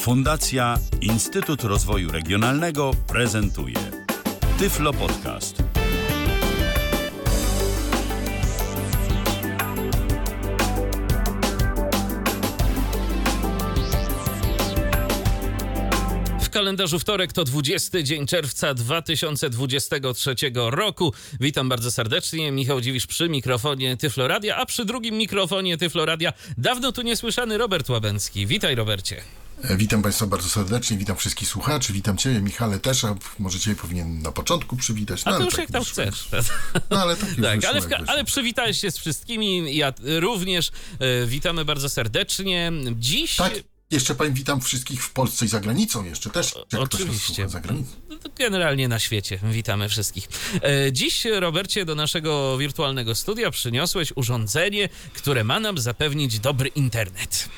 Fundacja Instytut Rozwoju Regionalnego prezentuje Tyflo Podcast. W kalendarzu wtorek to 20 dzień czerwca 2023 roku. Witam bardzo serdecznie. Michał Dziwisz przy mikrofonie Tyfloradia, a przy drugim mikrofonie Tyfloradia dawno tu niesłyszany Robert Łabęcki. Witaj Robercie. E, Witam Państwa bardzo serdecznie, witam wszystkich słuchaczy, witam Ciebie, Michale też, a może Cię powinien na początku przywitać. A No, to ale już tak jak tam wyszło. chcesz. No ale tak Tak, wyszło, ale, ka- ale przywitałeś się z wszystkimi. Ja również e, witamy bardzo serdecznie. Dziś. Tak, jeszcze Pani witam wszystkich w Polsce i za granicą jeszcze też, jak Oczywiście. za granicą. No Generalnie na świecie. Witamy wszystkich. E, Dziś, Robercie, do naszego wirtualnego studia przyniosłeś urządzenie, które ma nam zapewnić dobry internet.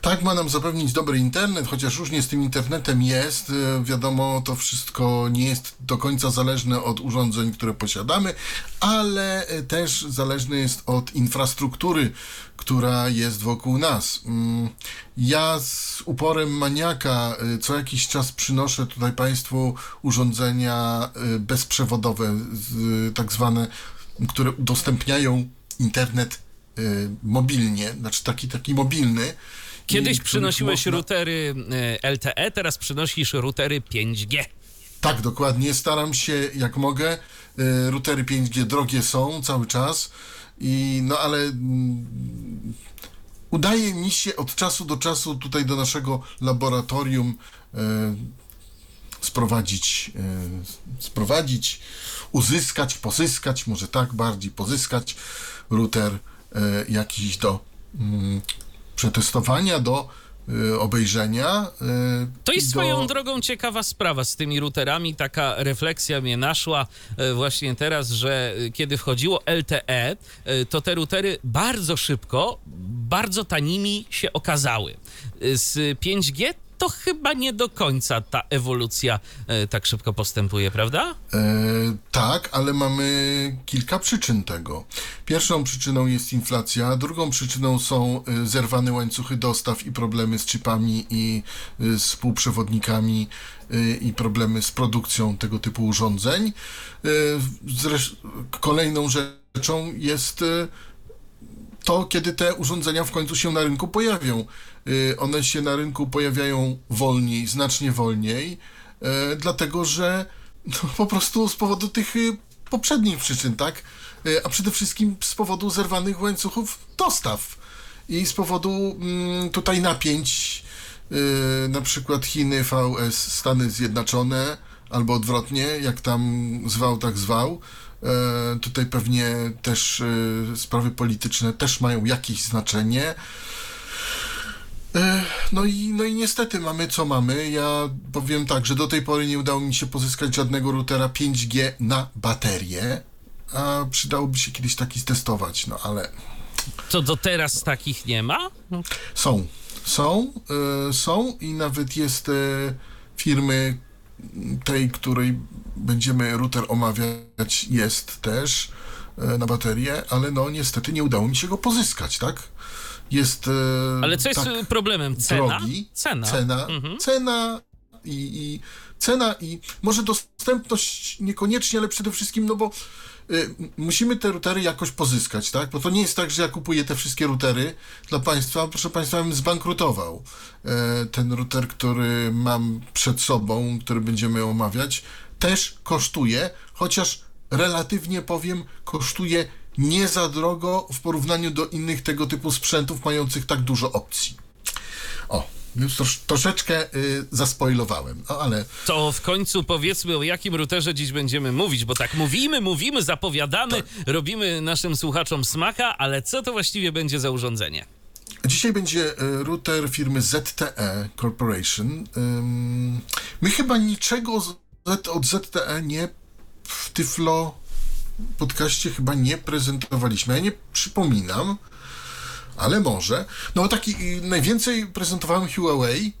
Tak, ma nam zapewnić dobry internet, chociaż różnie z tym internetem jest. E, Wiadomo, to wszystko nie jest do końca zależne od urządzeń, które posiadamy, ale e, też zależne jest od infrastruktury, która jest wokół nas. Mm, Ja z uporem maniaka e, co jakiś czas przynoszę tutaj Państwu urządzenia bezprzewodowe, tak zwane, które udostępniają internet mobilnie, znaczy taki, taki mobilny. Kiedyś i przynosiłeś można- routery e, LTE, teraz przynosisz routery 5G. Tak, dokładnie. Staram się jak mogę. Y, Routery 5G drogie są cały czas, i, no ale mm, udaje mi się od czasu do czasu tutaj do naszego laboratorium y, sprowadzić, y, sprowadzić, uzyskać, pozyskać, może tak bardziej pozyskać router y, jakiś do mm, przetestowania, do y, obejrzenia. y, To jest do- swoją drogą ciekawa sprawa z tymi routerami. Taka refleksja mnie naszła e, właśnie teraz, że e, kiedy wchodziło LTE, e, to te routery bardzo szybko, bardzo tanimi się okazały. E, Z 5G to chyba nie do końca ta ewolucja e, tak szybko postępuje, prawda? E, tak, ale mamy kilka przyczyn tego. Pierwszą przyczyną jest inflacja, drugą przyczyną są e, zerwane łańcuchy dostaw i problemy z chipami i e, z półprzewodnikami e, i problemy z produkcją tego typu urządzeń. Zresz- kolejną rzeczą jest to, kiedy te urządzenia w końcu się na rynku pojawią. Y, One się na rynku pojawiają wolniej, znacznie wolniej, e, dlatego że no, po prostu z powodu tych y, poprzednich przyczyn, tak? Y, A przede wszystkim z powodu zerwanych łańcuchów dostaw i z powodu mm, tutaj napięć, y, na przykład Chiny, VS, Stany Zjednoczone, albo odwrotnie, jak tam zwał, tak zwał. E, tutaj pewnie też sprawy polityczne też mają jakieś znaczenie. E, No i, no i niestety mamy co mamy. Ja powiem tak, że do tej pory nie udało mi się pozyskać żadnego routera 5G na baterię, a przydałoby się kiedyś taki testować, no ale To do teraz takich nie ma? są, są, e, są i nawet jest e, firmy tej, której będziemy router omawiać, jest też e, na baterię, ale no niestety nie udało mi się go pozyskać, tak? Jest e, Ale co jest tak problemem? Cena? drogi, Cena. cena, Mhm. cena i, i cena i może dostępność niekoniecznie, ale przede wszystkim, no bo y, musimy te routery jakoś pozyskać, tak? Bo to nie jest tak, że ja kupuję te wszystkie routery dla Państwa, proszę Państwa, bym zbankrutował. E, ten router, który mam przed sobą, który będziemy omawiać, też kosztuje, chociaż relatywnie powiem, kosztuje nie za drogo w porównaniu do innych tego typu sprzętów mających tak dużo opcji. O, już trosz, troszeczkę y, zaspoilowałem, no ale To w końcu powiedzmy, o jakim routerze dziś będziemy mówić, bo tak mówimy, mówimy, zapowiadamy, robimy naszym słuchaczom smaka, ale co to właściwie będzie za urządzenie? dzisiaj będzie y, router firmy ZTE Corporation. My chyba niczego od ZTE nie w Tyflo podcaście chyba nie prezentowaliśmy. Ja nie przypominam, ale może. No taki y, najwięcej prezentowałem Huawei,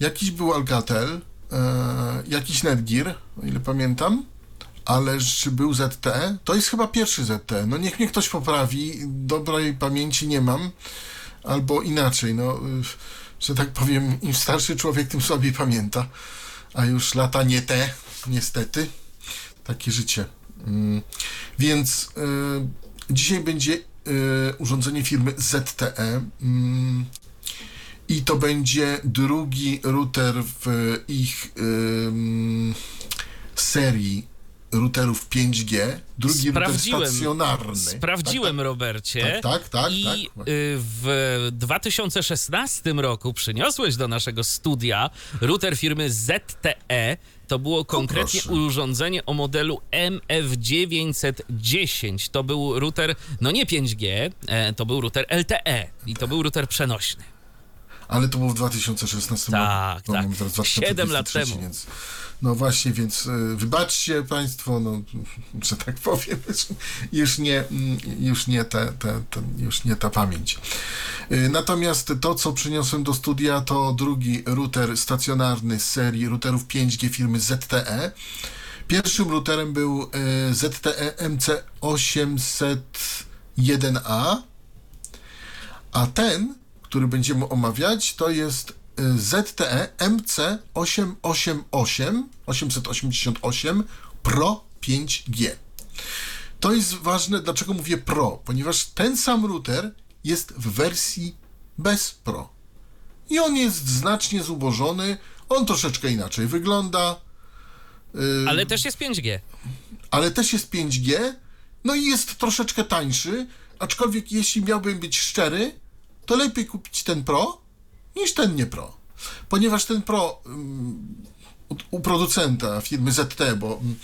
jakiś był Alcatel, e, jakiś Netgear, o ile pamiętam. Ale czy był ZTE? To jest chyba pierwszy ZTE. No niech mnie ktoś poprawi, dobrej pamięci nie mam, albo inaczej, no, y, że tak powiem, im starszy człowiek, tym słabiej pamięta, a już lata nie te, niestety. Takie życie. Mm, Więc y, dzisiaj będzie y, urządzenie firmy ZTE. mm, I to będzie drugi router w ich serii routerów 5G. Drugi Sprawdziłem. router stacjonarny. Sprawdziłem, Robercie. Tak, tak, tak, I tak. y, w 2016 roku przyniosłeś do naszego studia router firmy ZTE. To było konkretnie proszę. urządzenie o modelu MF910. To był router, no nie 5G, e, to był router LTE i to był router przenośny. Ale to było w 2016 Tak, roku. No, tak. mamy teraz Siedem lat 2023, temu. Więc, no właśnie, więc y, wybaczcie Państwo, no, że tak powiem, już nie, mm, już nie, te, te, te, już nie ta pamięć. Y, Natomiast to, co przyniosłem do studia, to drugi router stacjonarny z serii routerów 5G firmy ZTE. Pierwszym routerem był y, ZTE MC801A, a ten, który będziemy omawiać, to jest y, ZTE MC888 888 Pro 5G. To jest ważne, dlaczego mówię Pro, ponieważ ten sam router jest w wersji bez Pro. I on jest znacznie zubożony, on troszeczkę inaczej wygląda, Ale też jest 5G. ale też jest 5G, no i jest troszeczkę tańszy, aczkolwiek jeśli miałbym być szczery, to lepiej kupić ten Pro niż ten nie Pro. Ponieważ ten Pro ym, u, u producenta firmy ZT, bo ym,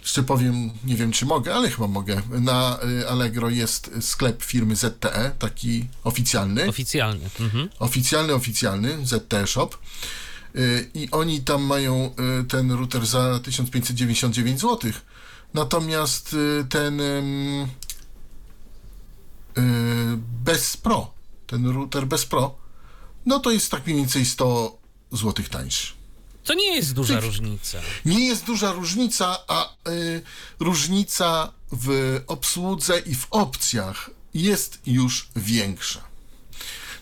jeszcze powiem, nie wiem czy mogę, ale chyba mogę, na y, Allegro jest sklep firmy ZTE, taki oficjalny Oficjalny. Mhm. oficjalny, oficjalny, ZTE Shop. Y, I oni tam mają y, ten router za 1599 zł. Natomiast ten y, bez Pro, ten router bez Pro, no to jest tak mniej więcej 100 zł tańszy. To nie jest duża różnica. Nie jest duża różnica, a y, różnica w obsłudze i w opcjach jest już większa.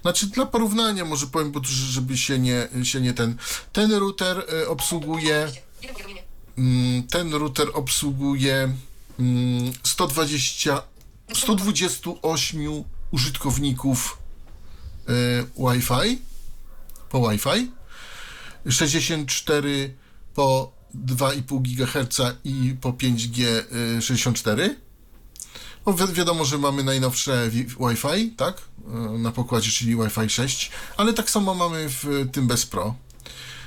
Znaczy, dla porównania może powiem, żeby się nie, się nie ten. Ten router y, obsługuje. Mm, ten router obsługuje mm, 120, 128 użytkowników Wi-Fi po Wi-Fi. 64 po 2,5 GHz i po 5G y, 64. No, wi- wiadomo, że mamy najnowsze wi- Wi-Fi, tak? Y, Na pokładzie, czyli Wi-Fi 6, ale tak samo mamy w tym bez Pro.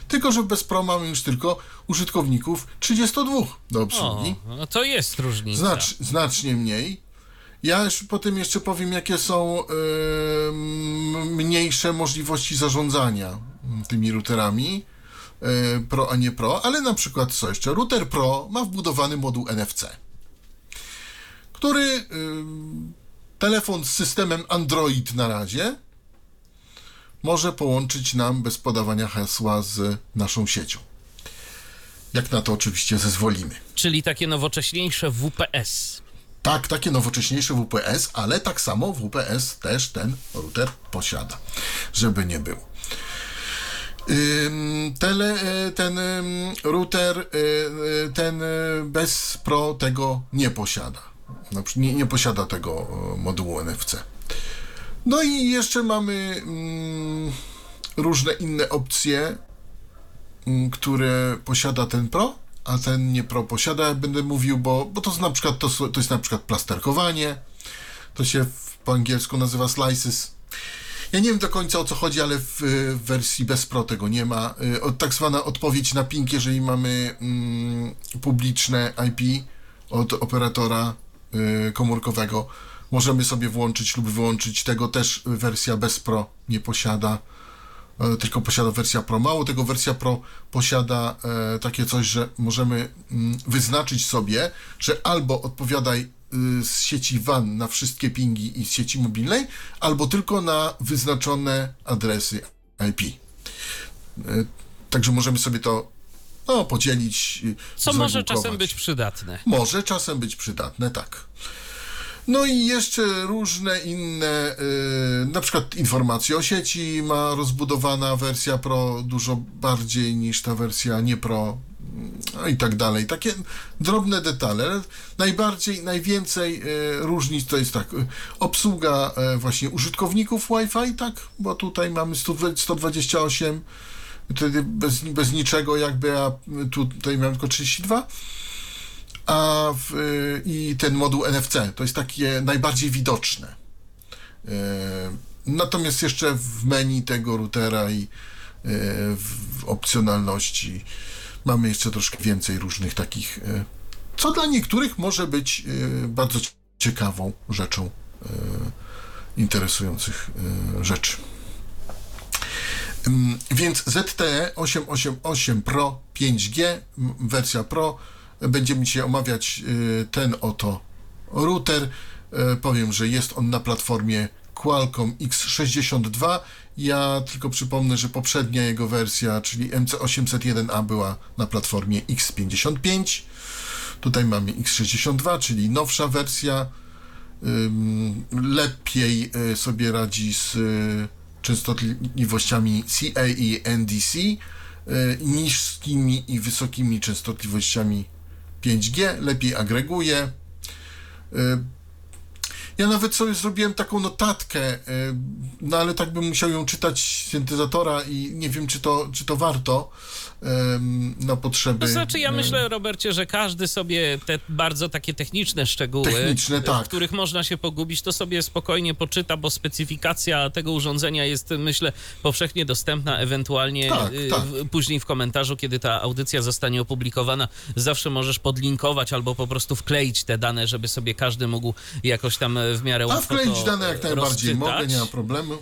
Tylko, że bez Pro mamy już tylko użytkowników 32 do obsługi. O, no to jest różnica. Znacz, znacznie mniej. Ja już potem jeszcze powiem, jakie są em, mniejsze możliwości zarządzania tymi routerami e, Pro, a nie Pro, ale na przykład co jeszcze? Router Pro ma wbudowany moduł NFC, który em, telefon z systemem Android na razie może połączyć nam bez podawania hasła z naszą siecią. Jak na to oczywiście zezwolimy. Czyli takie nowocześniejsze WPS. Tak, takie nowocześniejsze WPS, ale tak samo WPS też ten router posiada, żeby nie było. Tele, y, ten router, y, y, ten bez Pro tego nie posiada. Przy- Nie, nie posiada tego modułu NFC. No i jeszcze mamy mm, różne inne opcje, mm, które posiada ten Pro, a ten nie Pro posiada, będę mówił, bo, bo to na przykład to, to jest na przykład plasterkowanie, to się w, po angielsku nazywa slices. Ja nie wiem do końca o co chodzi, ale w, w wersji bez Pro tego nie ma. Y, od- Tak zwana odpowiedź na ping, jeżeli mamy mm, publiczne IP od operatora y, komórkowego, możemy sobie włączyć lub wyłączyć. Tego też wersja bez Pro nie posiada tylko posiada wersja Pro. Mało tego, wersja Pro posiada e, takie coś, że możemy mm, wyznaczyć sobie, że albo odpowiadaj y, z sieci WAN na wszystkie pingi i z sieci mobilnej, albo tylko na wyznaczone adresy IP. E, Także możemy sobie to no, podzielić. y, Co może czasem być przydatne. Może czasem być przydatne, tak. No i jeszcze różne inne, y, na przykład informacje o sieci ma rozbudowana wersja Pro dużo bardziej niż ta wersja nie Pro no i tak dalej. Takie drobne detale. ale Najbardziej, najwięcej y, różnic to jest tak, y, obsługa y, właśnie użytkowników Wi-Fi, tak, bo tutaj mamy 100 128, wtedy bez, bez niczego jakby, a tutaj mamy tylko 32 a w, y, i ten moduł NFC to jest takie najbardziej widoczne. Y, Natomiast jeszcze w menu tego routera i y, w opcjonalności mamy jeszcze troszkę więcej różnych takich, co dla niektórych może być bardzo ciekawą rzeczą, interesujących rzeczy. Ym, Więc ZTE 888 Pro 5G, m, wersja Pro, będziemy dzisiaj omawiać y, ten oto router. Y, Powiem, że jest on na platformie Qualcomm X62. Ja tylko przypomnę, że poprzednia jego wersja, czyli MC801A była na platformie X55. Tutaj mamy X62, czyli nowsza wersja. Lepiej y, sobie radzi z częstotliwościami CA i NDC, niskimi i wysokimi częstotliwościami 5G, lepiej agreguje. Ja nawet sobie zrobiłem taką notatkę, y, no ale tak bym musiał ją czytać z syntezatora i nie wiem, czy to, czy to warto na potrzeby. To znaczy, ja myślę, Robercie, że każdy sobie te bardzo takie techniczne szczegóły, Techniczne, tak. w których można się pogubić, to sobie spokojnie poczyta, bo specyfikacja tego urządzenia jest, myślę, powszechnie dostępna, ewentualnie Tak, y, tak. później w komentarzu, kiedy ta audycja zostanie opublikowana, zawsze możesz podlinkować albo po prostu wkleić te dane, żeby sobie każdy mógł jakoś tam w miarę A łatwo wkleić to dane jak najbardziej rozczytać. mogę, nie ma problemu.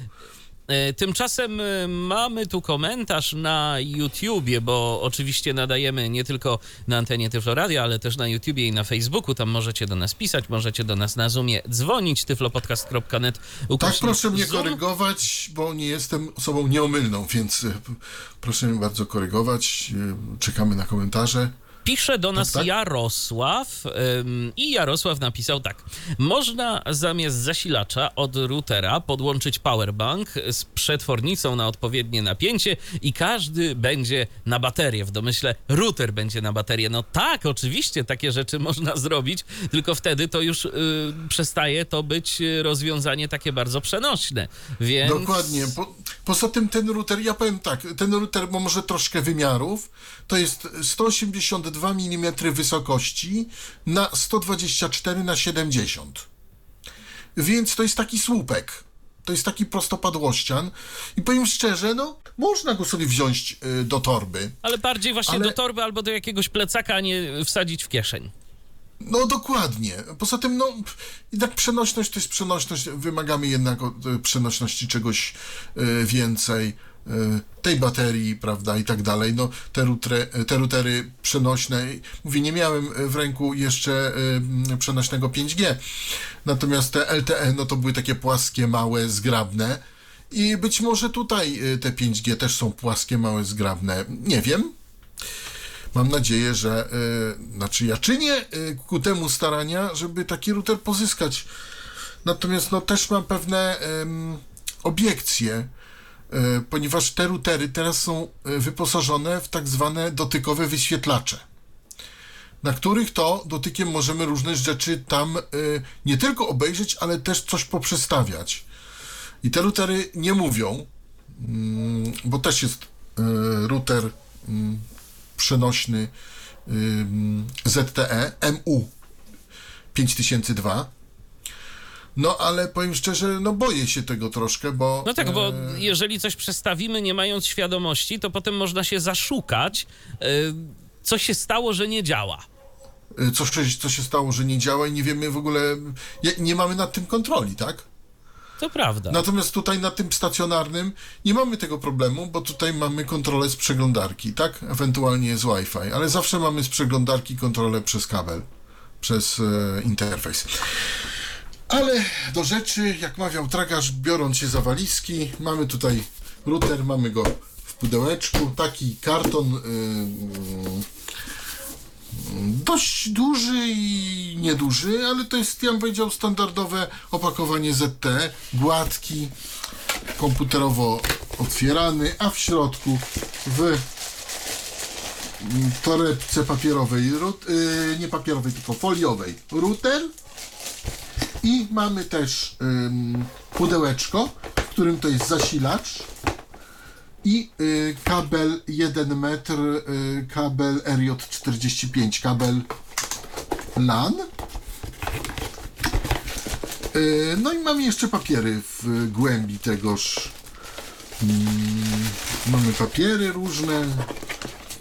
E, Tymczasem e, mamy tu komentarz na YouTubie, bo oczywiście nadajemy nie tylko na antenie Tyfloradia, ale też na YouTubie i na Facebooku. Tam możecie do nas pisać, możecie do nas na Zoomie dzwonić, tyflopodcast.net. Tak, proszę mnie Zoom. korygować, bo nie jestem osobą nieomylną, więc proszę mnie bardzo korygować. Czekamy na komentarze. Pisze do nas tak? Jarosław ym, i Jarosław napisał tak. Można zamiast zasilacza od routera podłączyć powerbank z przetwornicą na odpowiednie napięcie i każdy będzie na baterię. W domyśle router będzie na baterię. No tak, oczywiście takie rzeczy można zrobić, tylko wtedy to już y, przestaje to być rozwiązanie takie bardzo przenośne. Więc... Dokładnie. Po, poza tym ten router, ja powiem tak, ten router ma może troszkę wymiarów, to jest 182 mm wysokości na 124 na 70. Więc to jest taki słupek. To jest taki prostopadłościan. I powiem szczerze, no, można go sobie wziąć y, do torby. Ale bardziej właśnie Ale- do torby albo do jakiegoś plecaka, a nie wsadzić w kieszeń. No dokładnie. Poza tym, no, jednak przenośność to jest przenośność. Wymagamy jednak od e, przenośności czegoś e, więcej. E, Tej baterii, prawda, i tak dalej. No, te, rutre, te routery przenośne. Mówię, nie miałem w ręku jeszcze m, przenośnego 5G. Natomiast te LTE, no to były takie płaskie, małe, zgrabne. I być może tutaj e, te 5G też są płaskie, małe, zgrabne. Nie wiem. Mam nadzieję, że y, znaczy ja czynię y, ku temu starania, żeby taki router pozyskać. Natomiast no też mam pewne obiekcje, y, ponieważ te routery teraz są y, wyposażone w tak zwane dotykowe wyświetlacze, na których to dotykiem możemy różne rzeczy tam y, nie tylko obejrzeć, ale też coś poprzestawiać. I te routery nie mówią, mm, bo też jest router mm, przenośny ZTE MU 5002. No ale powiem szczerze, no boję się tego troszkę, bo. No tak, bo e, jeżeli coś przestawimy, nie mając świadomości, to potem można się zaszukać, y, co się stało, że nie działa. e, co, się- co się stało, że nie działa i nie wiemy w ogóle. Nie, nie mamy nad tym kontroli, tak? To prawda. Natomiast tutaj na tym stacjonarnym nie mamy tego problemu, bo tutaj mamy kontrolę z przeglądarki, tak? Ewentualnie z Wi-Fi, ale zawsze mamy z przeglądarki kontrolę przez kabel, przez e, interfejs. Ale do rzeczy, jak mawiał tragarz, biorąc się za walizki, mamy tutaj router, mamy go w pudełeczku, taki karton, yy, dość duży i nieduży, ale to jest, ja bym powiedział, standardowe opakowanie ZT, gładki, komputerowo otwierany, a w środku w torebce papierowej, yy, nie papierowej, tylko foliowej, router i mamy też ym, pudełeczko, w którym to jest zasilacz i y, kabel 1 metr, y, kabel RJ45, kabel LAN. Y, no i mamy jeszcze papiery w głębi tegoż. Mm, mamy papiery różne,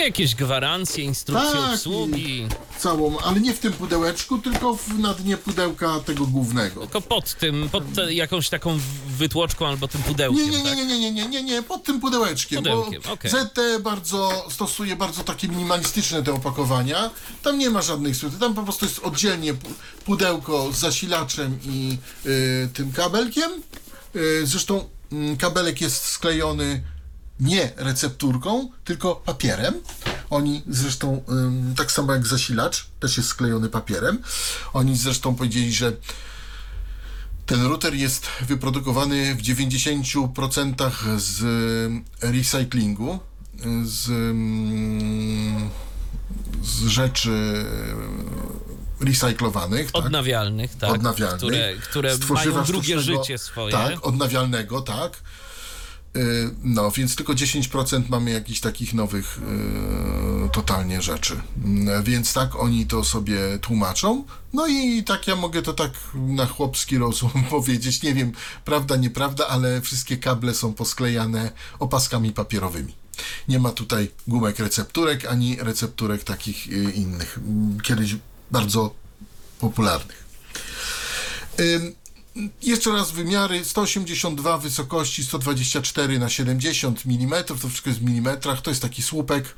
Jakieś gwarancje, instrukcje Tak, obsługi. całą, ale nie w tym pudełeczku, tylko w, na dnie pudełka tego głównego. Tylko pod tym, pod te, jakąś taką wytłoczką albo tym pudełkiem, Nie, nie, nie, tak? nie, nie, nie, nie, nie, nie, pod tym pudełeczkiem, Pudełkiem, bo okej. ZT bardzo stosuje bardzo takie minimalistyczne te opakowania. Tam nie ma żadnych skrótów, tam po prostu jest oddzielnie pu- pudełko z zasilaczem i y, tym kabelkiem. Y, zresztą mm, kabelek jest sklejony nie recepturką, tylko papierem. Oni zresztą, tak samo jak zasilacz, też jest sklejony papierem. Oni zresztą powiedzieli, że ten router jest wyprodukowany w 90% z recyklingu, z, z rzeczy recyklowanych. tak? Odnawialnych, tak? odnawialnych. Które, które mają drugie życie swoje. Tak, odnawialnego, tak. Y, No, więc tylko 10% mamy jakichś takich nowych y, totalnie rzeczy. Mm, Więc tak oni to sobie tłumaczą. No i tak ja mogę to tak na chłopski rozum powiedzieć. Nie wiem, prawda, nieprawda, ale wszystkie kable są posklejane opaskami papierowymi. Nie ma tutaj gumek recepturek, ani recepturek takich y, innych. Mm, Kiedyś bardzo popularnych. Ym, jeszcze raz wymiary 182 wysokości 124 na 70 mm, to wszystko jest w milimetrach, to jest taki słupek.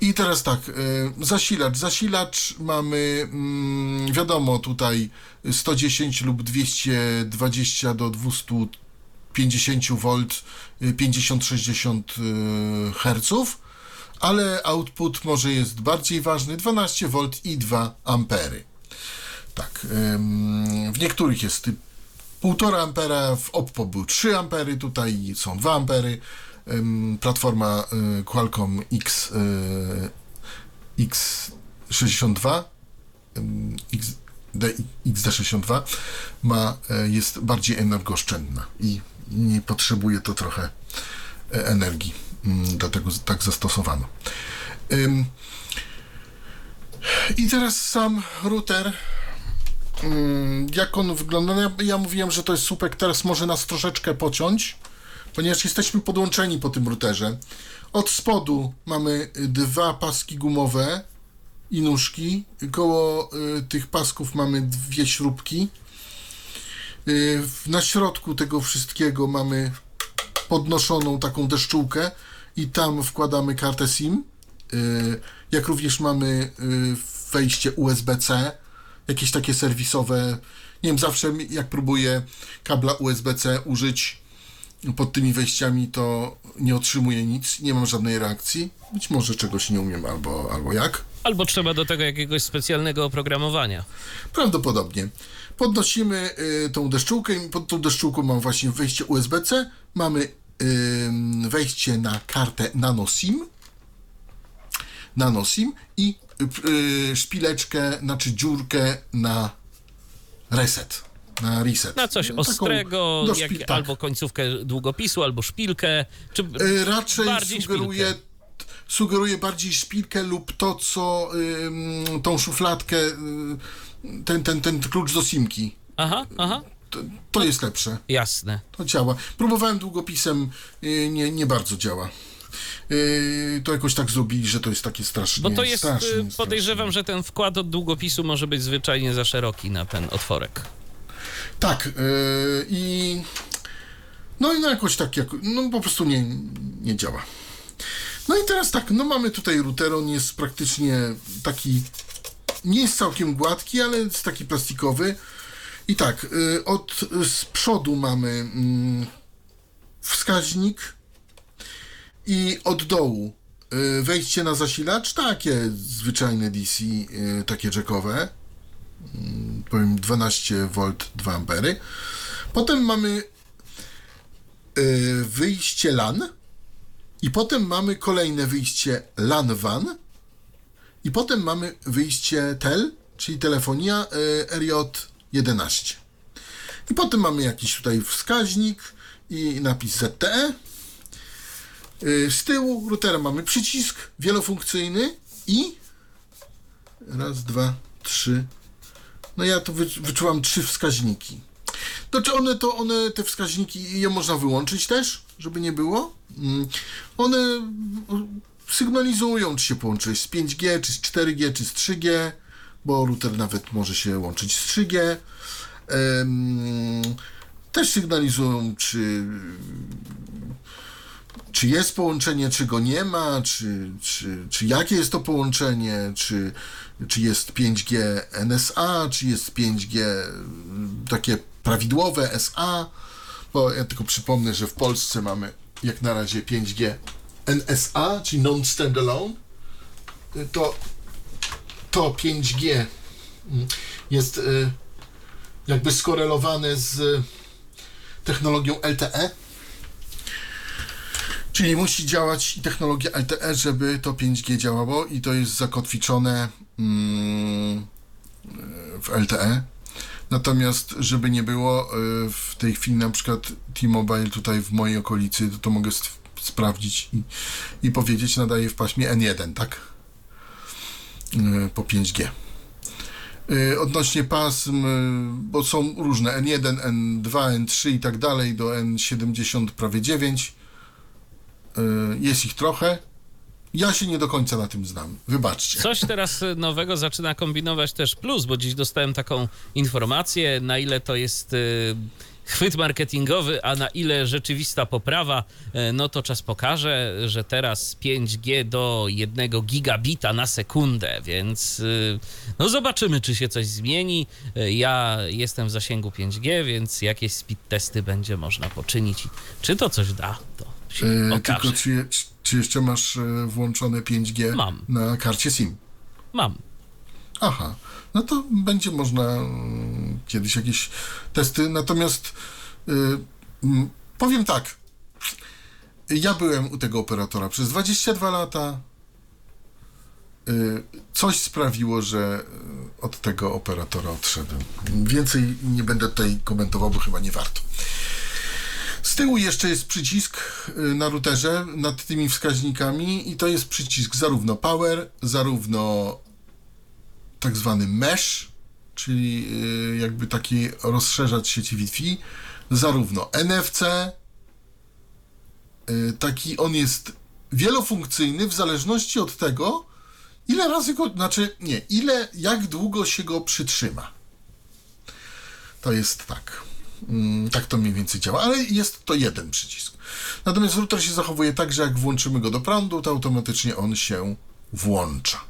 I teraz tak, y, zasilacz. Zasilacz mamy, mm, wiadomo, tutaj 110 lub 220 do 250 V, y, 50-60 y, Hz, ale output może jest bardziej ważny, 12 V i 2 ampery. Tak. W niektórych jest typ 1,5 ampera, w Oppo był 3 ampery, tutaj są 2 ampery. Platforma y, Qualcomm X, y, X62 ym, XD, XD62 ma, y, jest bardziej energooszczędna i nie potrzebuje to trochę e, energii. Ym, Dlatego tak zastosowano. I teraz sam router Mm, jak on wygląda? No ja, ja mówiłem, że to jest słupek, teraz może nas troszeczkę pociąć, ponieważ jesteśmy podłączeni po tym routerze. Od spodu mamy y, dwa paski gumowe i nóżki. Koło y, tych pasków mamy dwie śrubki. Y, na środku tego wszystkiego mamy podnoszoną taką deszczułkę i tam wkładamy kartę SIM. Y, jak również mamy y, wejście USB-C, jakieś takie serwisowe. Nie wiem, zawsze jak próbuję kabla USB-C użyć pod tymi wejściami, to nie otrzymuję nic, nie mam żadnej reakcji. Być może czegoś nie umiem albo, albo jak. Albo trzeba do tego jakiegoś specjalnego oprogramowania. Prawdopodobnie. Podnosimy y, tą deszczułkę i pod tą deszczułką mam właśnie wejście USB-C, mamy ym, wejście na kartę nano SIM, nano SIM i y, y, szpileczkę, znaczy dziurkę na reset, na reset. Na coś ostrego, jak, tak. albo końcówkę długopisu, albo szpilkę. Czy Y, Raczej sugeruje, szpilkę. sugeruje bardziej szpilkę lub to, co tą szufladkę, y, ten, ten, ten klucz do simki. Aha, aha, To, to jest lepsze. jasne. To działa. Próbowałem długopisem, y, nie, nie bardzo działa. Y, To jakoś tak zrobili, że to jest takie strasznie. Bo to jest, strasznie, y, podejrzewam, strasznie. że ten wkład od długopisu może być zwyczajnie za szeroki na ten otworek. Tak. y, I. No i no jakoś tak, jak, no po prostu nie, nie działa. No i teraz tak, no mamy tutaj router, on jest praktycznie taki, nie jest całkiem gładki, ale jest taki plastikowy. I tak, y, od z przodu mamy mm, wskaźnik i od dołu y, wejście na zasilacz, takie zwyczajne DC, y, takie jackowe, Mm, powiem 12V 2 ampery. Potem mamy y, wyjście LAN i potem mamy kolejne wyjście LAN WAN i potem mamy wyjście TEL, czyli telefonia y, RJ11. I potem mamy jakiś tutaj wskaźnik i napis ZTE. Y, Z tyłu routera mamy przycisk wielofunkcyjny i raz, dwa, trzy. No ja tu wy, wyczułam trzy wskaźniki. Znaczy one to, one, te wskaźniki, je można wyłączyć też, żeby nie było. Mm. One mm, sygnalizują, czy się połączyłeś z 5G, czy z 4G, czy z 3G, bo router nawet może się łączyć z 3G. Em, też sygnalizują, czy czy jest połączenie, czy go nie ma, czy, czy, czy jakie jest to połączenie, czy, czy jest 5G NSA, czy jest 5G mm, takie prawidłowe SA, bo ja tylko przypomnę, że w Polsce mamy jak na razie 5G NSA, czyli non-standalone, to, to 5G mm, jest y, jakby skorelowane z technologią LTE, Czyli musi działać technologia LTE, żeby to 5G działało i to jest zakotwiczone mm, w LTE. Natomiast, żeby nie było, y, w tej chwili na przykład T-Mobile tutaj w mojej okolicy, to, to mogę st- sprawdzić i, i powiedzieć, nadaje w paśmie N1, tak? Y, Po 5G. Y, Odnośnie pasm, bo są różne N1, N2, N3 i tak dalej, do N70 prawie 9. Y, Jest ich trochę. Ja się nie do końca na tym znam. Wybaczcie. Coś teraz nowego zaczyna kombinować też Plus, bo dziś dostałem taką informację, na ile to jest y, chwyt marketingowy, a na ile rzeczywista poprawa, y, no to czas pokaże, że teraz 5G do 1 gigabita na sekundę, więc no zobaczymy, czy się coś zmieni. Ja jestem w zasięgu 5G, więc jakieś speed testy będzie można poczynić. Czy to coś da, to się okaże. Tylko czy, czy jeszcze masz y, włączone 5G Mam. na karcie SIM? Mam. Aha, no to będzie można mm, kiedyś jakieś testy. Natomiast y, mm, powiem tak. Ja byłem u tego operatora przez 22 lata. Y, Coś sprawiło, że od tego operatora odszedłem. Więcej nie będę tutaj komentował, bo chyba nie warto. Tyłu jeszcze jest przycisk y, na routerze nad tymi wskaźnikami i to jest przycisk zarówno power, zarówno tak zwany mesh, czyli y, jakby taki rozszerzacz sieci Wi-Fi, zarówno NFC, y, taki on jest wielofunkcyjny w zależności od tego, ile razy go, znaczy nie, ile, jak długo się go przytrzyma. To jest tak. Mm, Tak to mniej więcej działa, ale jest to jeden przycisk. Natomiast router się zachowuje tak, że jak włączymy go do prądu, to automatycznie on się włącza.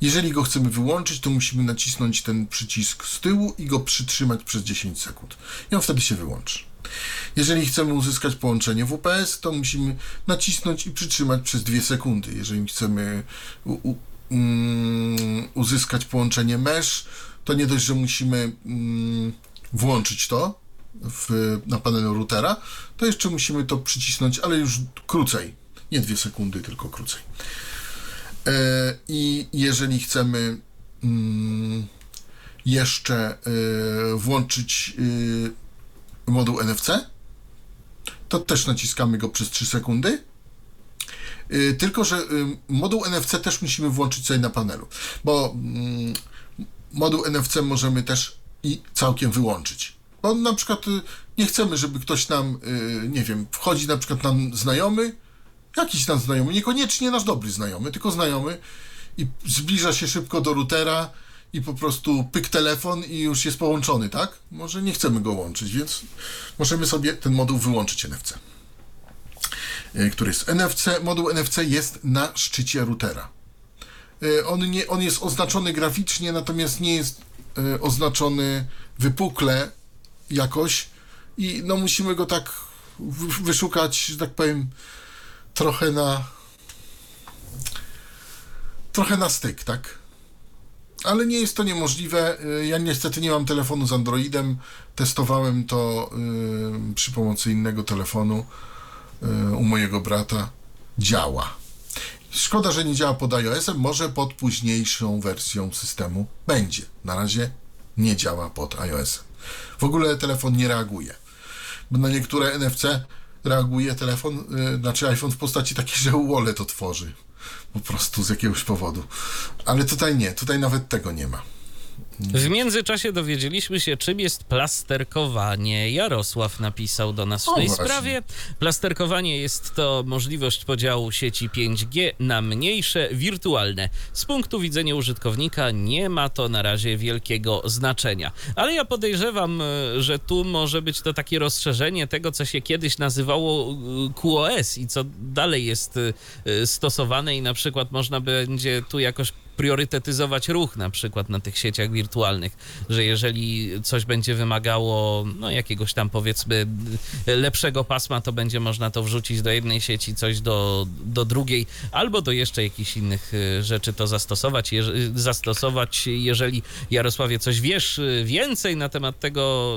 Jeżeli go chcemy wyłączyć, to musimy nacisnąć ten przycisk z tyłu i go przytrzymać przez 10 sekund. I on wtedy się wyłączy. Jeżeli chcemy uzyskać połączenie WPS, to musimy nacisnąć i przytrzymać przez 2 sekundy. Jeżeli chcemy mm, uzyskać połączenie mesh, to nie dość, że musimy mm, włączyć to w, na panelu routera, to jeszcze musimy to przycisnąć, ale już krócej. Nie 2 sekundy, tylko krócej. E, I jeżeli chcemy mm, jeszcze e, włączyć e, moduł NFC, to też naciskamy go przez 3 sekundy. Tylko, że moduł NFC też musimy włączyć sobie na panelu, bo mm, moduł NFC możemy też i całkiem wyłączyć. Bo na przykład y, nie chcemy, żeby ktoś nam, y, nie wiem, wchodzi na przykład nam znajomy, jakiś nam znajomy, niekoniecznie nasz dobry znajomy, tylko znajomy i zbliża się szybko do routera i po prostu pyk telefon i już jest połączony, tak? Może nie chcemy go łączyć, więc możemy sobie ten moduł wyłączyć NFC. y, Który jest NFC, moduł NFC jest na szczycie routera. On, nie, on jest oznaczony graficznie, natomiast nie jest oznaczony wypukle jakoś i no musimy go tak wy- wyszukać, że tak powiem, trochę na trochę na styk, tak? Ale nie jest to niemożliwe. Y, Ja niestety nie mam telefonu z Androidem. Testowałem to y, przy pomocy innego telefonu y, u mojego brata. Działa. Szkoda, że nie działa pod iOS-em. Może pod późniejszą wersją systemu będzie. Na razie nie działa pod iOS-em. W ogóle telefon nie reaguje. Na niektóre NFC reaguje telefon, y, znaczy iPhone w postaci takiej, że wallet otworzy. Po prostu z jakiegoś powodu. Ale tutaj nie, tutaj nawet tego nie ma. W międzyczasie dowiedzieliśmy się, czym jest plasterkowanie. Jarosław napisał do nas w O, tej właśnie. sprawie. Plasterkowanie jest to możliwość podziału sieci 5G na mniejsze, wirtualne. Z punktu widzenia użytkownika nie ma to na razie wielkiego znaczenia. Ale ja podejrzewam, e, że tu może być to takie rozszerzenie tego, co się kiedyś nazywało e, QoS i co dalej jest e, stosowane i na przykład można będzie tu jakoś priorytetyzować ruch na przykład na tych sieciach wirtualnych, że jeżeli coś będzie wymagało no, jakiegoś tam powiedzmy lepszego pasma, to będzie można to wrzucić do jednej sieci, coś do, do drugiej, albo do jeszcze jakichś innych y, rzeczy to zastosować. Jeż- zastosować, jeżeli Jarosławie coś wiesz y, więcej na temat tego,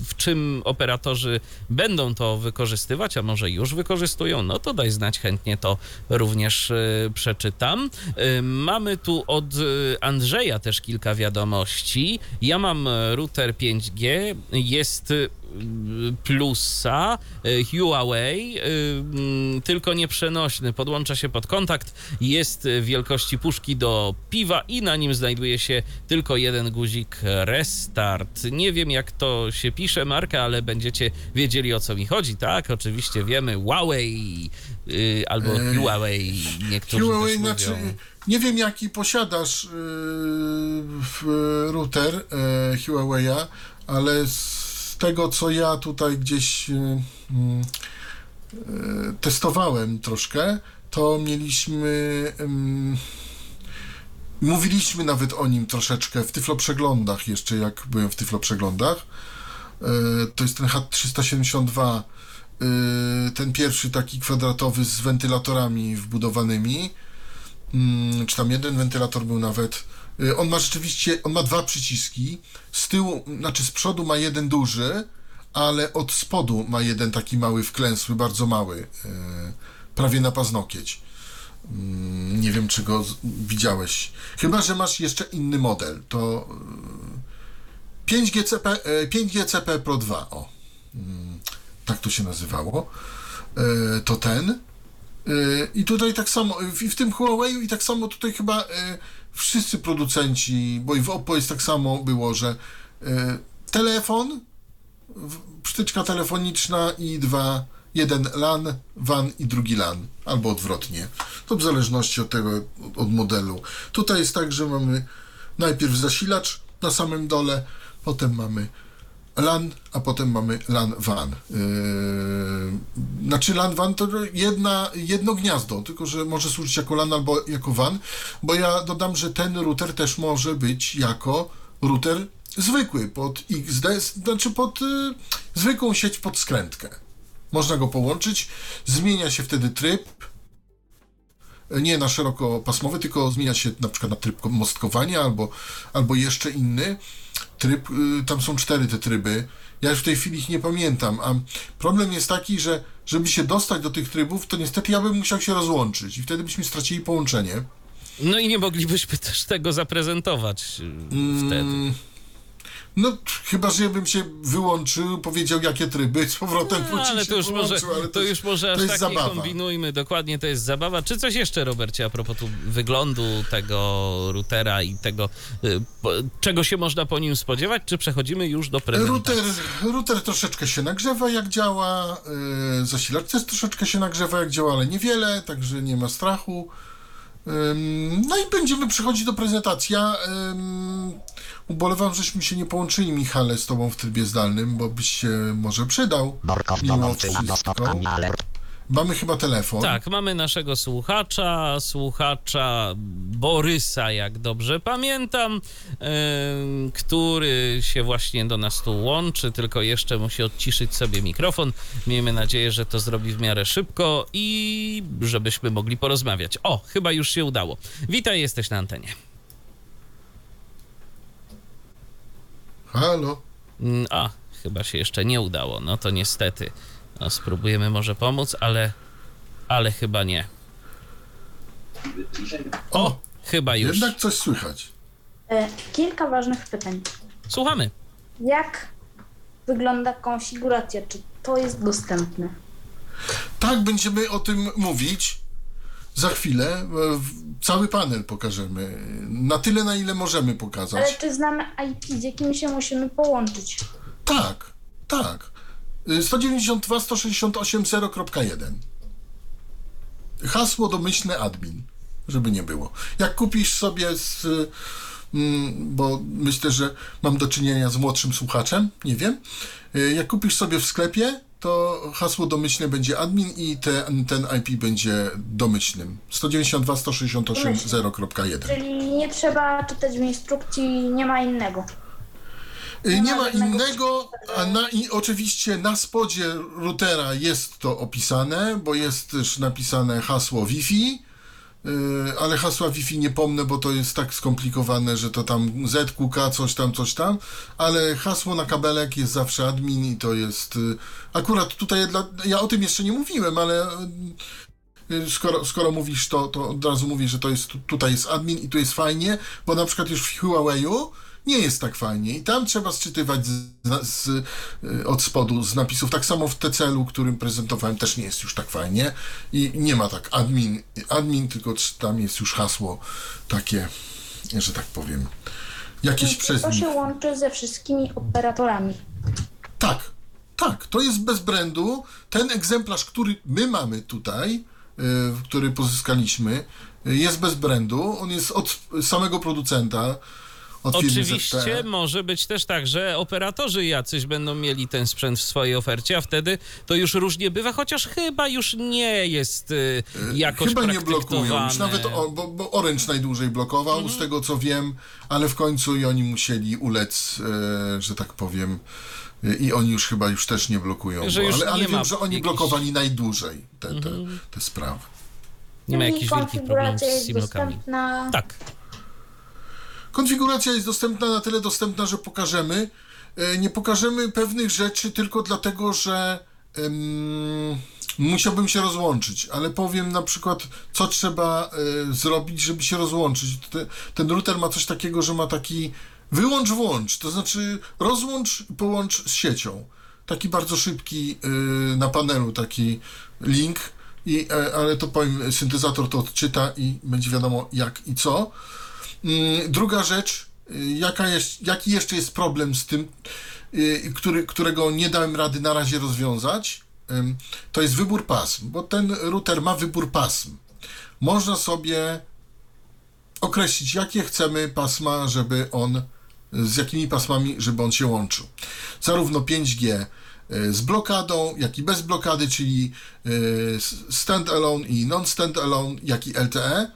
y, w czym operatorzy będą to wykorzystywać, a może już wykorzystują, no to daj znać, chętnie to również y, przeczytam. Y, Mamy tu od y, Andrzeja też kilka wiadomości. Ja mam y, router 5G, jest y, plusa y, Huawei, y, mm, tylko nieprzenośny. Podłącza się pod kontakt, jest wielkości puszki do piwa i na nim znajduje się tylko jeden guzik restart. Nie wiem jak to się pisze marka, ale będziecie wiedzieli o co mi chodzi, tak? Oczywiście wiemy Huawei albo Ej, Huawei, niektórzy Huawei, też znaczy, mówią. Nie wiem jaki posiadasz yy, router yy, Huawei'a, ale z tego co ja tutaj gdzieś yy, yy, testowałem troszkę, to mieliśmy. ym, mówiliśmy nawet o nim troszeczkę w Tyflo Przeglądach, jeszcze jak byłem w Tyflo Przeglądach. Yy, to jest ten H372, yy, ten pierwszy taki kwadratowy z wentylatorami wbudowanymi. Mm, czy tam jeden wentylator był nawet. Y, On ma rzeczywiście, on ma dwa przyciski. Z tyłu, znaczy z przodu ma jeden duży, ale od spodu ma jeden taki mały wklęsły, bardzo mały, y, prawie na paznokieć. Mm, Nie wiem, czy go widziałeś. Chyba, że masz jeszcze inny model. To y, 5GCP, y, 5GCP Pro 2, o. Mm, Tak to się nazywało. To ten. I tutaj tak samo, i w tym Huawei i tak samo tutaj chyba y, wszyscy producenci, bo i w Oppo jest tak samo było, że y, telefon, przytyczka telefoniczna i dwa, jeden LAN, WAN i drugi LAN, albo odwrotnie. To w zależności od tego, od modelu. Tutaj jest tak, że mamy najpierw zasilacz na samym dole, potem mamy LAN, a potem mamy LAN WAN. Yy, znaczy LAN WAN to jedna, jedno gniazdo, tylko że może służyć jako LAN albo jako WAN, bo ja dodam, że ten router też może być jako router zwykły pod XD, znaczy pod y, zwykłą sieć pod skrętkę. Można go połączyć, zmienia się wtedy tryb, nie na szerokopasmowy, tylko zmienia się na przykład na tryb mostkowania albo, albo jeszcze inny tryb, y, tam są cztery te tryby. Ja już w tej chwili ich nie pamiętam, a problem jest taki, że żeby się dostać do tych trybów, to niestety ja bym musiał się rozłączyć i wtedy byśmy stracili połączenie. No i nie moglibyśmy też tego zaprezentować y, wtedy. Mm, No, chyba, że ja bym się wyłączył, powiedział jakie tryby, z powrotem No, wrócił ale to już może, ale to jest- już może to aż tak nie zabawa. kombinujmy. Dokładnie to jest zabawa. Czy coś jeszcze, Robercie, a propos tu wyglądu tego routera i tego, y, czego się można po nim spodziewać, czy przechodzimy już do prezentacji? Router, router troszeczkę się nagrzewa, jak działa. Yy, zasilacz też troszeczkę się nagrzewa, jak działa, ale niewiele, także nie ma strachu. No i będziemy przechodzić do prezentacji. Ja ubolewam, żeśmy się nie połączyli, Michale, z tobą w trybie zdalnym, bo byś się może przydał. Borkow Mimo wszystko. Mamy chyba telefon. Tak, mamy naszego słuchacza, słuchacza Borysa, jak dobrze pamiętam, em, który się właśnie do nas tu łączy, tylko jeszcze musi odciszyć sobie mikrofon. Miejmy nadzieję, że to zrobi w miarę szybko i żebyśmy mogli porozmawiać. O, chyba już się udało. Witaj, jesteś na antenie. Halo? Mm, A, chyba się jeszcze nie udało. No to niestety. No, spróbujemy może pomóc, ale, ale chyba nie. O, chyba już. Jednak coś słychać. E, Kilka ważnych pytań. Słuchamy. Jak wygląda konfiguracja? Czy to jest dostępne? Tak, będziemy o tym mówić. Za chwilę e, cały panel pokażemy. Na tyle, na ile możemy Ale pokazać. czy znamy IP, z jakim się musimy połączyć? Tak, tak. Y, 192 168 0.1. Hasło domyślne admin, żeby nie było. Jak kupisz sobie z. mm, Bo myślę, że mam do czynienia z młodszym słuchaczem, nie wiem. Jak kupisz sobie w sklepie, to hasło domyślne będzie admin i ten, ten IP będzie domyślnym. 192 168 0.1. Czyli nie trzeba czytać w instrukcji, nie ma innego. Y, Nie ma innego, a na, i oczywiście na spodzie routera jest to opisane, bo jest też napisane hasło Wi-Fi, y, ale hasła Wi-Fi nie pomnę, bo to jest tak skomplikowane, że to tam ZQK, coś tam, coś tam, ale hasło na kabelek jest zawsze admin i to jest... y, Akurat tutaj, dla, ja o tym jeszcze nie mówiłem, ale skoro, skoro mówisz to, to od razu mówisz, że to jest, tutaj jest admin i tu jest fajnie, bo na przykład już w Huawei'u nie jest tak fajnie i tam trzeba sczytywać z, z, y, od spodu z napisów. Tak samo w TCL-u, którym prezentowałem, też nie jest już tak fajnie i nie ma tak admin, admin tylko tam jest już hasło takie, że tak powiem, jakieś przez To się łączy ze wszystkimi operatorami. Tak, tak, to jest bez brandu. Ten egzemplarz, który my mamy tutaj, y, który pozyskaliśmy, y, jest bez brandu. On jest od samego producenta, od Oczywiście może być też tak, że operatorzy jacyś będą mieli ten sprzęt w swojej ofercie, a wtedy to już różnie bywa, chociaż chyba już nie jest y, jakoś Chyba nie blokują. Już nawet o, bo, bo Orange najdłużej blokował, Mhm. z tego co wiem, ale w końcu i oni musieli ulec, e, że tak powiem. I oni już chyba już też nie blokują. Że bo, ale ale nie wiem, że oni Mhm. blokowali najdłużej te, te, te sprawy. Nie ma jakichś wielkich problemów z dostępna. Tak. Konfiguracja jest dostępna na tyle dostępna, że pokażemy. E, Nie pokażemy pewnych rzeczy tylko dlatego, że em, musiałbym się rozłączyć, ale powiem na przykład, co trzeba e, zrobić, żeby się rozłączyć. Te, ten router ma coś takiego, że ma taki wyłącz, włącz, to znaczy rozłącz, połącz z siecią. Taki bardzo szybki e, na panelu, taki link. I, ale to powiem, syntezator to odczyta i będzie wiadomo jak i co. Mm, Druga rzecz, y, jaka jest, jaki jeszcze jest problem z tym, y, który, którego nie dałem rady na razie rozwiązać, to jest wybór pasm, bo ten router ma wybór pasm. Można sobie określić, jakie chcemy pasma, żeby on, z jakimi pasmami, żeby on się łączył. Zarówno 5G y, z blokadą, jak i bez blokady, czyli standalone i non-standalone, jak i LTE.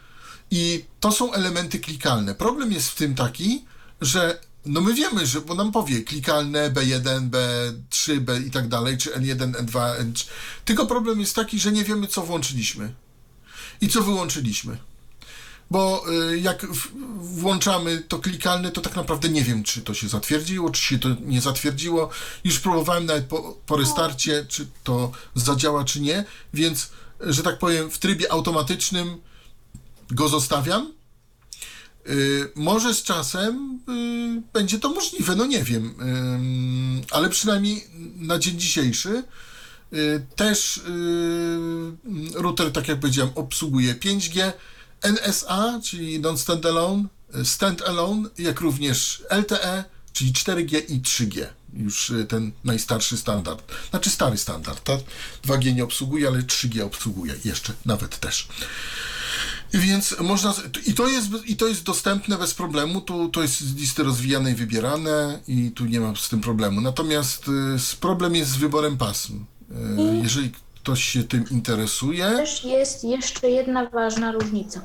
I to są elementy klikalne. Problem jest w tym taki, że no my wiemy, że bo nam powie klikalne B1, B3, B i tak dalej, czy N1, N2, N3. Tylko problem jest taki, że nie wiemy, co włączyliśmy i co wyłączyliśmy. Bo y, jak włączamy to klikalne, to tak naprawdę nie wiem, czy to się zatwierdziło, czy się to nie zatwierdziło. Już próbowałem nawet po, po restarcie, czy to zadziała, czy nie, więc, że tak powiem, w trybie automatycznym go zostawiam. Y, może z czasem y, będzie to możliwe, no nie wiem, Ym, ale przynajmniej na dzień dzisiejszy y, też y, router, tak jak powiedziałem, obsługuje 5G, NSA, czyli non-standalone, y, standalone, jak również LTE, czyli 4G i 3G. Już y, ten najstarszy standard. Znaczy stary standard, tak? 2G nie obsługuje, ale 3G obsługuje jeszcze, nawet też. Więc można. I to jest, i to jest dostępne bez problemu. Tu to jest z listy rozwijane i wybierane, i tu nie ma z tym problemu. Natomiast y, problem jest z wyborem pasm. Y, Jeżeli ktoś się tym interesuje. Też jest jeszcze jedna ważna różnica.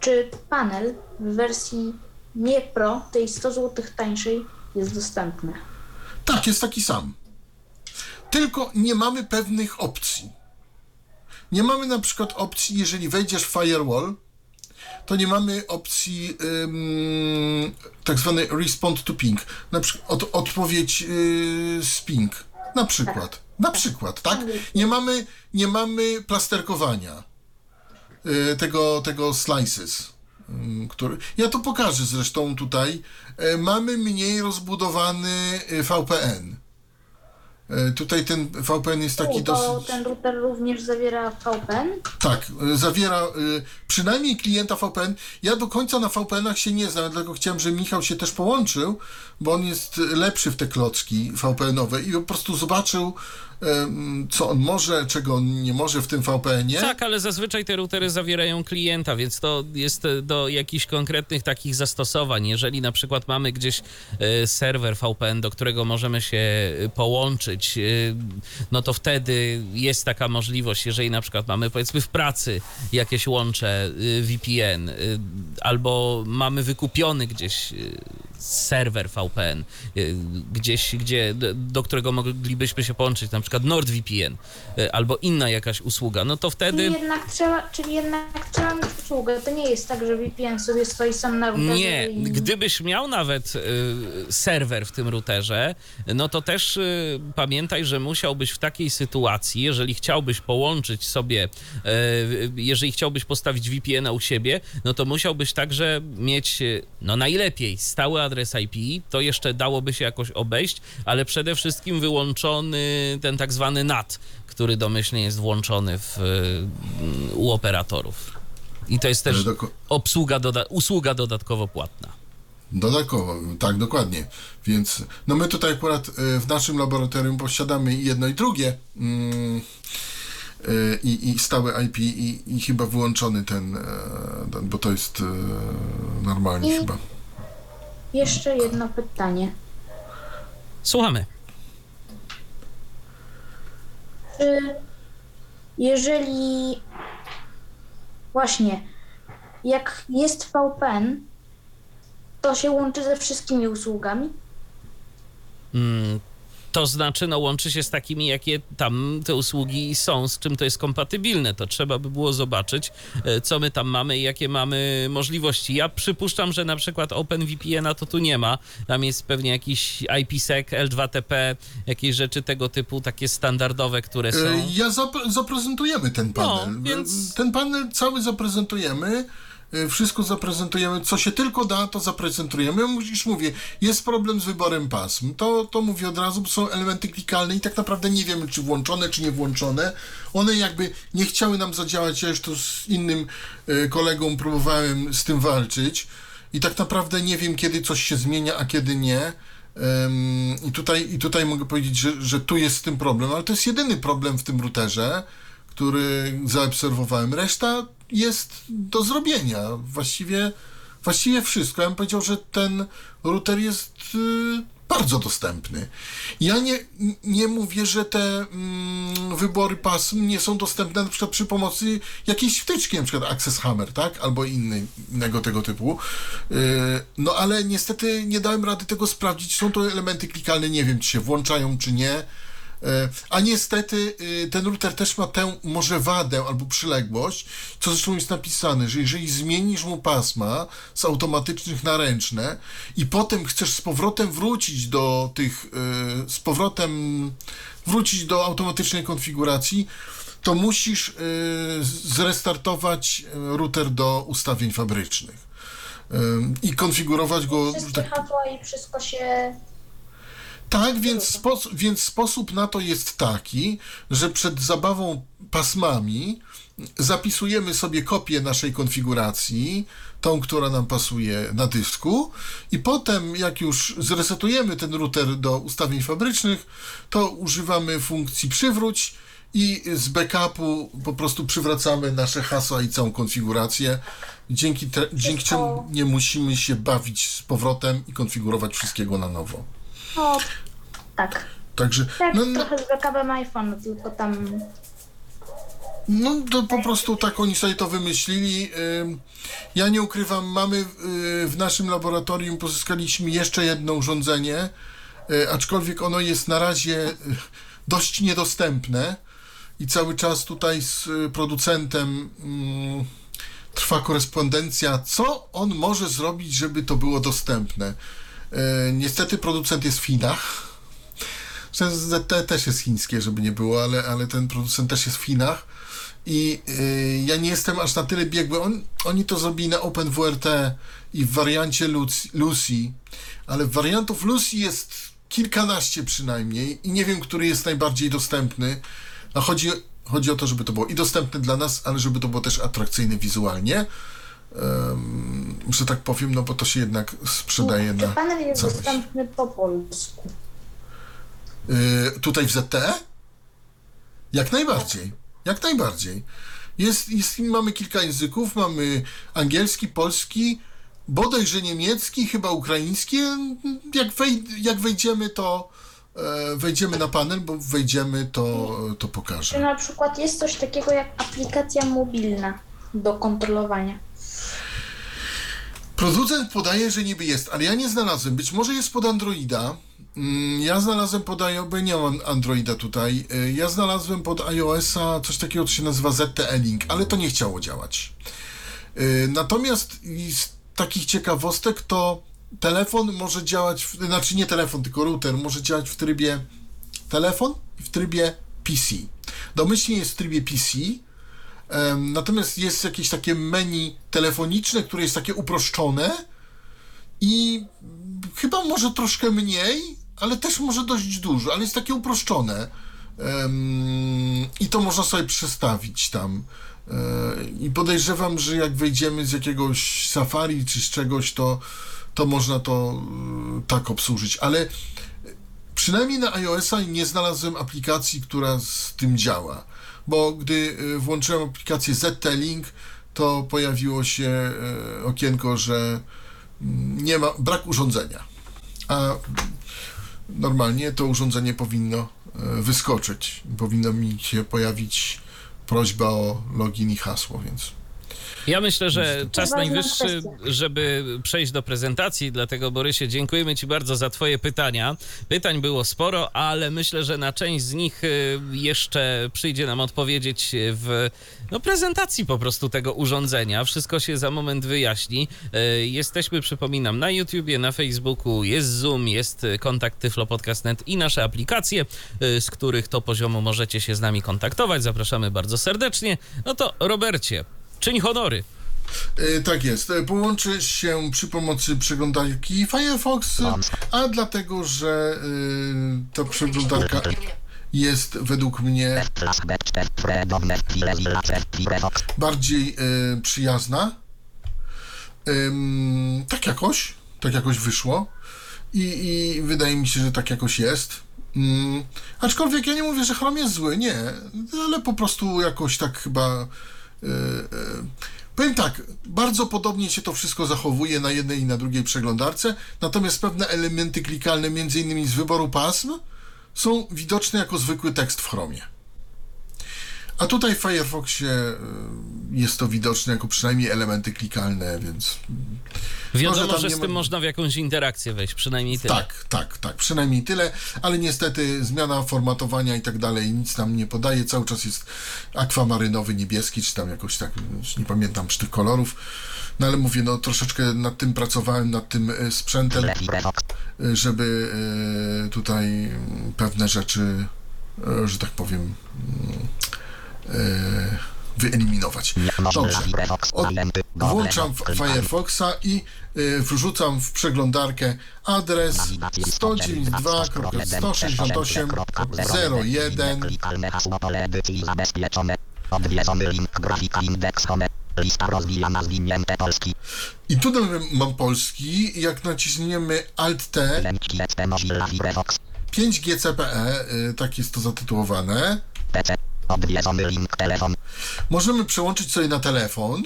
Czy panel w wersji nie Pro, tej 100 zł tańszej, jest dostępny? Tak, jest taki sam. Tylko nie mamy pewnych opcji. Nie mamy na przykład opcji, jeżeli wejdziesz w firewall, to nie mamy opcji ym, tak zwanej respond to ping, na przykład od, odpowiedź yy, z ping, na przykład. Na przykład, tak? Nie mamy, nie mamy plasterkowania yy, tego, tego slices. Który, ja to pokażę zresztą tutaj. E, Mamy mniej rozbudowany y, VPN. E, Tutaj ten VPN jest taki U, dosyć. ten router również zawiera VPN? Tak, y, zawiera y, przynajmniej klienta VPN. Ja do końca na VPN-ach się nie znam, dlatego chciałem, żeby Michał się też połączył, bo on jest lepszy w te klocki VPN-owe i po prostu zobaczył, co on może, czego on nie może w tym VPN-ie. Tak, ale zazwyczaj te routery zawierają klienta, więc to jest e, do jakichś konkretnych takich zastosowań. Jeżeli na przykład mamy gdzieś e, serwer VPN, do którego możemy się e, połączyć, no to wtedy jest taka możliwość, jeżeli na przykład mamy powiedzmy w pracy jakieś łącze VPN, albo mamy wykupiony gdzieś serwer VPN, gdzieś, gdzie, do którego moglibyśmy się połączyć, na przykład NordVPN y, albo inna jakaś usługa, no to wtedy Czyli jednak trzeba, czyli jednak trzeba mieć usługę. To nie jest tak, że VPN sobie stoi sam na routerze nie, i... gdybyś miał nawet y, serwer w tym routerze, no to też y, pamiętaj, że musiałbyś w takiej sytuacji, jeżeli chciałbyś połączyć sobie, y, jeżeli chciałbyś postawić VPN-a u siebie, no to musiałbyś także mieć, no najlepiej, stały adres IP, to jeszcze dałoby się jakoś obejść, ale przede wszystkim wyłączony ten tak zwany NAT, który domyślnie jest włączony w, y, u operatorów. I to jest też obsługa, doda- usługa dodatkowo płatna. Dodatkowo, tak, dokładnie. Więc no my tutaj akurat e, w naszym laboratorium posiadamy jedno i drugie. mm, e, I, i stałe IP i, i chyba wyłączony ten, e, ten, bo to jest e, normalnie I- chyba. Jeszcze jedno pytanie. Słuchamy. Czy jeżeli właśnie jak jest VPN, to się łączy ze wszystkimi usługami? Mm, to znaczy, no łączy się z takimi, jakie tam te usługi są, z czym to jest kompatybilne. To trzeba by było zobaczyć, e, co my tam mamy i jakie mamy możliwości. Ja przypuszczam, że na przykład OpenVPN-a to tu nie ma. Tam jest pewnie jakiś IPsec, L2TP, jakieś rzeczy tego typu, takie standardowe, które są. E, Ja zap- zaprezentujemy ten panel. No, więc- Ten panel cały zaprezentujemy. E, Wszystko zaprezentujemy, co się tylko da, to zaprezentujemy. Już mówię, jest problem z wyborem pasm. To, to mówię od razu, bo są elementy klikalne i tak naprawdę nie wiemy, czy włączone, czy nie włączone. One jakby nie chciały nam zadziałać. Ja już tu z innym e, kolegą próbowałem z tym walczyć i tak naprawdę nie wiem, kiedy coś się zmienia, a kiedy nie. I tutaj, I tutaj mogę powiedzieć, że, że tu jest z tym problem, ale to jest jedyny problem w tym routerze, który zaobserwowałem. Reszta jest do zrobienia. Właściwie, właściwie wszystko. Ja bym powiedział, że ten router jest y, bardzo dostępny. Ja nie, nie mówię, że te mm, wybory pasm nie są dostępne na przykład przy pomocy jakiejś wtyczki, na przykład Access Hammer, tak? Albo inny, innego tego typu. Y, no ale niestety nie dałem rady tego sprawdzić. Są to elementy klikalne, nie wiem, czy się włączają, czy nie. E, A niestety y, ten router też ma tę może wadę albo przyległość, co zresztą jest napisane, że jeżeli zmienisz mu pasma z automatycznych na ręczne i potem chcesz z powrotem wrócić do tych, y, z powrotem wrócić do automatycznej konfiguracji, to musisz zrestartować router do ustawień fabrycznych i konfigurować go. Wszystkie tak- hasła i wszystko się... tak, więc, spos- więc sposób na to jest taki, że przed zabawą pasmami zapisujemy sobie kopię naszej konfiguracji, tą, która nam pasuje na dysku i potem jak już zresetujemy ten router do ustawień fabrycznych, to używamy funkcji przywróć i z backupu po prostu przywracamy nasze hasła i całą konfigurację, dzięki, te- dzięki czemu nie musimy się bawić z powrotem i konfigurować wszystkiego na nowo. No, tak. Także Tak, no, no, trochę z backupem iPhone, tylko tam No to po prostu tak oni sobie to wymyślili. Ym, Ja nie ukrywam, mamy y, w naszym laboratorium pozyskaliśmy jeszcze jedno urządzenie, y, aczkolwiek ono jest na razie y, dość niedostępne i cały czas tutaj z producentem mm, trwa korespondencja, co on może zrobić, żeby to było dostępne. Y, Niestety producent jest w Chinach. ZT też jest chińskie, żeby nie było, ale, ale ten producent też jest w Chinach. I y, ja nie jestem aż na tyle biegły. On, oni to zrobili na OpenWRT i w wariancie Lucy, ale wariantów Lucy jest kilkanaście przynajmniej i nie wiem, który jest najbardziej dostępny. A chodzi, chodzi o to, żeby to było i dostępne dla nas, ale żeby to było też atrakcyjne wizualnie. Um, że tak powiem, no bo to się jednak sprzedaje Czy na panel jest całość. dostępny po polsku? Y, tutaj w ZTE? Jak najbardziej. Jak najbardziej. Jest, jest, mamy kilka języków. Mamy angielski, polski, bodajże niemiecki, chyba ukraiński. Jak, wej, jak wejdziemy, to e, wejdziemy na panel, bo wejdziemy, to, to Czy pokażę. na przykład jest coś takiego jak aplikacja mobilna do kontrolowania? Producent podaje, że niby jest, ale ja nie znalazłem. Być może jest pod Androida. Mm, Ja znalazłem pod iOS, nie mam Androida tutaj. Y, Ja znalazłem pod iOS-a coś takiego, co się nazywa ZTE Link, ale to nie chciało działać. Y, Natomiast z takich ciekawostek to telefon może działać, w, znaczy nie telefon, tylko router może działać w trybie telefon i w trybie PC. Domyślnie jest w trybie PC, Natomiast jest jakieś takie menu telefoniczne, które jest takie uproszczone i chyba może troszkę mniej, ale też może dość dużo, ale jest takie uproszczone. I to można sobie przestawić tam. E, I podejrzewam, że jak wejdziemy z jakiegoś Safari czy z czegoś, to, to można to e, tak obsłużyć. Ale Przynajmniej na iOS-a nie znalazłem aplikacji, która z tym działa. Bo gdy y, włączyłem aplikację ZT-Link, to pojawiło się y, okienko, że mm, nie ma, brak urządzenia. A normalnie to urządzenie powinno y, wyskoczyć. Powinno mi się pojawić prośba o login i hasło, więc Ja myślę, że czas najwyższy, kwestia. żeby przejść do prezentacji, dlatego Borysie, dziękujemy Ci bardzo za Twoje pytania. Pytań było sporo, ale myślę, że na część z nich y, jeszcze przyjdzie nam odpowiedzieć w no, prezentacji po prostu tego urządzenia. Wszystko się za moment wyjaśni. Y, Jesteśmy, przypominam, na YouTubie, na Facebooku, jest Zoom, jest kontakt tyflopodcast.net i nasze aplikacje, y, z których to poziomu możecie się z nami kontaktować. Zapraszamy bardzo serdecznie. No to Robercie, czyń honory. E, Tak jest. E, Połączy się przy pomocy przeglądarki Firefox, a dlatego, że e, ta przeglądarka jest według mnie bardziej przyjazna. Tak jakoś, tak jakoś wyszło. I, I wydaje mi się, że tak jakoś jest. Mm, aczkolwiek ja nie mówię, że Chrome jest zły, nie, ale po prostu jakoś tak chyba. E, e, Powiem tak, bardzo podobnie się to wszystko zachowuje na jednej i na drugiej przeglądarce, natomiast pewne elementy klikalne, innymi z wyboru pasm, są widoczne jako zwykły tekst w Chromie. A tutaj w Firefoxie y, jest to widoczne jako przynajmniej elementy klikalne, więc Wiadomo, że z ma- tym można w jakąś interakcję wejść, przynajmniej tyle. tak, tak, tak, przynajmniej tyle, ale niestety zmiana formatowania i tak dalej nic nam nie podaje, cały czas jest akwamarynowy, niebieski, czy tam jakoś tak, już nie pamiętam przy tych kolorów, no ale mówię, no troszeczkę nad tym pracowałem, nad tym y, sprzętem, y, żeby tutaj mm, pewne rzeczy, że tak powiem, mm, wyeliminować. Dobrze. Od, włączam Firefoxa i y, wrzucam w przeglądarkę adres 192.168.01 Odwiedzony link grafika indeks home. Lista rozwijana zwinięte polski. i tutaj mam polski, jak naciśniemy ST Mozilla Firefox. 5GCPE, y, tak jest to zatytułowane, PC. Odwiedzony link telefon. możemy przełączyć sobie na telefon,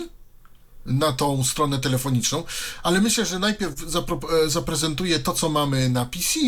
na tą stronę telefoniczną, ale myślę, że najpierw zapro- e, zaprezentuję to, co mamy na PC,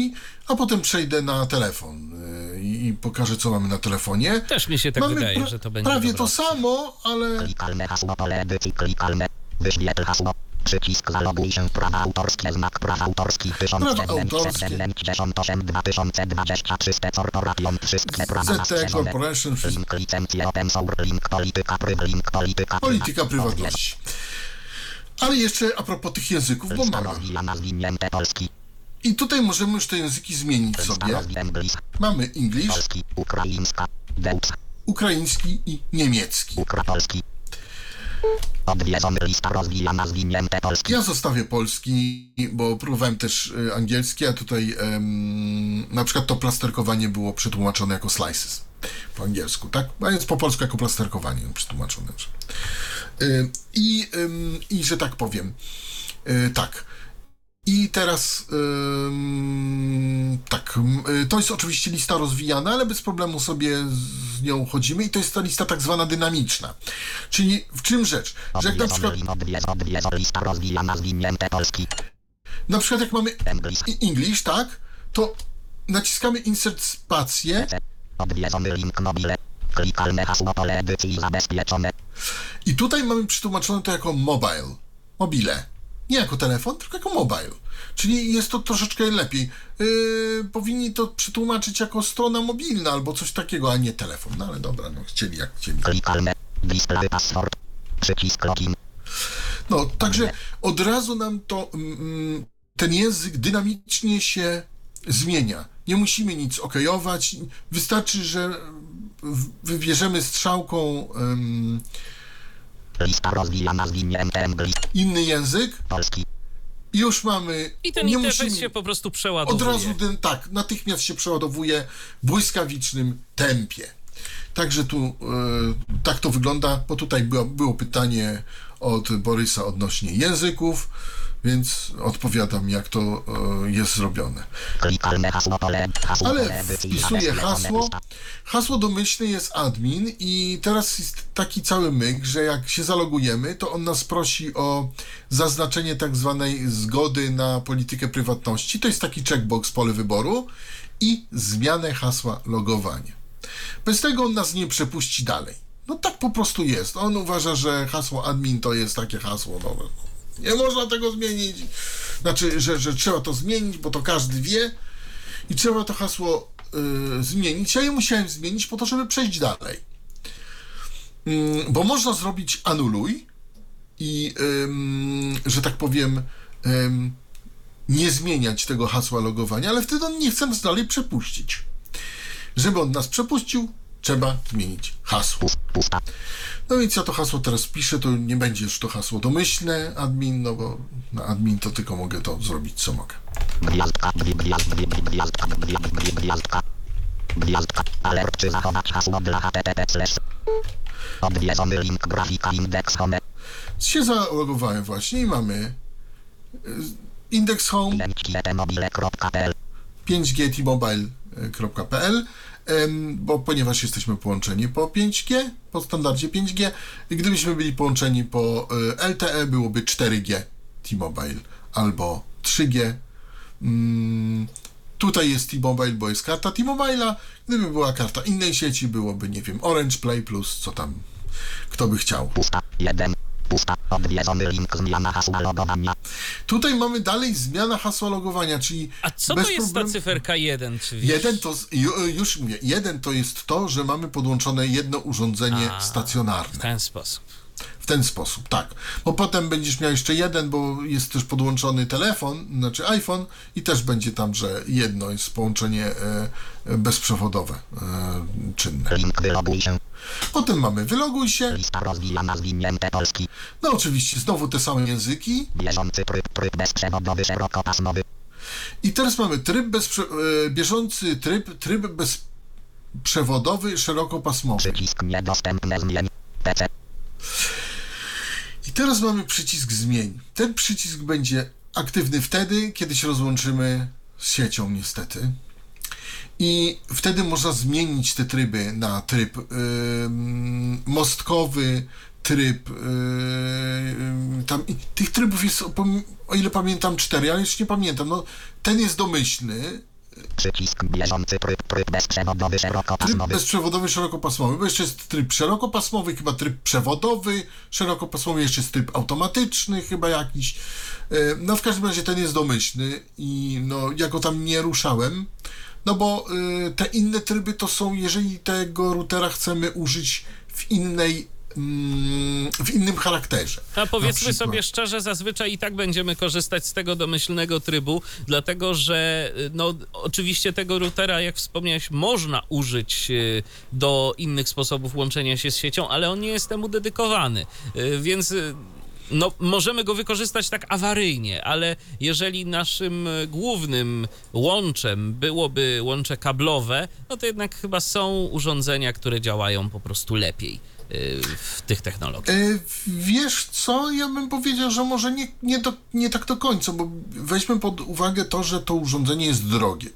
a potem przejdę na telefon e, i, i pokażę, co mamy na telefonie. Też mi się tak mamy wydaje, pra- że to będzie prawie dobra to samo, ale Klikalne hasło pole edycji klikalne. Wyświetl hasło. Przycisk zaloguj się prawa autorskie znak praw autorskich Prawa autorskie. 1798 2023 Corporation wszystkie prawa ZT. Corporation. Link licencje open source, link polityka pryw, link polityka polityka prywatności. Ale jeszcze a propos tych języków, bo mamy. I tutaj możemy już te języki zmienić sobie. Mamy English, ukraiński i niemiecki. Odwiedzony lista rozwijana polski. Ja zostawię polski, bo próbowałem też y, angielski, a tutaj em, na przykład to plasterkowanie było przetłumaczone jako slices po angielsku, tak? A więc po polsku jako plasterkowanie przetłumaczone. Y, I, ym, I że tak powiem, y, tak. I teraz ym, tak, y, to jest oczywiście lista rozwijana, ale bez problemu sobie z nią chodzimy i to jest ta lista tak zwana dynamiczna. Czyli w czym rzecz? Że jak na przykład. Na przykład jak mamy English, tak, to naciskamy insert spację i tutaj mamy przetłumaczone to jako mobile, mobile. Nie jako telefon, tylko jako mobile. Czyli jest to troszeczkę lepiej. Yy, powinni to przetłumaczyć jako strona mobilna albo coś takiego, a nie telefon. No ale dobra, no chcieli jak chcieli. Display password. Przycisk login. No, także od razu nam to, mm, ten język dynamicznie się zmienia. Nie musimy nic okejować. Wystarczy, że wybierzemy strzałką Lista rozwijana zwinięte inny język Polski. i już mamy. I ten nie interfejs musimy, się po prostu Od przeładowuje. razu, ten, tak, natychmiast się przeładowuje w błyskawicznym tempie. Także tu e, tak to wygląda, bo tutaj było, było pytanie od Borysa odnośnie języków, więc odpowiadam, jak to e, jest zrobione. Ale wpisuję hasło. Hasło domyślne jest admin i teraz jest taki cały myk, że jak się zalogujemy, to on nas prosi o zaznaczenie tak zwanej zgody na politykę prywatności. To jest taki checkbox pole wyboru i zmianę hasła logowania. Bez tego on nas nie przepuści dalej. No tak po prostu jest. On uważa, że hasło admin to jest takie hasło nowe. Nie można tego zmienić. Znaczy, że, że trzeba to zmienić, bo to każdy wie i trzeba to hasło y, zmienić. Ja je musiałem zmienić po to, żeby przejść dalej. Ym, bo można zrobić anuluj i, ym, że tak powiem, nie zmieniać tego hasła logowania, ale wtedy on nie chce nas dalej przepuścić. Żeby on nas przepuścił, trzeba zmienić hasło. No więc ja to hasło teraz piszę, to nie będzie już to hasło domyślne admin, no bo na admin to tylko mogę to zrobić, co mogę. Gwiazdka, gwiazdka, dwie gwiazdka. Gwiazdka, alert czy zachować hasło dla http. Odwiedzony link grafika index home. Się zalogowałem właśnie i mamy y, index home mobile.pl 5G T-Mobile.pl em, bo ponieważ jesteśmy połączeni po 5G, po standardzie 5G, gdybyśmy byli połączeni po LTE byłoby 4G T-Mobile albo 3G. Mm, tutaj jest T-Mobile, bo jest karta T-Mobile'a. Gdyby była karta innej sieci, byłoby, nie wiem, Orange Play Plus, co tam kto by chciał. Pusta, 1. Pusta, odwiedzony link zmiana hasła logowania. Tutaj mamy dalej zmiana hasła logowania, czyli A co bez to jest problemu- ta cyferka 1? Czy wiesz? Jeden to, już mówię, jeden to jest to, że mamy podłączone jedno urządzenie A, W stacjonarne. ten sposób. W ten sposób, tak. Bo potem będziesz miał jeszcze jeden, bo jest też podłączony telefon, znaczy iPhone i też będzie tam, że jedno jest połączenie e, e, bezprzewodowe, e, czynne. Link wyloguj się. Potem mamy wyloguj się, Lista rozwijana zwinięte polski. no oczywiście znowu te same języki Bieżący tryb, tryb bezprzewodowy szerokopasmowy. i teraz mamy tryb bezprze- e, bieżący tryb, tryb bezprzewodowy szerokopasmowy. Przycisk niedostępne zmień. PC. I teraz mamy przycisk zmień. Ten przycisk będzie aktywny wtedy, kiedy się rozłączymy z siecią, niestety. I wtedy można zmienić te tryby na tryb ym, mostkowy, tryb. Yy, tam, tych trybów jest, o ile pamiętam, cztery, ale już nie pamiętam. No, ten jest domyślny. Przycisk bieżący tryb, tryb bezprzewodowy Tryb szerokopasmowy. bezprzewodowy, szerokopasmowy, bo jeszcze jest tryb szerokopasmowy, chyba tryb przewodowy, szerokopasmowy, jeszcze jest tryb automatyczny, chyba jakiś. Yy, No w każdym razie ten jest domyślny i no ja go tam nie ruszałem, no bo yy, te inne tryby to są, jeżeli tego routera chcemy użyć w innej, mm, w innym charakterze. A powiedzmy sobie szczerze, zazwyczaj i tak będziemy korzystać z tego domyślnego trybu, dlatego że y, no, oczywiście tego routera, jak wspomniałeś, można użyć y, do innych sposobów łączenia się z siecią, ale on nie jest temu dedykowany, Y, więc y, no, możemy go wykorzystać tak awaryjnie, ale jeżeli naszym głównym łączem byłoby łącze kablowe, no to jednak chyba są urządzenia, które działają po prostu lepiej w tych technologiach. E, Wiesz co, ja bym powiedział, że może nie, nie, do, nie tak do końca, bo weźmy pod uwagę to, że to urządzenie jest drogie.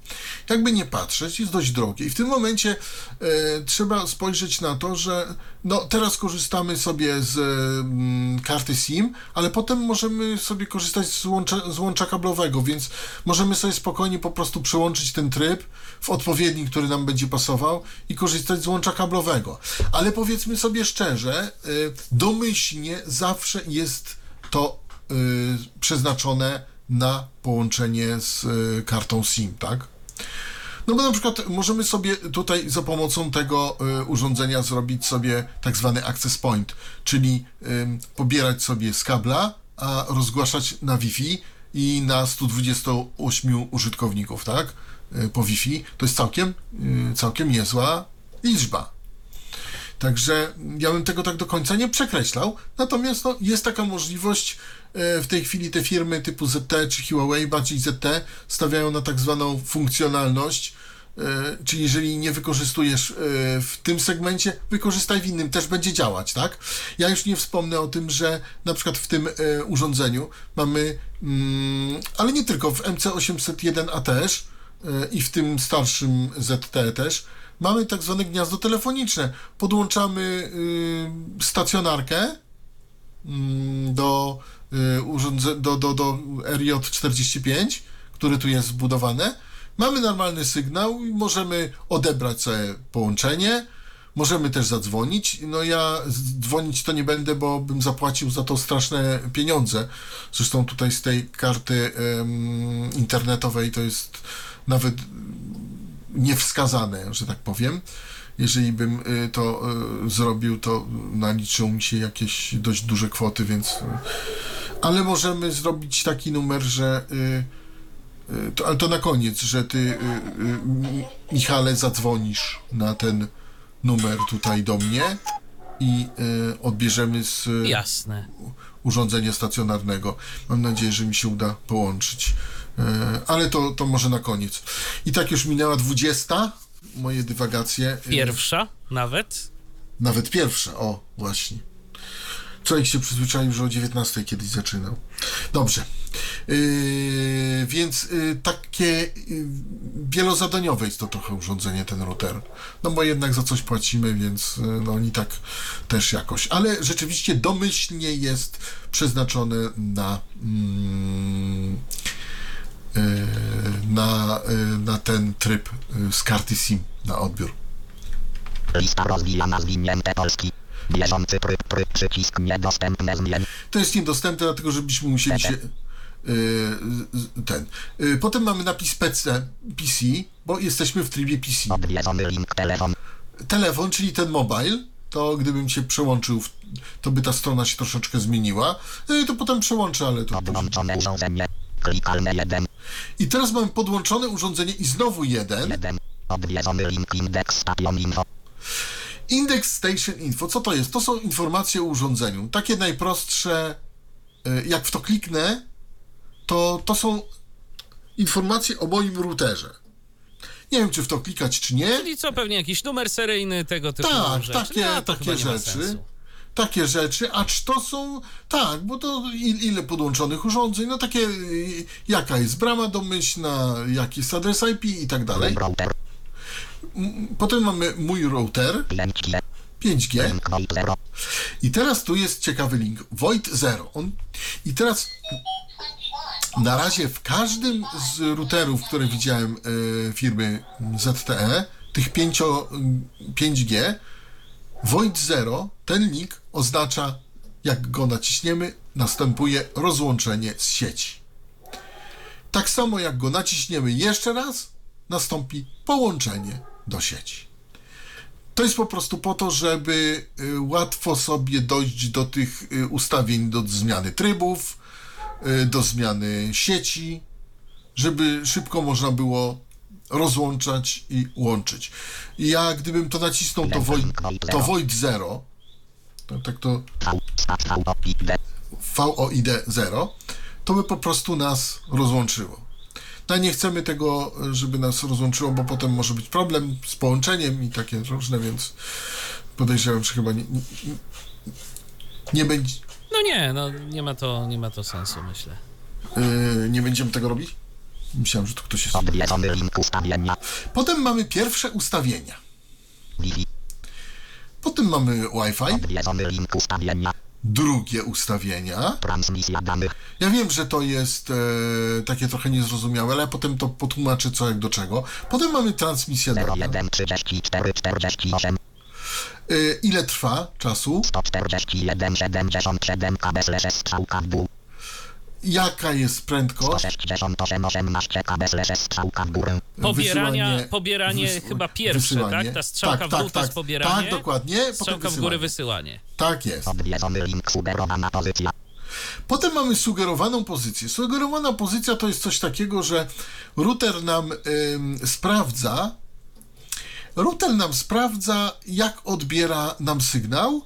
Jakby nie patrzeć, jest dość drogie i w tym momencie e, trzeba spojrzeć na to, że no teraz korzystamy sobie z mm, karty SIM, ale potem możemy sobie korzystać z łącza, z łącza kablowego, więc możemy sobie spokojnie po prostu przełączyć ten tryb w odpowiedni, który nam będzie pasował i korzystać z łącza kablowego. Ale powiedzmy sobie szczerze, y, domyślnie zawsze jest to y, przeznaczone na połączenie z y, kartą SIM, tak? No bo na przykład możemy sobie tutaj za pomocą tego urządzenia zrobić sobie tak zwany access point, czyli pobierać sobie z kabla, a rozgłaszać na Wi-Fi i na 128 użytkowników, tak? Po Wi-Fi. To jest całkiem, całkiem niezła liczba. Także ja bym tego tak do końca nie przekreślał. Natomiast no, jest taka możliwość. e, W tej chwili te firmy typu ZT czy Huawei, bardziej ZT, stawiają na tak zwaną funkcjonalność. e, Czyli jeżeli nie wykorzystujesz e, w tym segmencie, wykorzystaj w innym, też będzie działać, tak? Ja już nie wspomnę o tym, że na przykład w tym urządzeniu mamy, mm, ale nie tylko, w MC801A też i w tym starszym ZT też, mamy tak zwane gniazdo telefoniczne. Podłączamy y, stacjonarkę mm, do, y, urządze, do, do, do RJ45, które tu jest zbudowane. Mamy normalny sygnał i możemy odebrać sobie połączenie. Możemy też zadzwonić. No ja dzwonić to nie będę, bo bym zapłacił za to straszne pieniądze. Zresztą tutaj z tej karty em, internetowej to jest nawet niewskazane, że tak powiem. Jeżeli bym y, to y, zrobił, to naliczył mi się jakieś dość duże kwoty, więc. y, Ale możemy zrobić taki numer, że. To, ale to na koniec, że ty, Mi- Michale, zadzwonisz na ten numer tutaj do mnie i odbierzemy z Jasne. urządzenia stacjonarnego. Mam nadzieję, że mi się uda połączyć. E, Ale to, to może na koniec. I tak już minęła 20. Moje dywagacje. E, Pierwsza nawet. Nawet pierwsza, o, właśnie. Człowiek się przyzwyczaił, że o 19 kiedyś zaczynał. Dobrze. Yy, więc yy, takie yy, wielozadaniowe jest to trochę urządzenie, ten router. No bo jednak za coś płacimy, więc no oni tak też jakoś. Ale rzeczywiście domyślnie jest przeznaczone na. Mm, na, yy, na ten tryb yy, z karty SIM, na odbiór. Lista rozwijana zwinięte polski. Bieżący tryb, tryb, przycisk niedostępne zmień. To jest niedostępne, dlatego żebyśmy musieli się. Ten. Potem mamy napis PC, PC, bo jesteśmy w trybie PC. Odwiedzony link telefon. Telefon, czyli ten mobile, to gdybym się przełączył, to by ta strona się troszeczkę zmieniła. To potem przełączę, ale to. Podłączone urządzenie. Klikalne 1. I teraz mamy podłączone urządzenie i znowu jeden. 1. Odwiedzony link index station info. Index Station Info. Co to jest? To są informacje o urządzeniu. Takie najprostsze. yy, Jak w to kliknę, to, to są informacje o moim routerze. Nie wiem, czy w to klikać, czy nie. Czyli co, pewnie jakiś numer seryjny tego typu Tak, rzeczy. takie, no, takie rzeczy. sensu. Takie rzeczy, acz to są, tak, bo to il, ile podłączonych urządzeń, no takie, y, jaka jest brama domyślna, jaki jest adres IP i tak dalej. Potem mamy mój router, Klęczki. 5G. Link Void 0. I teraz tu jest ciekawy link. Void 0. On... I teraz na razie w każdym z routerów, które widziałem e, firmy ZTE, tych 5, 5G, Void 0, ten link oznacza, jak go naciśniemy, następuje rozłączenie z sieci. Tak samo jak go naciśniemy jeszcze raz, nastąpi połączenie do sieci. To jest po prostu po to, żeby y, łatwo sobie dojść do tych y, ustawień, do zmiany trybów, y, do zmiany sieci, żeby szybko można było rozłączać i łączyć. I ja gdybym to nacisnął, to Void, to void 0, to, tak to. VOID 0, to by po prostu nas rozłączyło. No nie chcemy tego, żeby nas rozłączyło, bo potem może być problem z połączeniem i takie różne, więc podejrzewam, że chyba nie, nie, nie, będzie, No nie, no nie ma to, nie ma to sensu, myślę. yy, nie będziemy tego robić. Myślałem, że to ktoś jest. Odwiedzony link ustawienia. Potem mamy pierwsze ustawienia. Wi-Fi. Potem mamy Wi-Fi, Odwiedzony link ustawienia. drugie ustawienia. Transmisja danych. Ja wiem, że to jest e, takie trochę niezrozumiałe, ale ja potem to potłumaczę co jak do czego. Potem mamy transmisję danych. 01 34 48 E, ile trwa czasu? 141 77 KB strzałka w dół. Jaka jest prędkość? 168 18 KB slash strzałka w górę. Pobierania, Wysyłanie- pobieranie wys- chyba pierwsze, wysyłanie. tak? Ta strzałka Tak, w dół tak, to jest tak. pobieranie. Tak, dokładnie. Strzałka w wysyłanie. górę wysyłanie. Tak jest. Odwiedzony link sugerowana pozycja. Potem mamy sugerowaną pozycję. Sugerowana pozycja to jest coś takiego, że router nam ym, sprawdza, router nam sprawdza, jak odbiera nam sygnał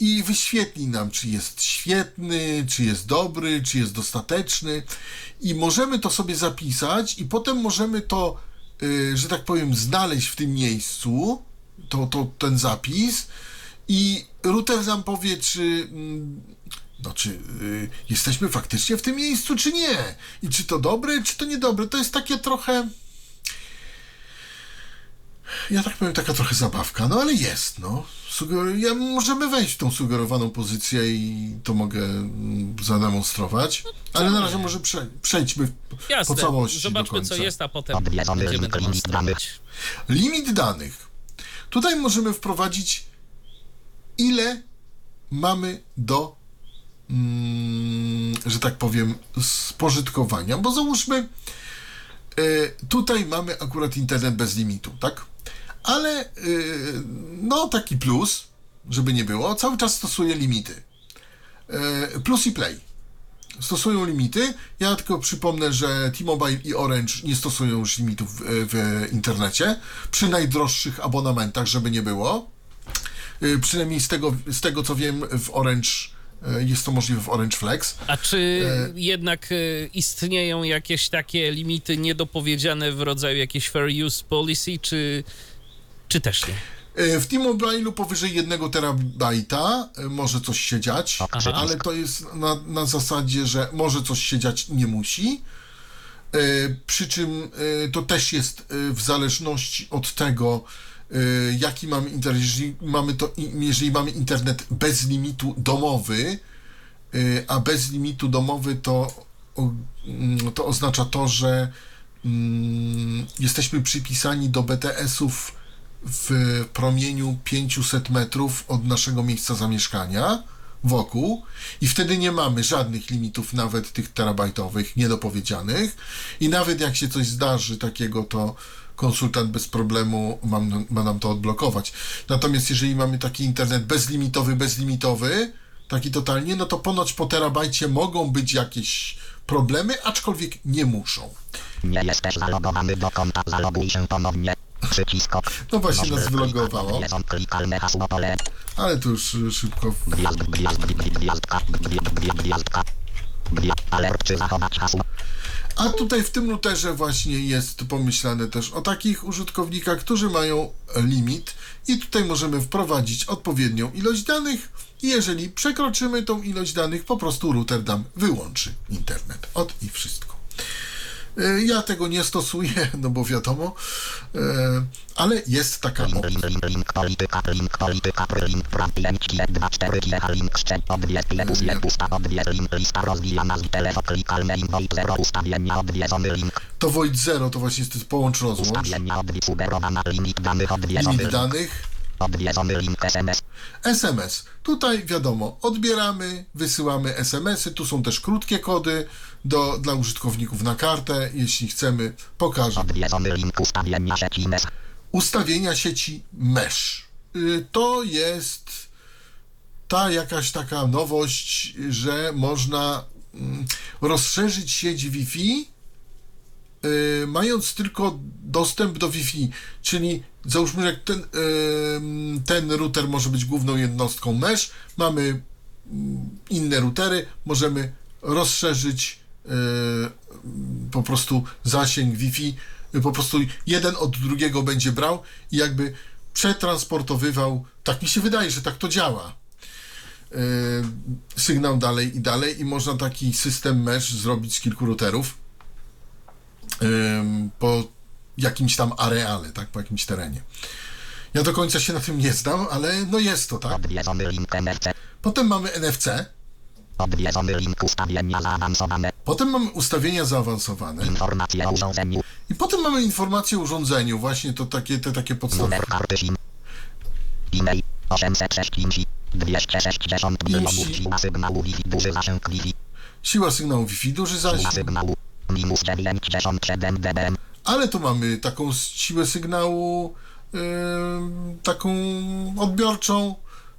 i wyświetli nam, czy jest świetny, czy jest dobry, czy jest dostateczny. I możemy to sobie zapisać, i potem możemy to, y, że tak powiem, znaleźć w tym miejscu, to, to, ten zapis, i router nam powie, czy. mm, No, czy y, jesteśmy faktycznie w tym miejscu, czy nie? I czy to dobre, czy to niedobre? To jest takie trochę. Ja tak powiem, taka trochę zabawka, no ale jest, no. Suger- ja, możemy wejść w tą sugerowaną pozycję i to mogę mm, zademonstrować. Ale na razie może prze, przejdźmy po Jasne, całości. do zobaczmy co jest, a potem Odwiedzony będziemy demonstrować. Limit danych. Tutaj możemy wprowadzić, ile mamy do, mm, że tak powiem, spożytkowania. Bo załóżmy, e, tutaj mamy akurat internet bez limitu, tak? Ale, e, no, taki plus, żeby nie było, cały czas stosuje limity. E, plus i play stosują limity. Ja tylko przypomnę, że T-Mobile i Orange nie stosują już limitów w, internecie, przy najdroższych abonamentach, żeby nie było. Y, Przynajmniej z tego, z tego co wiem, w Orange y, jest to możliwe w Orange Flex. A czy E, jednak istnieją jakieś takie limity niedopowiedziane w rodzaju jakiejś fair use policy, czy, czy też nie? Y, W T-Mobile'u powyżej 1 terabajta y, może coś się dziać, Aha. ale to jest na, na zasadzie, że może coś się dziać, nie musi. Y, Przy czym to też jest w zależności od tego, jaki mamy internet. Jeżeli mamy, to, jeżeli mamy internet bez limitu domowy, a bez limitu domowy to, mm, to oznacza to, że mm, jesteśmy przypisani do BTS-ów w promieniu 500 metrów od naszego miejsca zamieszkania wokół i wtedy nie mamy żadnych limitów, nawet tych terabajtowych, niedopowiedzianych i nawet jak się coś zdarzy takiego, to konsultant bez problemu ma, ma nam to odblokować. Natomiast jeżeli mamy taki internet bezlimitowy, bezlimitowy, taki totalnie, no to ponoć po terabajcie mogą być jakieś problemy, aczkolwiek nie muszą. Nie jesteś zalogowany do konta. Zaloguj się ponownie. Przycisk ok. No właśnie nas wylogowało. Ale to już y, szybko Gwiazd, gwiazd, gwiazd, gwiazdka, gwiazd, gwiazd, gwiazdka. Gwiazd, alert, czy zachować hasło. A tutaj w tym routerze właśnie jest pomyślane też o takich użytkownikach, którzy mają limit i tutaj możemy wprowadzić odpowiednią ilość danych i jeżeli przekroczymy tą ilość danych, po prostu router nam wyłączy internet. Od i wszystko. E, Ja tego nie stosuję, no bo wiadomo, e, ale jest taka opcja. To Void Zero to właśnie jest połącz rozłącz. limit danych, odwiedzony, link, SMS, SMS. Tutaj wiadomo, odbieramy, wysyłamy SMS-y. Tu są też krótkie kody do, dla użytkowników na kartę. Jeśli chcemy, pokażę. odwiedzony, link, ustawienia, sieci, mes, Ustawienia sieci mesh. Y, To jest ta jakaś taka nowość, że można mm, rozszerzyć sieć Wi-Fi, y, mając tylko dostęp do Wi-Fi, czyli załóżmy, jak ten, ten router może być główną jednostką mesh, mamy mm, inne routery, możemy rozszerzyć y, po prostu zasięg Wi-Fi, po prostu jeden od drugiego będzie brał i jakby przetransportowywał, tak mi się wydaje, że tak to działa, y, sygnał dalej i dalej i można taki system mesh zrobić z kilku routerów. Po jakimś tam areale, tak, po jakimś terenie. Ja do końca się na tym nie znam, ale no jest to, tak? Potem mamy NFC, potem mamy ustawienia zaawansowane. Informacje o urządzeniu, i potem mamy informacje o urządzeniu, właśnie to takie, te takie podstawy. numer karty SIM, e-mail, 806 5, 260 milionów, siła sygnału Wi-Fi, duży zasięg Wi-Fi, Siła sygnału Wi-Fi, duży siła zasięg, sygnału, minus 97 dBm, ale tu mamy taką siłę sygnału, ym, taką odbiorczą.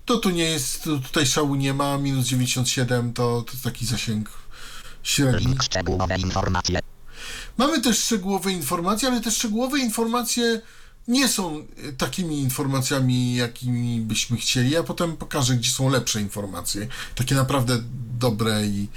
To tu nie jest, tu- tutaj szału nie ma, minus 97 to, to taki zasięg średni. szczegółowe informacje, Mamy też szczegółowe informacje, ale te szczegółowe informacje nie są takimi informacjami, jakimi byśmy chcieli. Ja potem pokażę, gdzie są lepsze informacje. Takie naprawdę dobre i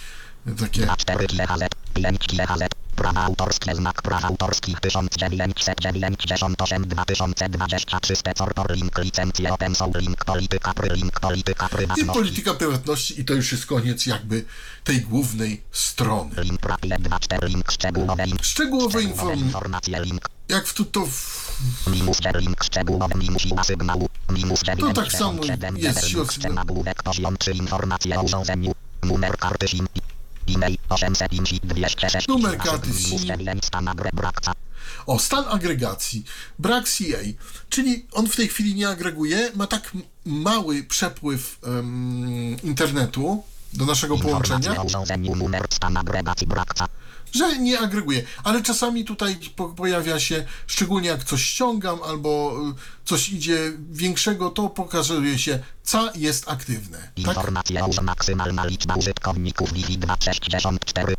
takie. 4 GHz, 5 GHz, prawa autorskie, znak praw autorskich 1998 2023 Specor link, licencje open source, link, polityka, pry, link, polityka, I prywatności, polityka prywatności, i to już jest koniec jakby tej głównej strony. link, praw, 2, 4, link, szczegółowe, link, Szczegółowe szczegółowe informacje. link, Jak w tu to w, minus, link, szczegółowe, minus, siła sygnału, minus, To tak samo jest siła sygnału. poziom, czy informacje o urządzeniu, numer karty SIM, e-mail, 805, 206, Numer karty brakca, O, stan agregacji. Brak CA. Czyli on w tej chwili nie agreguje, ma tak mały przepływ em, internetu do naszego połączenia, Że nie agreguje. Ale czasami tutaj po, pojawia się, szczególnie jak coś ściągam albo y, coś idzie większego, to pokazuje się, ca jest aktywne. Tak? Informacja o maksymalna liczba użytkowników Wi-Fi 264,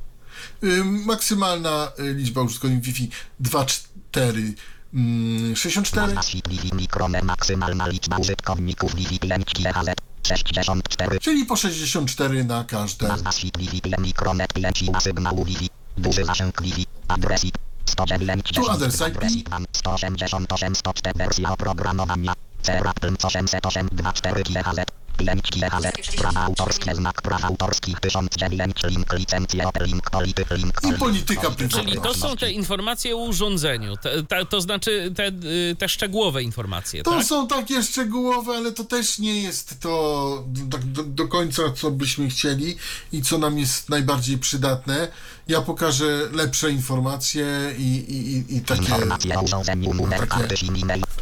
Y, maksymalna y, liczba użytkowników Wi-Fi 2,4 mm, 64. nazwa SIP Wi-Fi mikromer, maksymalna liczba użytkowników Wi-Fi 5 GHz, 64, Czyli po 64 na każde. nazwa SIP Wi-Fi mikromet 5 siła sygnału Wi-Fi, duży zasięg Wi-Fi, adres IP, 109 Tu adres IP. adres IP, 188 104 wersja oprogramowania, Seraptym 80824 GHz, 5 GHz, prawa autorskie, znak praw autorskich 1009, link, licencje, link, polityk, link, I polityka Czyli to są te informacje o urządzeniu, te, te, to znaczy te, y, te szczegółowe informacje, To tak? są takie szczegółowe, ale to też nie jest to do, do, do końca, co byśmy chcieli i co nam jest najbardziej przydatne. Ja pokażę lepsze informacje i, i, i, takie. takie-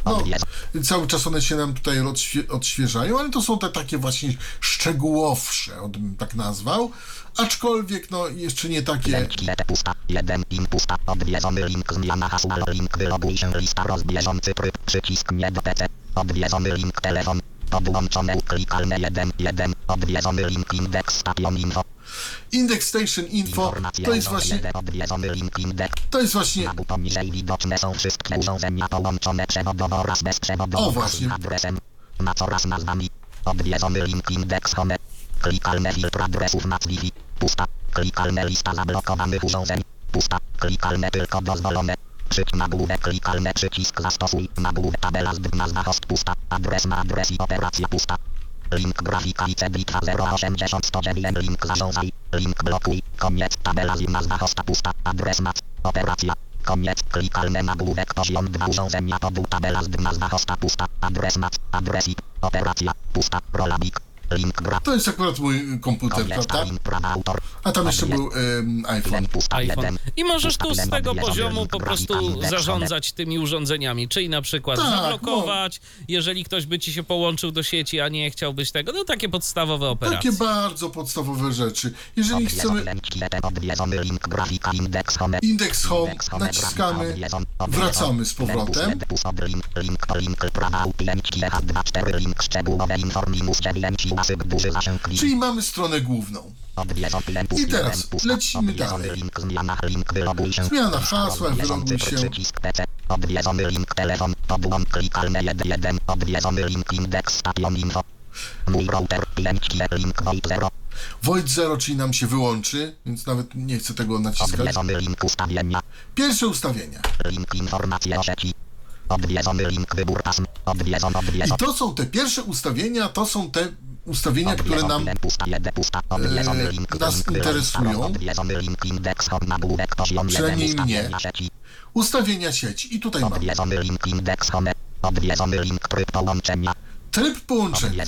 No, cały czas one się nam tutaj odświe, odświeżają, ale to są te takie właśnie szczegółowsze, o bym tak nazwał. Aczkolwiek, no, jeszcze nie takie. Jeden odwiedzony link zmiana hasła, link wyloguj się lista rozbieżący tryb, przycisk nie do PC, odwiedzony link telefon, podłączone klikalne 1, 1, odwiedzony link indeks station info, Index Station Info to jest właśnie, to jest właśnie poniżej widoczne są wszystkie urządzenia połączone przewodowo oraz bezprzewodowo O, właśnie. z adresem, na coraz nazwami, odwiedzony link indeks home, klikalne filtr adresów na Wi-Fi, pusta, klikalne lista zablokowanych urządzeń, pusta, klikalne tylko dozwolone, przyć nagłówek, klikalne przycisk zastosuj, nagłówek tabela z nazwa host pusta, adres na adres i operacja pusta. Link grafika i cedlitwa 080 109 link zarządzaj, link blokuj, koniec, tabela z nazwa hosta pusta, adres mac, Operacja. Koniec. Klikalne nagłówek poziom 2 urządzenia to był tabela z nazwa hosta pusta. Adres mac. Adres IP. Operacja. Pusta. Rolabik. Link. To jest akurat mój komputer, prawda? Link. A tam jeszcze był em, iPhone. IPhone. I możesz tu z tego poziomu link po prostu indeks zarządzać tymi urządzeniami, czyli na przykład Tak, zablokować, jeżeli ktoś by ci się połączył do sieci, a nie chciałbyś tego, no takie podstawowe operacje. Takie bardzo podstawowe rzeczy. Jeżeli chcemy Odwiedzony jeden odwiedzony link grafika indeks home. indeks home, Indeks home, naciskamy, grafika odwiedzony, odwiedzony. wracamy z powrotem. Lempus, lempus, od link, link to link prawa upięć H24 link szczegółowe informimus 9 łasyk duży zasięg link. Czyli mamy stronę główną. Odwiedzony lempus, I teraz lempus, lecimy odwiedzony dalej. Link, zmiana, link, wyloguj się. Zmiana hasła, wyloguj się. Odwiedzony link, telefon, podłącz klikalne 1, odwiedzony link, indeks, station info. Mój router, 5 link, void 0, Void 0, czyli nam się wyłączy, więc nawet nie chcę tego naciskać. odwiedzony link, ustawienia. Pierwsze ustawienia. Link informacje o sieci. Odwiedzony link wybór pasm. Odwiedzony, I odwiedzony. to są te pierwsze ustawienia, to są te ustawienia, które nam e, nas interesują. Przynajmniej mnie. ustawienia sieci. I tutaj mamy tryb połączenia.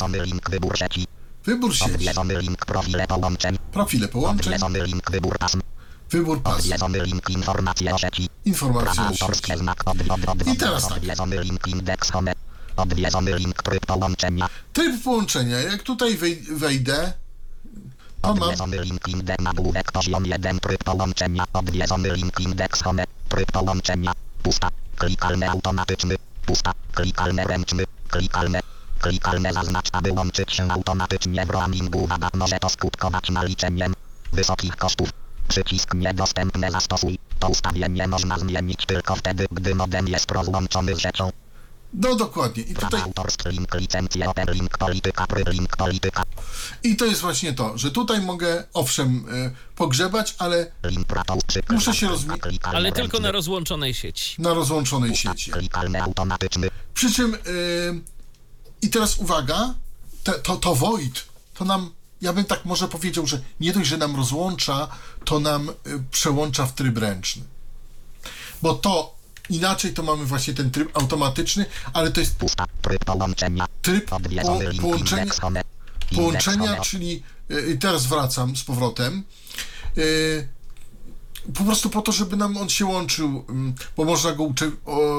wybór sieci. profile połączeń. wybór link informacje o sieci. informacje o sieci. I teraz tak. Odwiedzony link tryb połączenia. Tryb połączenia, jak tutaj wej- wejdę, to mam Odwiedzony link indeks nagłówek poziom 1 tryb połączenia. Odwiedzony link indeks home. Tryb połączenia. Pusta. Klikalny automatyczny. Pusta. Klikalny ręczny. Klikalny. Klikalne zaznacz, aby łączyć się automatycznie w roamingu. Uwaga, może to skutkować naliczeniem wysokich kosztów. Przycisk niedostępny zastosuj. To ustawienie można zmienić tylko wtedy, gdy modem jest rozłączony z siecią. No dokładnie. I tutaj i to jest właśnie to, że tutaj mogę owszem y, pogrzebać, ale Muszę się rozmi- klikalny Ale tylko na rozłączonej sieci. na rozłączonej sieci. Przy czym y, i teraz uwaga, te, to, to void, to nam, ja bym tak może powiedział, że nie dość, że nam rozłącza, to nam y, przełącza w tryb ręczny. Bo to inaczej to mamy właśnie ten tryb automatyczny, ale to jest Pusta. Tryb połączenia. tryb po, połączenia, połączenia, home. czyli y, teraz wracam z powrotem. y, po prostu po to, żeby nam on się łączył, ym, bo można go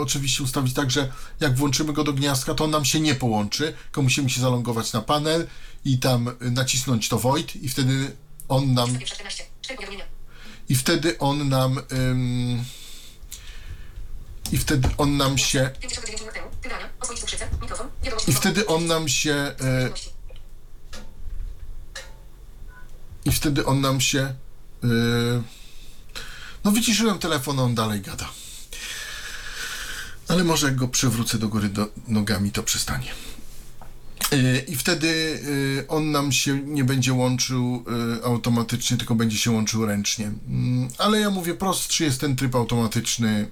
oczywiście ustawić tak, że jak włączymy go do gniazdka, to on nam się nie połączy, tylko musimy się zalogować na panel i tam y, nacisnąć to void i wtedy on nam i wtedy on nam ym, i wtedy on nam się i wtedy on nam się i wtedy on nam się no wyciszyłem telefon, on dalej gada. Ale może jak go przewrócę do góry do, nogami, to przestanie. Yy, I wtedy yy, on nam się nie będzie łączył yy, automatycznie, tylko będzie się łączył ręcznie. Mm, Ale ja mówię, prostszy jest ten tryb automatyczny.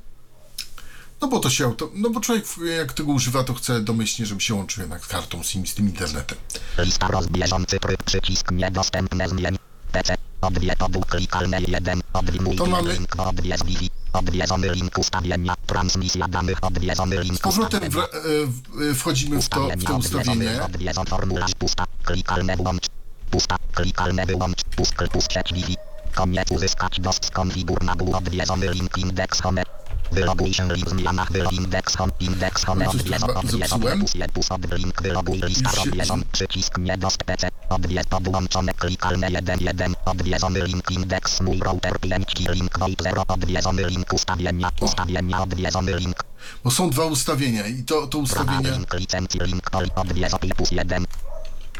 No bo to się auto, no bo człowiek jak tego używa, to chce domyślnie, żeby się łączył jednak z kartą SIM, z tym internetem. Lista rozbieżący przycisk niedostępne zmień. PC. Odwie podół klikalne 1. Odwimuj To mamy- link Wi-Fi. Odwiedzony link ustawienia. Transmisja danych. Odwiedzony link Z powrotem w, ustawienia. e, w, wchodzimy w to, w to ustawienie. Odwiedzą formularz pusta. Klikalne włącz. Pusta. Klikalne wyłącz. Pust. Wi-Fi. Koniec uzyskać dost nagłów odwiedzony link indeks home. Wyloguj się link zmiana wylo indeks home indeks home Oj, coś tu odwiedzą chyba odwiedzą zepsułem. pus jed pus od link wyloguj lista odwiedzą przycisk niedost PC odwiedz podłączone klikalne 1 1 odwiedzony link indeks mój router 5 link void 0 odwiedzony link ustawienia ustawienia odwiedzony link Bo są dwa ustawienia i to, to Prawa ustawienia. link licencji link poli odwiedzony plus 1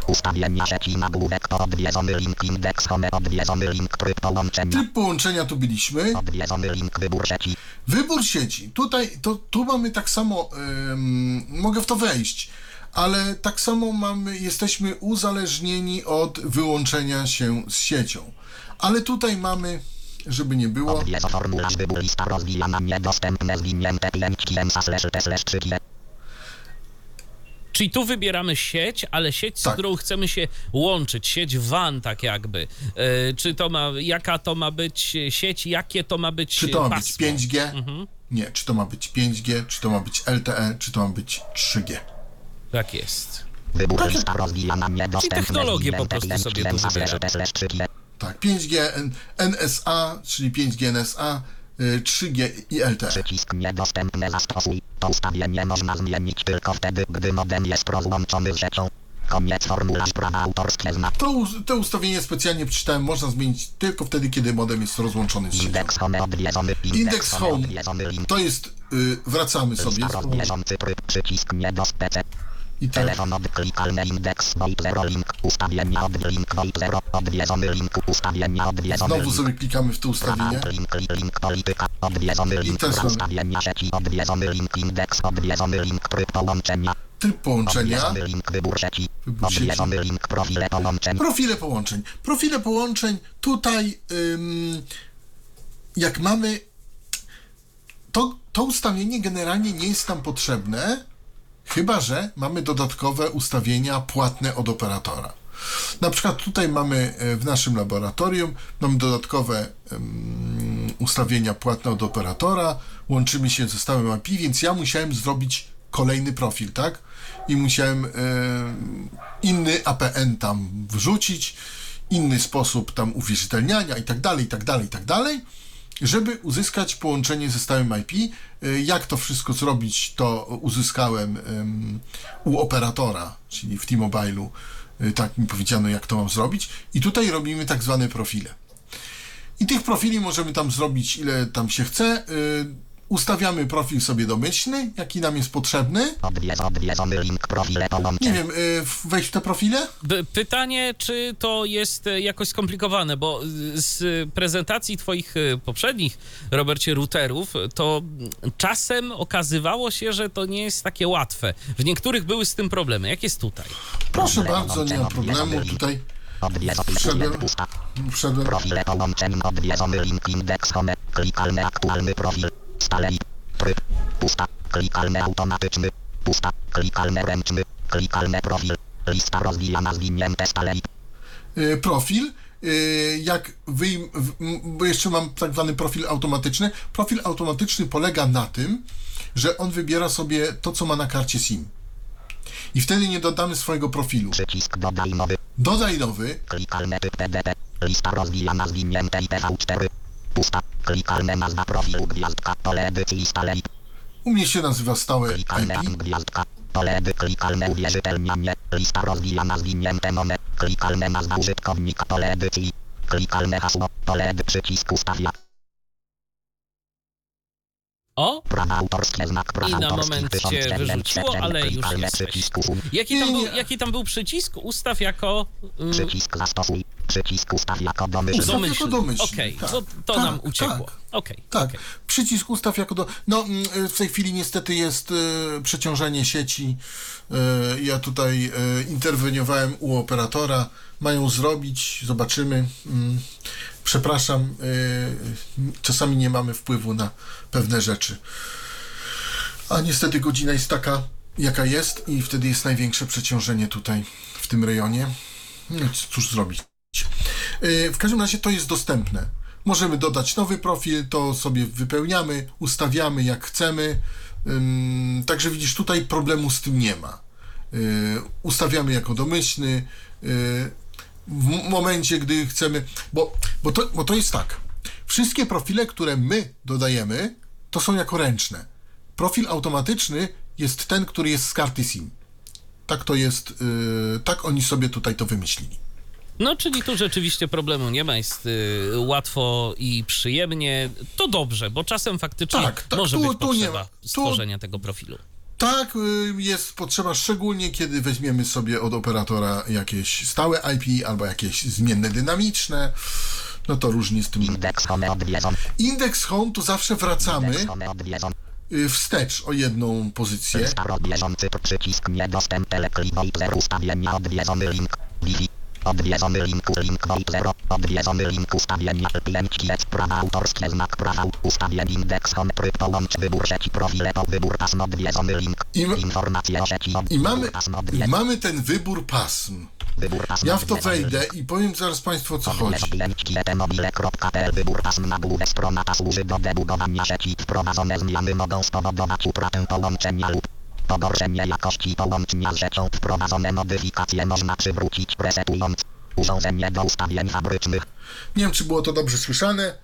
Ustawienia sieci nagłówek to odwiedzony link indeks home odwiedzony link tryb połączenia Tryb połączenia tu byliśmy. odwiedzony link wybór sieci Wybór sieci. Tutaj, to, tu mamy tak samo, ym, mogę w to wejść, ale tak samo mamy, jesteśmy uzależnieni od wyłączenia się z siecią. Ale tutaj mamy, żeby nie było, Odwiedza formularz wybór lista rozwijana niedostępne zwinięte 5 km slash t slash 3 km Czyli tu wybieramy sieć, ale sieć, z Tak. którą chcemy się łączyć, sieć WAN tak jakby. E, czy to ma, jaka to ma być sieć, jakie to ma być Czy to ma pasmo? być 5G? Nie, czy to ma być 5G, czy to ma być LTE, czy to ma być 3G. Tak jest. Wybór Tak. lista rozwijana niedostępne. technologię po prostu sobie tu klienta wybieramy. slash slash 3G. Tak, 5G, N- NSA, czyli 5G NSA, 3G i LTE. Przycisk niedostępne zastosuj. To ustawienie można zmienić tylko wtedy, gdy modem jest rozłączony z siecią. Koniec formularz prawa autorskie zna. To, to ustawienie specjalnie przeczytałem, można zmienić tylko wtedy, kiedy modem jest rozłączony z siecią. Indeks home odwiedzony. Indeks home, to jest, y, wracamy sobie. Przycisk niedostępny. I tak, Telefon odklikalny indeks Volt 0 link. Ustawienia od link Volt 0. Odwiedzony link. Ustawienia odwiedzony znowu sobie klikamy w to ustawienie. Link, link, link, polityka, odwiedzony link, ustawienia sieci, odwiedzony link, indeks, odwiedzony link, tryb połączenia, połączenia, link, wybór sieci, Wybór sieci. odwiedzony link, profile połączeń, profile połączeń. Profile połączeń, tutaj ym, jak mamy, to, to ustawienie generalnie nie jest nam potrzebne, chyba że mamy dodatkowe ustawienia płatne od operatora. Na przykład tutaj mamy e, w naszym laboratorium mamy dodatkowe em, ustawienia płatne od operatora, łączymy się ze stałym IP, więc ja musiałem zrobić kolejny profil, tak? I musiałem em, inny APN tam wrzucić, inny sposób tam uwierzytelniania i tak dalej, i tak dalej, i tak dalej żeby uzyskać połączenie ze stałym IP. Y, Jak to wszystko zrobić, to uzyskałem u operatora, czyli w T-Mobile'u, y, tak mi powiedziano, jak to mam zrobić. I tutaj robimy tak zwane profile. I tych profili możemy tam zrobić, ile tam się chce. Y, Ustawiamy profil sobie domyślny, jaki nam jest potrzebny. Nie wiem, y, wejść w te profile? Pytanie, czy to jest e, jakoś skomplikowane, bo y, z prezentacji twoich poprzednich, Robercie, routerów, to czasem okazywało się, że to nie jest takie łatwe. W niektórych były z tym problemy. Jak jest tutaj? Proszę bardzo, nie ma problemu. Tutaj wszedłem, wszedłem. profile połączeń, odwiedzony link, indeks home, klikalny aktualny profil, stale i tryb, pusta, klikalny automatyczny, pusta, klikalny ręczny, klikalny profil, lista rozwijana zwinięte stale i y, profil. y, Jak wyjm, bo jeszcze mam tak zwany profil automatyczny. Profil automatyczny polega na tym, że on wybiera sobie to, co ma na karcie SIM. I wtedy nie dodamy swojego profilu. przycisk dodaj nowy, Dodaj nowy, Klikalne typ PDP. Lista rozwijana zwinięte IPv4. Pusta. Klikalne nazwa profilu gwiazdka. Pole edycji stale i u mnie się nazywa stałe klikalne IP. gwiazdka. Pole edy klikalne uwierzytelnianie. Lista rozwijana zwinięte nome. Klikalne nazwa użytkownika. Pole edycji. Klikalne hasło. Pole edy przycisk ustawia. O, Prawa autorskie znak praw I na moment cię 1400 wyrzuciło, ale już jesteś. jaki tam, był, jaki tam był przycisk? Ustaw jako... mm, Przycisk zastosuj. Przycisk ustaw jako domyślny. Ustaw domyślny. jako domyślny, Okej, tak. to, to Tak, nam uciekło. tak. Okej, Tak, okej. przycisk ustaw jako do. No, mm, w tej chwili niestety jest e, przeciążenie sieci. E, ja tutaj e, interweniowałem u operatora. Mają zrobić, zobaczymy. Mm, przepraszam, e, czasami nie mamy wpływu na pewne rzeczy. A niestety godzina jest taka, jaka jest, i wtedy jest największe przeciążenie tutaj w tym rejonie. No cóż zrobić. Yy, W każdym razie to jest dostępne. Możemy dodać nowy profil, to sobie wypełniamy, ustawiamy jak chcemy. Także widzisz, tutaj problemu z tym nie ma. Yy, Ustawiamy jako domyślny. yy, W momencie, gdy chcemy. Bo, bo, to, bo to jest tak. Wszystkie profile, które my dodajemy, to są jako ręczne. Profil automatyczny jest ten, który jest z karty SIM. Tak to jest, tak oni sobie tutaj to wymyślili. No, czyli tu rzeczywiście problemu nie ma, jest y, łatwo i przyjemnie. To dobrze, bo czasem faktycznie Tak, tak, może tu- być tu nie potrzeba. Tu- stworzenia tego profilu. Tak, y, jest potrzeba szczególnie, kiedy weźmiemy sobie od operatora jakieś stałe IP albo jakieś zmienne dynamiczne. No to różnie z tym. Indeks home. Indeks home to zawsze wracamy y, wstecz o jedną pozycję. Rozbieżący przycisk ustawienia odwiedzony link. Odwiedzony linku link volt 0. Odwiedzony link ustawienia 5 kiec prawa autorskie znak prawa ustawień indeks home tryb połącz wybór sieci profile to wybór pasm odwiedzony link. I ma- Informacje o sieci od I mamy, pasm i mamy ten wybór pasm. wybór pasm Ja w to wejdę i powiem zaraz Państwu o co chodzi. Wybór pasm nagłówek strona ta służy do debudowania sieci. Wprowadzone zmiany mogą spowodować utratę połączenia lub pogorszenie jakości połączenia z siecią. Wprowadzone modyfikacje można przywrócić resetując urządzenie do ustawień fabrycznych. Nie wiem, czy było to dobrze słyszane.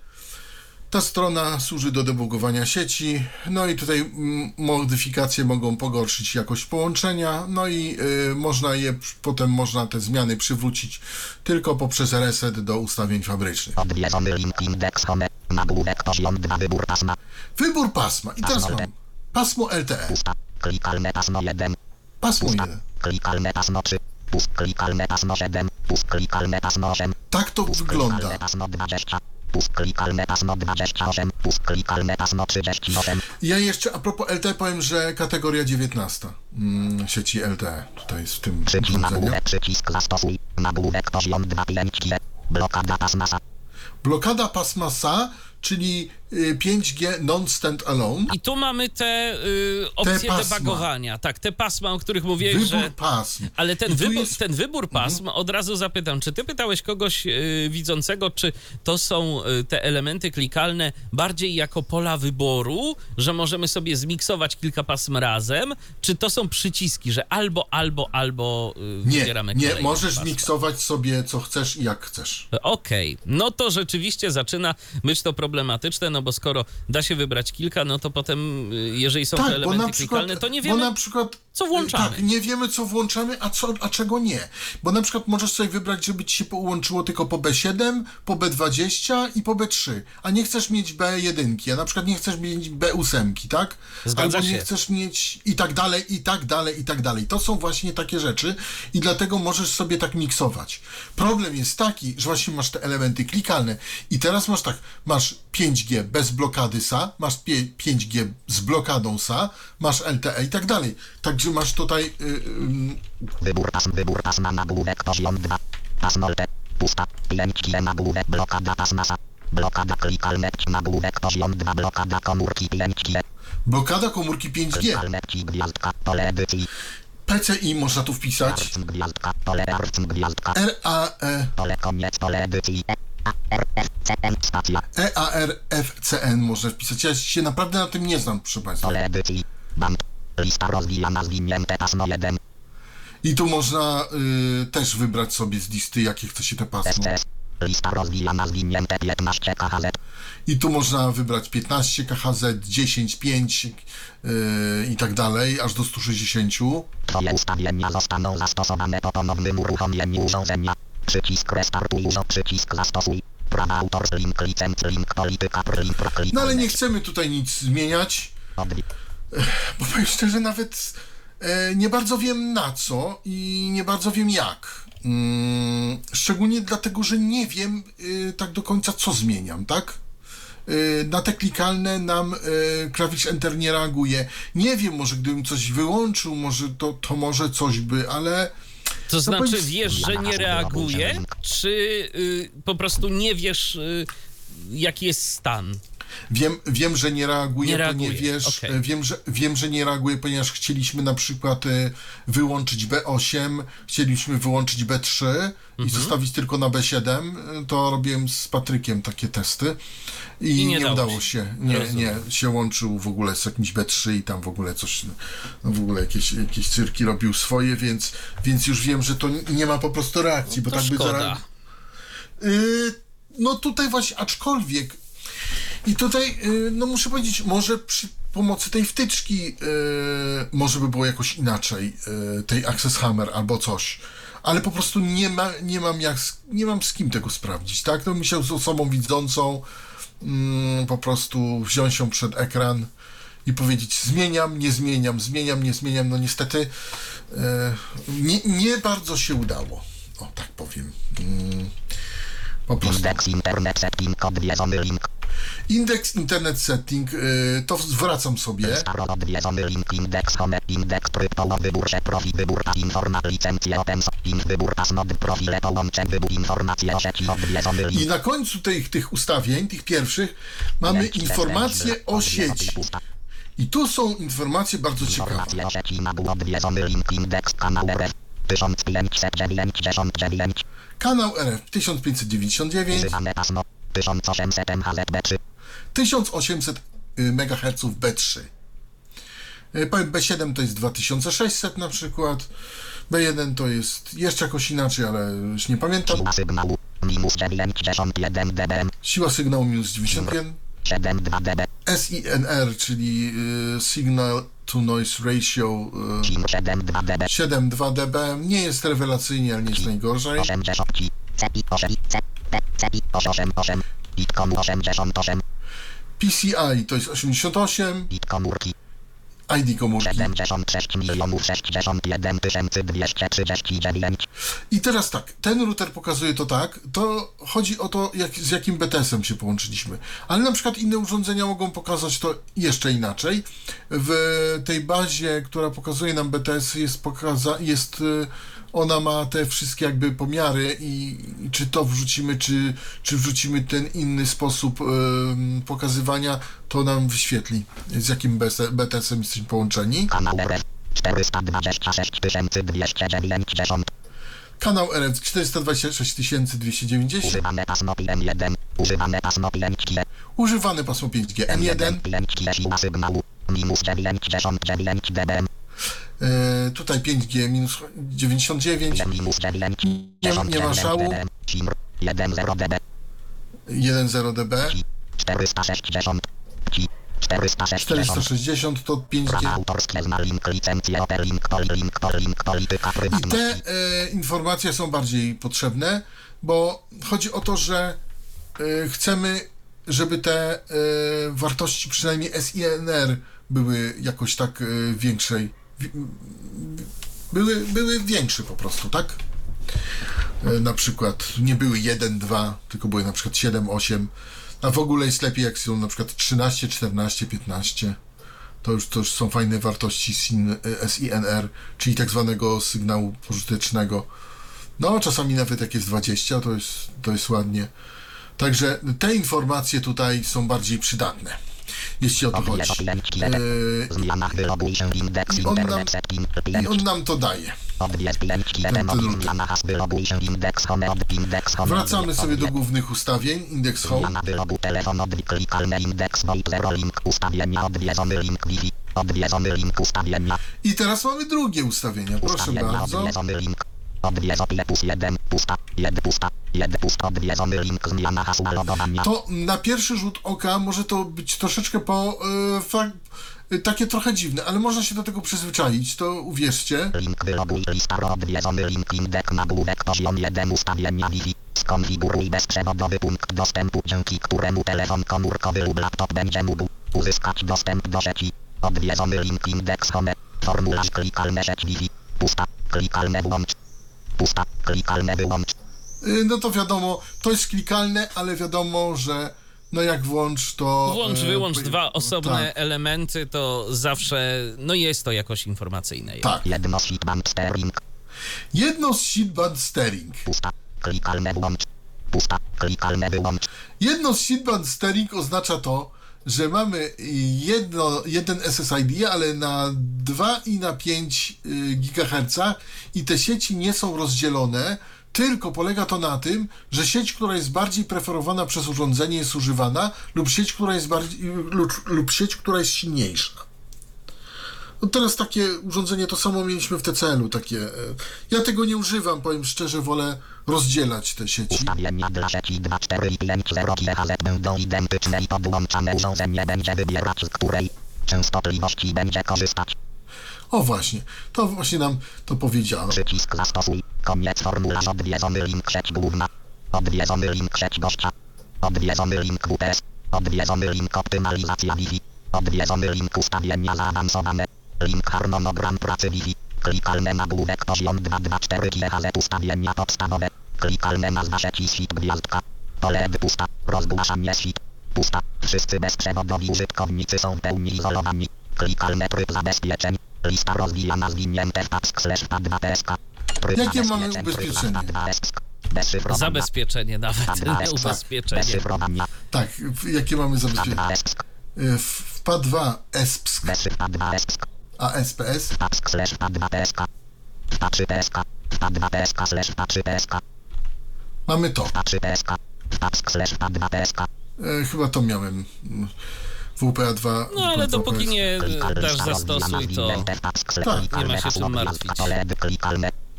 Ta strona służy do debugowania sieci, no i tutaj mm, modyfikacje mogą pogorszyć jakość połączenia, no i y, można je, potem można te zmiany przywrócić tylko poprzez reset do ustawień fabrycznych. Odwiedzony link indeks home. Nagłówek poziom 2 wybór pasma. Wybór pasma i teraz mam pasmo LTE. Klikalne pasmo 1. pasmo Pusta. 1. Klikalne pasmo 3. Pust. Klikalne pasmo 7. Pust. Klikalne pasmo 8. Tak to Pust. wygląda. Pasmo 20. Pust. Klikalne pasmo 28. Pust. Klikalne pasmo 38. Ja jeszcze a propos LTE powiem, że kategoria 19 mm, sieci LTE tutaj jest w tym Przycisk urządzeniu. nagłówek. Przycisk zastosuj. Nagłówek poziom 2 5 kie. Blokada pasma sa. Blokada pasma SA, czyli y, 5G non-stand-alone. I tu mamy te y, opcje pasma. debugowania. Tak, te pasma, o których mówiłeś, Wybór że... pasm. Ale ten wybór, jest- ten wybór pasm, od razu zapytam, czy ty pytałeś kogoś y, widzącego, czy to są y, te elementy klikalne bardziej jako pola wyboru, że możemy sobie zmiksować kilka pasm razem, czy to są przyciski, że albo, albo, albo y, Nie, wybieramy nie, możesz pasma? miksować sobie co chcesz i jak chcesz. Okej, no to rzeczywiście zaczyna być to problematyczne, no bo skoro da się wybrać kilka, no to potem, y, jeżeli są te Tak, bo elementy klikalne, to nie bo wiemy, na przykład co włączamy. Tak, nie wiemy co włączamy, a, co, a czego nie. Bo na przykład możesz sobie wybrać, żeby ci się połączyło tylko po B7, po B20 i po B3, a nie chcesz mieć B1, a na przykład nie chcesz mieć B8, tak? Zgadza Albo nie się. chcesz mieć i tak dalej, i tak dalej, i tak dalej. To są właśnie takie rzeczy i dlatego możesz sobie tak miksować. Problem jest taki, że właśnie masz te elementy klikalne i teraz masz tak, masz 5G bez blokady SA, masz pie- 5G z blokadą SA, masz LTE i tak dalej. Także masz tutaj y, y, Wybór pasm. Wybór pasma. Nagłówek poziom 2. Pasmo LT. Pusta. 5 kie. Nagłówek. Blokada pasma sa. Blokada klikalne. Nagłówek poziom 2. Blokada komórki 5 kie. blokada komórki 5G. Klikalne. Gwiazdka. Pole edycji. PCI można tu wpisać. Gwiazdka. Pole arcm gwiazdka. RAE, Pole koniec. Pole edycji. E. A. R. F. C. N. Spacja. EARFCN można wpisać. Ja się naprawdę na tym nie znam, proszę Państwa. Pole edycji. Band. Lista rozwijana zwinięte pasmo 1. I tu można y, też wybrać sobie z listy, jakie chce się te pasmo. Lista rozwijana zwinięte 15 KHZ. I tu można wybrać 15 KHZ, 10, 5 yy, i tak dalej, aż do 160. Twoje ustawienia zostaną zastosowane po ponownym uruchomieniu urządzenia. Przycisk restartuj przycisk zastosuj. Prawa autor, link licenc, link polityka, link. No ale nie chcemy tutaj nic zmieniać, bo powiem szczerze, nawet e, nie bardzo wiem na co i nie bardzo wiem jak. Mm, szczególnie dlatego, że nie wiem y, tak do końca, co zmieniam, tak? Y, Na te klikalne nam klawisz Enter nie reaguje. Nie wiem, może gdybym coś wyłączył, może to, to może coś by, ale To znaczy, powiem- wiesz, że nie reaguje, czy y, po prostu nie wiesz, y, jaki jest stan? Wiem, wiem, że nie reaguje, Nie reaguje, ponieważ okej. e, wiem, że, wiem, że nie reaguje, ponieważ chcieliśmy na przykład e, wyłączyć B8, chcieliśmy wyłączyć B3 i Mhm. zostawić tylko na B7. E, To robiłem z Patrykiem takie testy i, I nie nie, dało udało się. Nie, Rozumiem. nie, się łączył w ogóle z jakimś B3 i tam w ogóle coś, no w ogóle jakieś, jakieś cyrki robił swoje, więc, więc już wiem, że to nie ma po prostu reakcji, bo To tak by szkoda. zareagował. Y, no tutaj właśnie, aczkolwiek i tutaj, y, no muszę powiedzieć, może przy pomocy tej wtyczki y, może by było jakoś inaczej, y, tej Access Hammer albo coś. Ale po prostu nie, ma, nie, mam jak, nie mam z kim tego sprawdzić, tak? No musiał z osobą widzącą mm, po prostu wziąć ją przed ekran i powiedzieć zmieniam, nie zmieniam, zmieniam, nie zmieniam. No niestety y, nie, nie bardzo się udało. O, tak powiem. Mm, po prostu. Indeks internet setting odwiedzony link. Indeks Internet Setting, y, to zwracam sobie. Odwiedzony link indeks home indeks kryptowo wybór pas informa licencje open in wybór profile połączeń wybór informacje o sieci odwiedzony link I na końcu tych, tych ustawień, tych pierwszych, mamy informacje o sieci. I tu są informacje bardzo ciekawe. Informacje o sieci nagł odwiedzony link indeks kanał RF 1599 Kanał RF 1599, używane pasmo 1800 MHzB3 1800 MHz B3. Y, powiem, B7 to jest 2600 na przykład. B1 to jest jeszcze jakoś inaczej, ale już nie pamiętam. siła sygnału minus 91 dB Siła sygnału minus 91. 72 dB SINR, czyli y, Signal to Noise Ratio y, SIM 72 dB 7,2 dB. Nie jest rewelacyjnie, ale nie jest najgorzej. 80 CI 8 CP CI 88 Bitcom 88 PCI to jest 88. Bit komórki ID komórki. 76 milionów 61 tysięcy 239 I teraz tak, ten router pokazuje to tak, to chodzi o to, jak, z jakim BTS-em się połączyliśmy. Ale na przykład inne urządzenia mogą pokazać to jeszcze inaczej. W tej bazie, która pokazuje nam BTS, jest pokaza jest, y, ona ma te wszystkie jakby pomiary i, i czy to wrzucimy, czy, czy wrzucimy ten inny sposób ym, pokazywania, to nam wyświetli, z jakim BTS-em jesteśmy połączeni. Kanał RF 426 290 Kanał RF 426 290, Używane pasmo PM1 Używane pasmo 5G używane pasmo 5G N1, 5G siła sygnału. Minus 99 dB. e, tutaj 5G minus 99, minus 9 Nie- nie ma szału. SIM 10 dB 1.0 dB, 460 Ci 460 460 to Prawa 5G. autorskie zna link licencje OP link poli link poli link polityka I te e, informacje są bardziej potrzebne, bo chodzi o to, że e, chcemy, żeby te e, wartości, przynajmniej SINR, były jakoś tak e, większej. Były, były większe po prostu, tak? E, na przykład nie były 1, 2, tylko były na przykład 7, 8. A w ogóle jest lepiej, jak są na przykład 13, 14, 15. To już, to już są fajne wartości SIN, e, SINR, czyli tak zwanego sygnału pożytecznego. No, czasami nawet jak jest 20, to jest, to jest ładnie. Także te informacje tutaj są bardziej przydatne, jeśli o to chodzi. Indeks I on nam- I on nam to daje. Home home Wracamy sobie do głównych ustawień, home. Indeks ustawienia I teraz mamy drugie ustawienia, proszę bardzo. Odwiedzony link odwiedzo plus 1 pusta 1 pusta 1 pusta odwiedzony link zmiana hasła logowania To na pierwszy rzut oka może to być troszeczkę po, e, e, takie trochę dziwne, ale można się do tego przyzwyczaić, to uwierzcie. Link wyloguj lista odwiedzony link indek nagłówek poziom 1 ustawienia Wi-Fi skonfiguruj bezprzewodowy punkt dostępu dzięki któremu telefon komórkowy lub laptop będzie mógł uzyskać dostęp do sieci. Odwiedzony link indeks home formularz klikalne sieć Wi-Fi. Pusta. Klikalne włącz pusta klikalne wyłącz E, No to wiadomo, to jest klikalne, ale wiadomo, że no jak włącz to... Włącz, e, wyłącz dwa osobne Tak, elementy, to zawsze, no jest to jakoś informacyjne. tak. jedno band steering Jedno z seatband steering. pusta klikalne włącz pusta klikalne wyłącz Jedno z seatband steering oznacza to, że mamy jedno, jeden SSID, ale na 2 i na 5 GHz i te sieci nie są rozdzielone, tylko polega to na tym, że sieć, która jest bardziej preferowana przez urządzenie jest używana lub sieć, która jest bardziej, lub, lub sieć, która jest silniejsza. No teraz takie urządzenie to samo mieliśmy w TCL-u, takie. e, Ja tego nie używam, powiem szczerze, wolę rozdzielać te sieci. Ustawienia dla sieci 2, 4 i 5 0 GHz będą identyczne i podłączane urządzenie będzie wybierać z której częstotliwości będzie korzystać. O właśnie, to właśnie nam to powiedziano. Przycisk zastosuj. Koniec formularz odwiedzony link sieć główna. Odwiedzony link sieć gościa. Odwiedzony link WPS. Odwiedzony link optymalizacja Wi-Fi. Odwiedzony link ustawienia zaawansowane. Link harmonogram pracy Wi-Fi. Klikalne nagłówek poziom 224 GHz ustawienia podstawowe. Klikalne nazwa sieci SIP gwiazdka. Pole pusta. Rozgłaszanie SIP. Pusta. Wszyscy bezprzewodowi użytkownicy są w pełni izolowani. Klikalne tryb zabezpieczeń. Lista rozwijana zwinięte w task slash p2 psk. Tryb Jakie mamy ubezpieczenie? P2 psk. Bezszyfrowania. Zabezpieczenie nawet, P2 nie ubezpieczenie. Bezszyfrowania. Tak, jakie mamy zabezpieczenie? P2 psk. Y, W w PA2 ESPSK, Bezszyf P2 psk. a SPS Task slash p2 psk. P3 psk. P2 psk slash P3 psk. mamy to. P3 psk. Task slash P2 psk. E, chyba to miałem. mm, WPA2. No ale WPA2 dopóki nie Klikalne dasz zastosuj, to. Tak. Nie ma się czym martwić.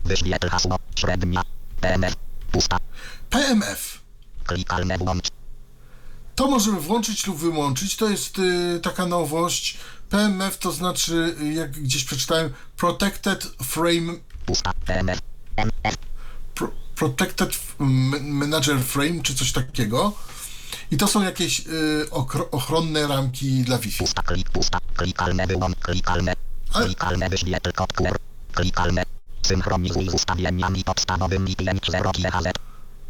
Wyświetl hasło. Średnia. PMF. Pusta. PMF. Klikalne włącz. To możemy włączyć lub wyłączyć. To jest y, taka nowość. PMF to znaczy, y, jak gdzieś przeczytałem, Protected Frame Pusta. PMF. MF. Pro, Protected Manager Frame, czy coś takiego. I to są jakieś y, okro, ochronne ramki dla Wi-Fi. Pusta. Klik. Pusta. Klikalne wyłącz. Klikalne. Klikalne wyświetl kod QR. Klikalne. Synchronizuj z ustawieniami podstawowymi 5.0 GHz.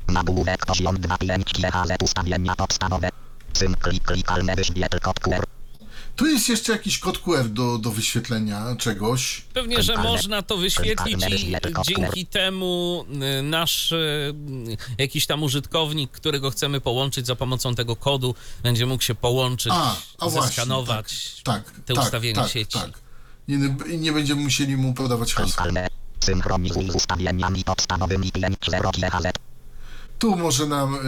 Nagłówek poziom 2.5 GHz. Ustawienia podstawowe. Syn klik. Klikalne wyświetl kod QR. Tu jest jeszcze jakiś kod QR do, do wyświetlenia czegoś. Pewnie, że można to wyświetlić i dzięki temu y, nasz y, jakiś tam użytkownik, którego chcemy połączyć za pomocą tego kodu, będzie mógł się połączyć, A, a właśnie. zeskanować Tak, te tak, ustawienia tak, sieci. Tak. Nie, nie będziemy musieli mu podawać hasła. Synchronizuj z ustawieniami podstawowymi 5.0 GHz. Tu może nam.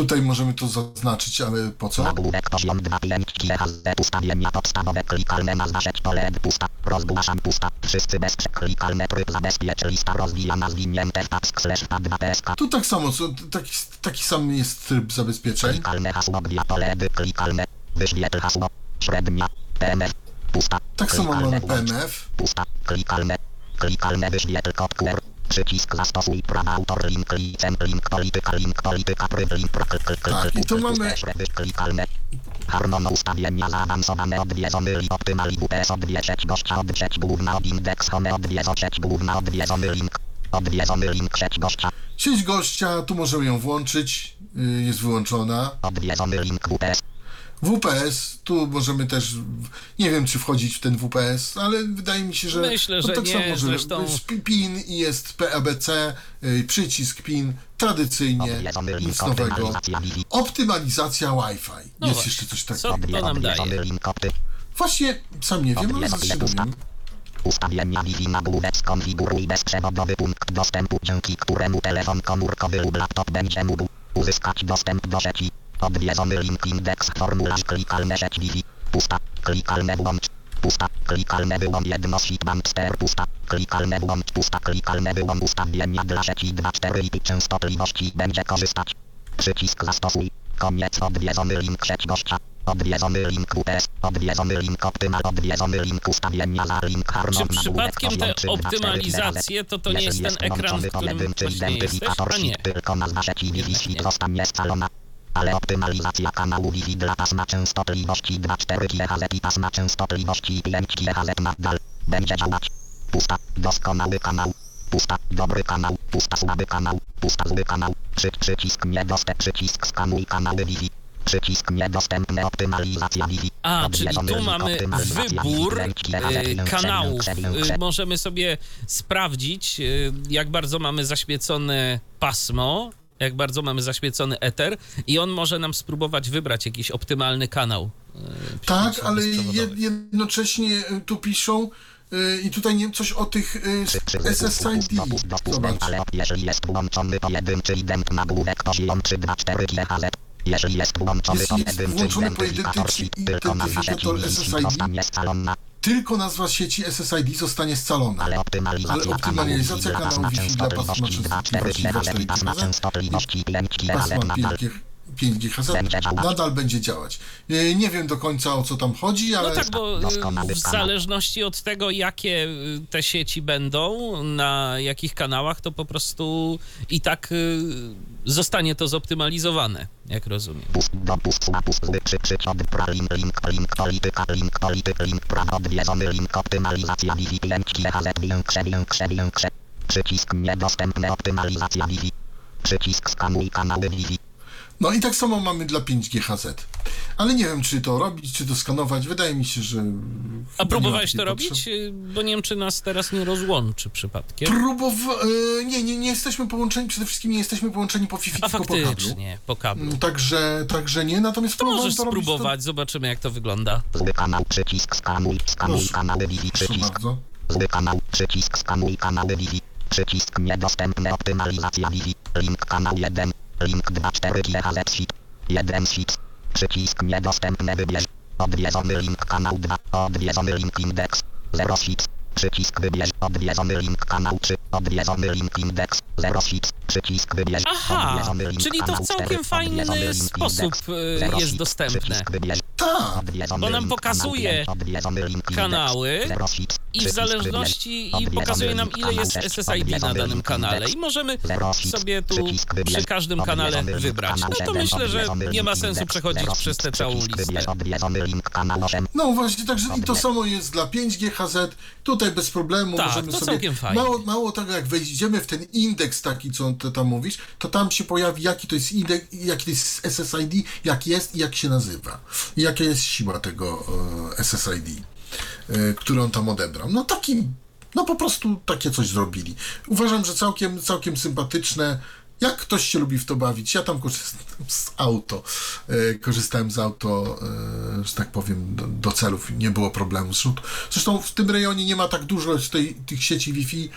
Tutaj możemy to zaznaczyć, ale po co? Nagłówek poziom 2.5 GHz. Ustawienia podstawowe. Klikalne nazwa sieć pole pusta. Rozgłaszam pusta. Wszyscy bez klikalne tryb zabezpiecz lista rozwijana zwinięte task slash p2 psk. Tu tak samo, co- taki, taki sam jest tryb zabezpieczeń. Klikalne hasło gwia pole klikalne. Wyświetl hasło. Średnia. PMF. Pusta. Tak samo mamy. PMF. Pusta. Klikalne. Klikalne wyświetl kod QR. Przycisk zastosuj prawa autor link licem link polityka link polityka pryw link pro klik klik i tu mamy- Klikalne. Harmono ustawienia zaawansowane odwiedzony link optymali WPS odwieczeć gościa odwieczeć główna od indeks home odwiedzać główna odwiedzony link. Odwiedzony link sieć gościa. Sieć gościa, tu możemy ją włączyć, y, jest wyłączona. Odwiedzony link WPS. WPS, tu możemy też, nie wiem czy wchodzić w ten WPS, ale wydaje mi się, że Myślę, że tak nie, samo możemy. zresztą- Jest PIN i jest PABC, y, przycisk PIN, tradycyjnie, nic nowego. optymalizacja Wi-Fi. No jest właśnie. jeszcze coś Co takiego. to nam daje? Właśnie, sam nie wiem, ale dowiem. Ustawienia Wi-Fi nagłówek skonfiguruj bezprzewodowy punkt dostępu, dzięki któremu telefon komórkowy lub laptop będzie mógł uzyskać dostęp do sieci. Odwiedzony link indeks formularz klikalne sieć Wi-Fi. Pusta. Klikalne włącz. Pusta. Klikalne wyłącz jednostik band ster. Pusta. Klikalne włącz. Pusta. Klikalne wyłącz ustawienia dla sieci 2.4 i częstotliwości będzie korzystać. Przycisk zastosuj. Koniec odwiedzony link sieć gościa. Odwiedzony link WPS. Odwiedzony link optymal. Odwiedzony link ustawienia za link harmon. Czy przypadkiem te optymalizacje to to nie jest ten ekran, w którym właśnie jesteś? A nie. Tylko nazwa sieci Wi-Fi nie. zostanie scalona. Ale optymalizacja kanału Wi-Fi dla pasma częstotliwości 2,4 GHz i pasma częstotliwości 5 GHz nadal będzie działać. Pusta, doskonały kanał. Pusta, dobry kanał. Pusta, słaby kanał. Pusta, zły kanał. Przy, przycisk niedostęp, przycisk skanuj kanały Wi-Fi. Przycisk niedostępny optymalizacja Wi-Fi. A, czyli tu mamy wybór Wi-Fi, 5 GHz, e, kanałów. E, Możemy sobie sprawdzić, e, jak bardzo mamy zaświecone pasmo, jak bardzo mamy zaświecony eter i on może nam spróbować wybrać jakiś optymalny kanał. e, Tak, ale jednocześnie y, tu piszą y, i tutaj nie coś o tych y, SSID. Zobacz. Ale jeżeli jest włączony pojedynczy ident nagłówek poziom 324 GHz. Jeżeli jest włączony pojedynczy identyfikator tylko identyfikator Wi-Fi SSID. zostanie scalona. Tylko nazwa sieci SSID zostanie scalona. Ale optymalizacja, kanału Wi-Fi dla pasma częstotliwości częstotliwości 2,4 GHz pasma 2,4 częstotliwości 5 pasma GHz nadal 5, 5 GHz Będzie działać. Y, Nie wiem do końca o co tam chodzi, ale No tak, bo y, w zależności od tego, jakie y, te sieci będą, na jakich kanałach, to po prostu i tak y, zostanie to zoptymalizowane, jak rozumiem. Pust, dopust, łapust, zły, przy, przy, od, pra, link, link, link, polityka, link, polityk, link, prawo, odwiedzony, link, optymalizacja Wi-Fi, 5 GHz, większe, większe, większe. Przycisk niedostępny, optymalizacja Wi-Fi. Przycisk skanuj kanały Wi-Fi. No i tak samo mamy dla 5G HZ. Ale nie wiem, czy to robić, czy to skanować. Wydaje mi się, że. A próbowałeś to robić? potrzeby. Y, Bo nie wiem, czy nas teraz nie rozłączy przypadkiem. Próbowa... e, nie, nie, nie jesteśmy połączeni, przede wszystkim nie jesteśmy połączeni po Wi-Fi, A tylko po kablu. faktycznie, po kablu. Mm, Także, także nie, natomiast To możesz to robić, spróbować, zobaczymy jak to wygląda. Zły kanał, przycisk skanuj, skanuj kanały Wi-Fi, To, proszę przycisk. bardzo. Zły kanał, przycisk skanuj kanały Wi-Fi, przycisk niedostępne optymalizacja Wi-Fi, link kanał 1, link 2 4 GHz SIP, 1 SIP, przycisk niedostępne wybierz, odwiedzony link kanał 2, odwiedzony link indeks, 0 SIP, przycisk wybierz, odwiedzony link kanał 3, odwiedzony link indeks, 0 SIP, przycisk wybierz, Aha, odwiedzony link czyli to w całkiem 4, fajny sposób, 0 jest dostępne. przycisk wybierz, Tak, odwiedzony Bo nam pokazuje kanał 5, odwiedzony link indeks, kanały. 0 SIP, I w zależności i pokazuje nam ile jest SSID na danym kanale i możemy sobie tu przy każdym kanale wybrać. No to myślę, że nie ma sensu przechodzić przez tę całą listę. odwiedzony link kanał 8, No właśnie, także i to samo jest dla 5G HZ. Tutaj bez problemu Tak, możemy to sobie. całkiem fajnie. Mało, mało tego, jak wejdziemy w ten indeks taki, co ty tam mówisz, to tam się pojawi, jaki to jest indeks, jaki to jest SSID, jak jest i jak się nazywa. I jaka jest siła tego e, SSID, e, który on tam odebrał. No taki, no po prostu takie coś zrobili. Uważam, że całkiem, całkiem sympatyczne. Jak ktoś się lubi w to bawić, ja tam korzystam z auto, e, korzystałem z auto, e, że tak powiem, do, do celów, nie było problemu. Zresztą w tym rejonie nie ma tak dużo tej, tych sieci Wi-Fi,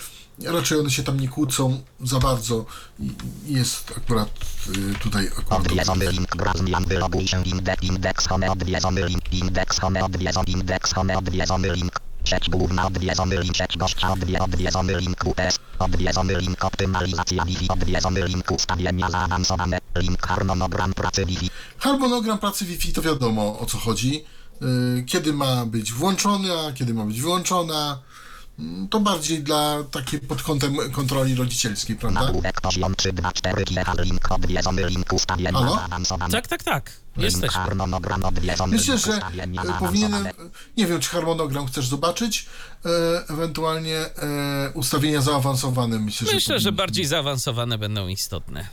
raczej one się tam nie kłócą za bardzo jest akurat e, tutaj akurat odwiedzony link brak zmian, wyloguj się indeks, indeks home, odwiedzony link, indeks home, odwiedzony, indeks home, odwiedzony link, sieć główna, odwiedzony link, sieć gościa, odwie, odwiedzony link odwiedzony link optymalizacja Wi-Fi, odwiedzony link ustawienia zaawansowane, link harmonogram pracy Wi-Fi, Harmonogram pracy Wi-Fi to wiadomo o co chodzi. Y, Kiedy ma być włączony, a kiedy ma być wyłączona. Mm, To bardziej dla takiej pod kątem kontroli rodzicielskiej, prawda? nagłówek poziom 3, 2, 4 GH, link odwiedzony link ustawienia Halo? zaawansowane, Tak, tak, tak. link Jesteśmy. harmonogram odwiedzony Myślę, link że e, powinienem, nie wiem, czy harmonogram chcesz zobaczyć, e, ewentualnie e, ustawienia zaawansowane, myślę, że, Myślę, że powinni- bardziej zaawansowane będą istotne.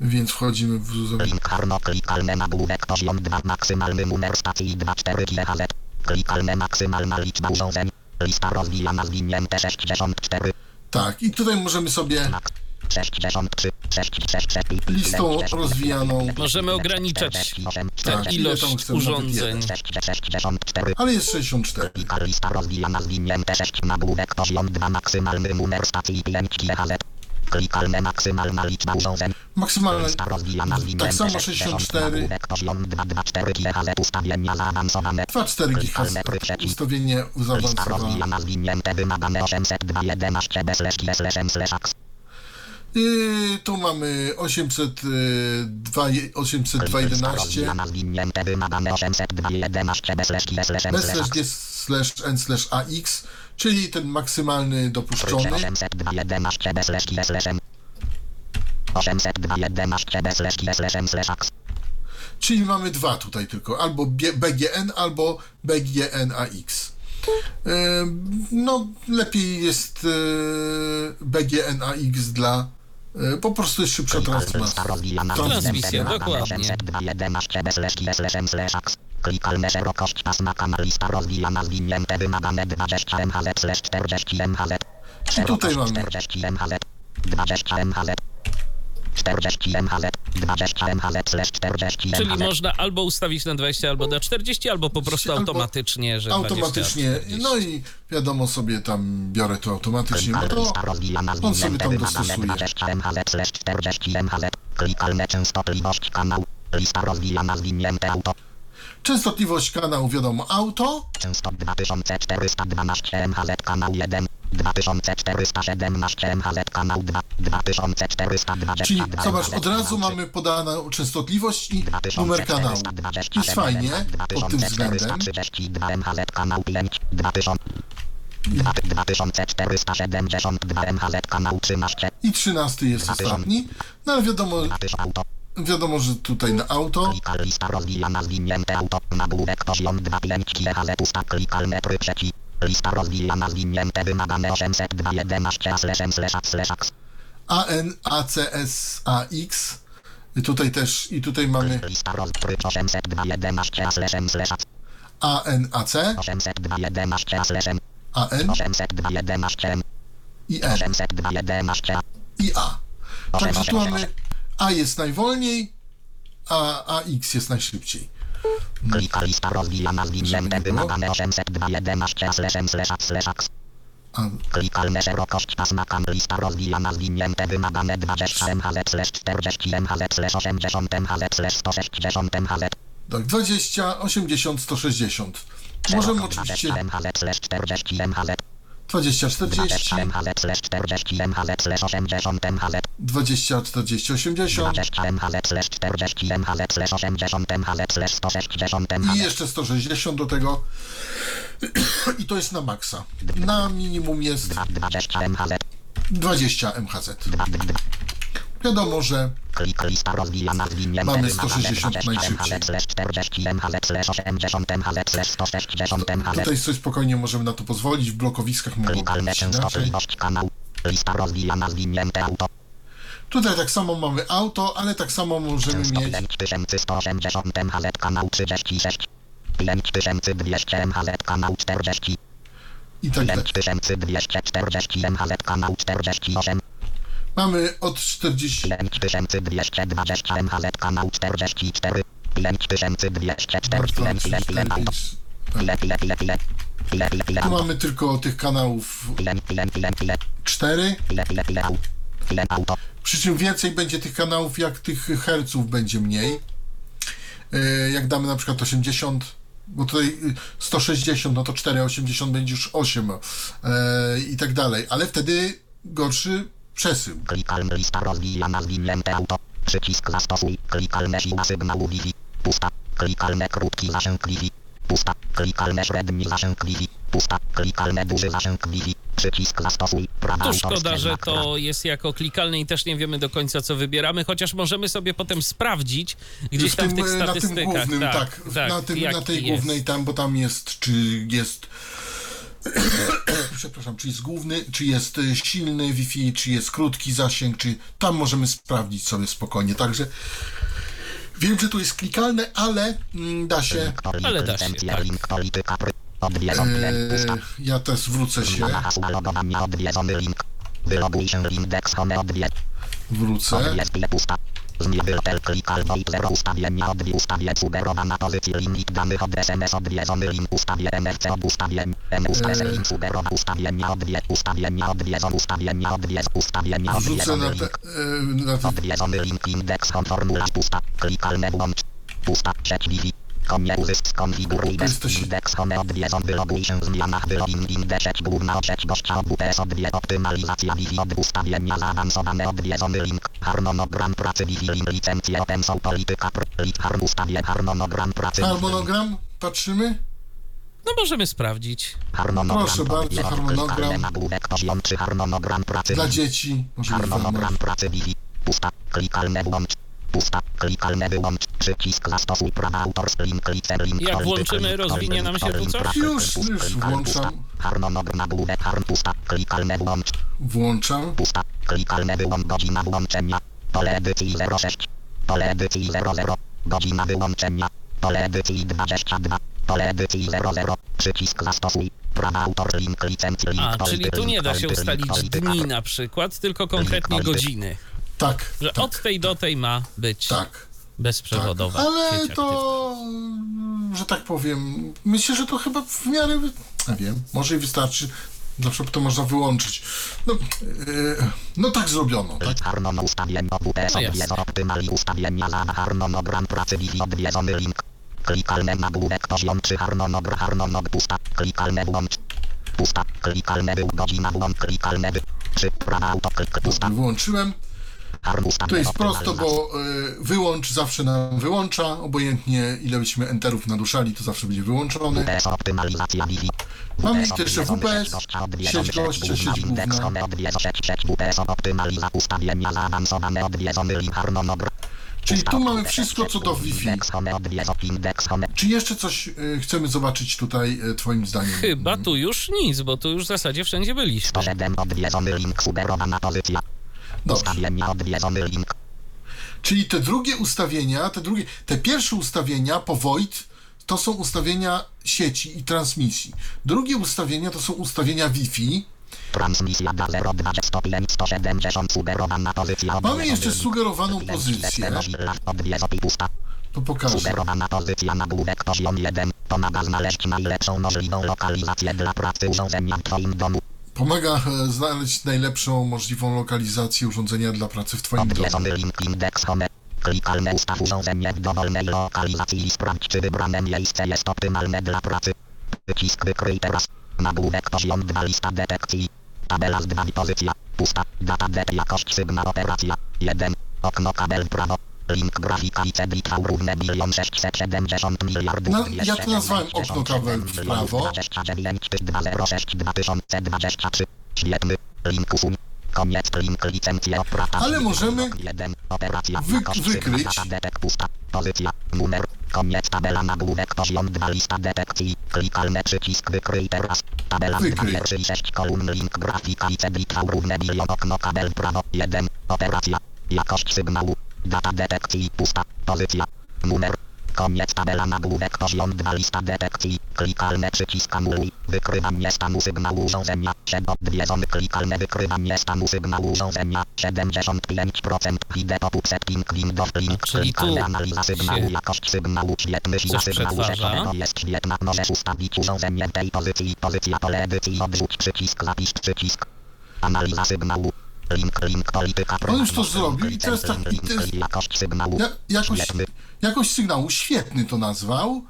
Więc wchodzimy w... Link harmo klikalne nagłówek poziom 2 maksymalny numer stacji 24 GHz. Klikalne maksymalna liczba urządzeń. Lista rozwijana zwinięte 64 Tak, i tutaj możemy sobie max 63 666 listą rozwijaną, Możemy ograniczać tę Tak, ile ilość urządzeń. 64 ale jest 64. Klika lista rozwijana zwinięte 6 nagłówek poziom 2 maksymalny numer stacji 5 GHz. Klikalne maksymalna liczba urządzeń. Maksymalne, Lista rozwijana tak samo 60 64, nagłówek poziom 2 2 4 GHz ustawienia zaawansowane. 2,4 GHz, ustawienie Lista zaawansowane. rozwijana zwinięte wymagane 802 11 bez slash slash slash. I tu mamy 802, Lista 802.11 rozwijana zwinięte wymagane 802 11 bez slash g slash m bez slash slash ax. g slash n slash ax, czyli ten maksymalny dopuszczony. 802 11 bez slash g slash m. 802 11 bez slash g slash m slash ax. Czyli mamy dwa tutaj tylko, albo BGN, albo BGNAX. Ym, No, lepiej jest yy, BGNAX dla. yy, Po prostu jest szybsza transmisja. Transmisja, dokładnie. 802 11 bez slash g slash m slash ax. Klikalne szerokość pasma kanał lista rozwijana zwinięte wymagane 20 MHz slash 40 MHz. I tutaj mamy 40 MHz, 20 MHz, 40 MHz, 20 MHz slash 40 Czyli można albo ustawić na 20, albo na 40, albo po prostu Albo automatycznie, że automatycznie. 20, 40. No i wiadomo sobie tam biorę to automatycznie, bo to on sobie tam dostosuje. 20 MHz slash 40 MHz. Klikalne częstotliwość kanał. Lista rozwijana zwinięte auto. Częstotliwość kanału wiadomo auto. Częstot 2412 MHz kanał 1. 2417 MHz kanał 2. 2422 Czyli zobacz, od razu kanał 3. mamy podaną częstotliwość i numer kanału. Jest fajnie pod tym względem. 2432 MHz kanał 5. 2000 2472 MHz kanał 13. I 13 jest ostatni. No ale wiadomo, 2000 auto. Wiadomo, że tutaj na auto. Klikal lista rozwijana zwinięte auto. Nagłówek poziom 25 GHz ustaw klikal metry przeci. Lista rozwijana zwinięte wymagane 802 11 slash m slash a slash ax. ANACSAX. I tutaj też, i tutaj mamy Lista rozpryć 802 11 slash m slash ANAC, 802 11 slash m AN 802 11 m i N 802 11 i A. Także tu mamy A jest najwolniej, a AX jest najszybciej. Klika lista rozwijana zwinięte wymagane 802 11 slash m slash a slash x A, Klikalne szerokość pasma kam lista rozwijana zwinięte wymagane 20 MHz slash 40 MHz slash 80 MHz slash 160 MHz tak, 20, 80, 160. Możemy oczywiście 20 MHz slash 40 MHz 20, 40, 20 MHz slash 40 MHz slash 80 MHz 20, 40, 80 20 MHz slash 40 MHz slash 80 MHz slash 160 i MHz jeszcze 160 do tego. I to jest na maksa. Na minimum jest 20 MHz 20 MHz. 2 Wiadomo, że Mamy wymagane 160 20 najszybciej. MHz slash 40 MHz slash 80 MHz slash 160 MHz tutaj sobie spokojnie możemy na to pozwolić. W blokowiskach być inaczej. Lista rozwijana zwinięte auto. Tutaj tak samo mamy auto, ale tak samo możemy mieć 5180 MHz kanał 36. 5200 MHz kanał 40. i tak dalej. 5240 MHz kanał 48. Mamy od 40, 5220 MHz kanał 44. 5240 Bardzo ile, ile, ile, auto. 40. ile, ile, ile, ile, ile, ile, ile, Tu mamy tylko tych kanałów ile, ile, ile, ile, 4, ile, ile, ile, auto. ile auto. przy czym więcej będzie tych kanałów, jak tych herców będzie mniej. E, Jak damy na przykład 80, bo tutaj y, 160, no to 4, 80 będzie już 8 e, i tak dalej, ale wtedy gorszy przesył. Klikalny lista rozwijana zwinięte auto. Przycisk zastosuj. Klikalne siła sygnału Wi-Fi. Pusta. Klikalne krótki zasięg Wi-Fi. Pusta. Klikalne średni zasięg Wi-Fi. Pusta. Klikalne duży zasięg Wi-Fi. Przycisk zastosuj. Prawa autorskie szkoda, że to jest jako klikalne i też nie wiemy do końca, co wybieramy, chociaż możemy sobie potem sprawdzić gdzieś w tam w tych e, na tym statystykach. głównym, tak, na, tym, na tej jest. głównej tam, bo tam jest, czy jest przepraszam, czy jest główny, czy jest e, silny Wi-Fi, czy jest krótki zasięg, czy tam możemy sprawdzić sobie spokojnie, także wiem, że tu jest klikalne, ale mm, da się, Ale da się, licencja, tak. link, polityka, pr- odwiedzony link, pusta. e, ja też zwrócę się, wrócę, Odwiedz ile pusta. Zmiebytel klikal void 0 ustawienia odwi ustawie sugerowana pozycji limit danych od SMS odwiedzony link ustawie MFC od ustawień M ustawień link sugerowa ustawienia odwie ustawienia odwiedzą ustawienia odwiedz ustawienia odwiedzony link. e, Odwiedzony link home formularz pusta. Klikalne włącz. Pusta. Sieć Wi-Fi. Uzysk skonfiguruj bez index home odwiedzą wyloguj się w zmianach wylogin index sieć główna sieć gościa OWPS odwie optymalizacja Wi-Fi od ustawienia zaawansowane odwiedzony link harmonogram pracy Wi-Fi link licencje open są polityka pr- lit harm ustawie harmonogram pracy harmonogram, patrzymy, No możemy sprawdzić. harmonogram Proszę bardzo, harmonogram. nagłówek poziom 3 harmonogram pracy dla dzieci, Harmonogram pracy Wi-Fi. Pusta. Klikalne włącz. Pusta. Klikalne wyłącz. Przycisk zastosuj prawa autorskie. Link licen link Jak włączymy, rozwinie nam się tu coś? Już, już włączam. pusta. Harmonogram nagłówek harm pusta. Klikalne włącz. włączam, Pusta. Klikalne wyłącz. Godzina włączenia. Pole edycji 06. Pole edycji 00. Godzina wyłączenia. Pole edycji 22. Pole edycji 00. Przycisk zastosuj. Prawa autor link licencji link A, czyli tu nie da się ustalić dni na przykład, tylko konkretnie godziny. Tak, Że tak, od tej do tej ma być tak. tak. bezprzewodowa Ale sieć aktywna. to, że tak powiem, myślę, że to chyba w miarę, nie wiem, może i wystarczy. Zawsze to można wyłączyć. No, e, no tak zrobiono. Tak? Ustawień OWPS No optymali ustawienia za harmonogram pracy odwiedzony link. Klikalne nagłówek poziom 3 harmonogram harmonog pusta. Klikalne włącz. Pusta. Klikalne był godzina włącz. Klikalne by. Przy prawa auto klik pusta. Wyłączyłem. To jest prosto, bo e, wyłącz zawsze nam wyłącza. Obojętnie ile byśmy enterów naduszali, to zawsze będzie wyłączony. Mamy jeszcze WPS, sieć gościa, sieć główna. Czyli tu mamy wszystko, co do Wi-Fi. Czy jeszcze coś e, chcemy zobaczyć tutaj, e, Twoim zdaniem? Chyba tu już nic, bo tu już w zasadzie wszędzie byliśmy. 107 odwiedzony link sugerowana pozycja. Dobrze. Czyli te drugie ustawienia, te drugie, te pierwsze ustawienia po VoIP to są ustawienia sieci i transmisji. Drugie ustawienia to są ustawienia Wi-Fi. Transmisja da 025 170 sugerowana pozycja. Mamy jeszcze sugerowaną pozycję. To pokażę. Sugerowana pozycja nagłówek poziom 1 pomaga znaleźć najlepszą możliwą lokalizację dla pracy urządzenia w Twoim domu. Pomaga e, znaleźć najlepszą możliwą lokalizację urządzenia dla pracy w Twoim domu. Link index home. Klikalne ustaw urządzenie w dowolnej lokalizacji i sprawdź, czy wybrane miejsce jest optymalne dla pracy. Przycisk wykryj teraz. Nagłówek poziom 2 lista detekcji. Tabela z 2 pozycja. Pusta. Data det jakość sygnał operacja. 1. Okno kabel prawo. Link grafika i CBV równe 1 670 miliardów No, ja to nazwałem okno kabel w prawo. 29 206 2023. Świetny. Link usuń. Koniec link licencje operacyjne. Ale możemy Jeden. Operacja. wy- wykryć. detek pusta. Pozycja. Numer. Koniec tabela nagłówek poziom 2 lista detekcji. Klikalny przycisk wykryj teraz. Tabela z 2 Wykryj. wierszy i 6 kolumn link grafika i CBV równe bilion okno kabel prawo. 1. Operacja. Jakość sygnału. Data detekcji pusta. Pozycja. Numer. Koniec tabela nagłówek poziom 2 lista detekcji. Klikalne przycisk anuluj. Wykrywanie stanu sygnału urządzenia. Przed odwiedzony klikalne wykrywanie stanu sygnału urządzenia. 75% wideo pop setting window link. Czyli tu Klikalne analiza sygnału. się Jakość sygnału. Świetny siła coś sygnału przetwarza. rzeczowego jest świetna. Możesz ustawić urządzenie w tej pozycji. Pozycja pole edycji. Odrzuć przycisk. Zapisz przycisk. Analiza sygnału. Link, link, polityka. On już to zrobił i teraz tak- i jest- Jakość sygnału. Ja, jakoś, Świetny. jakość sygnału świetny to nazwał.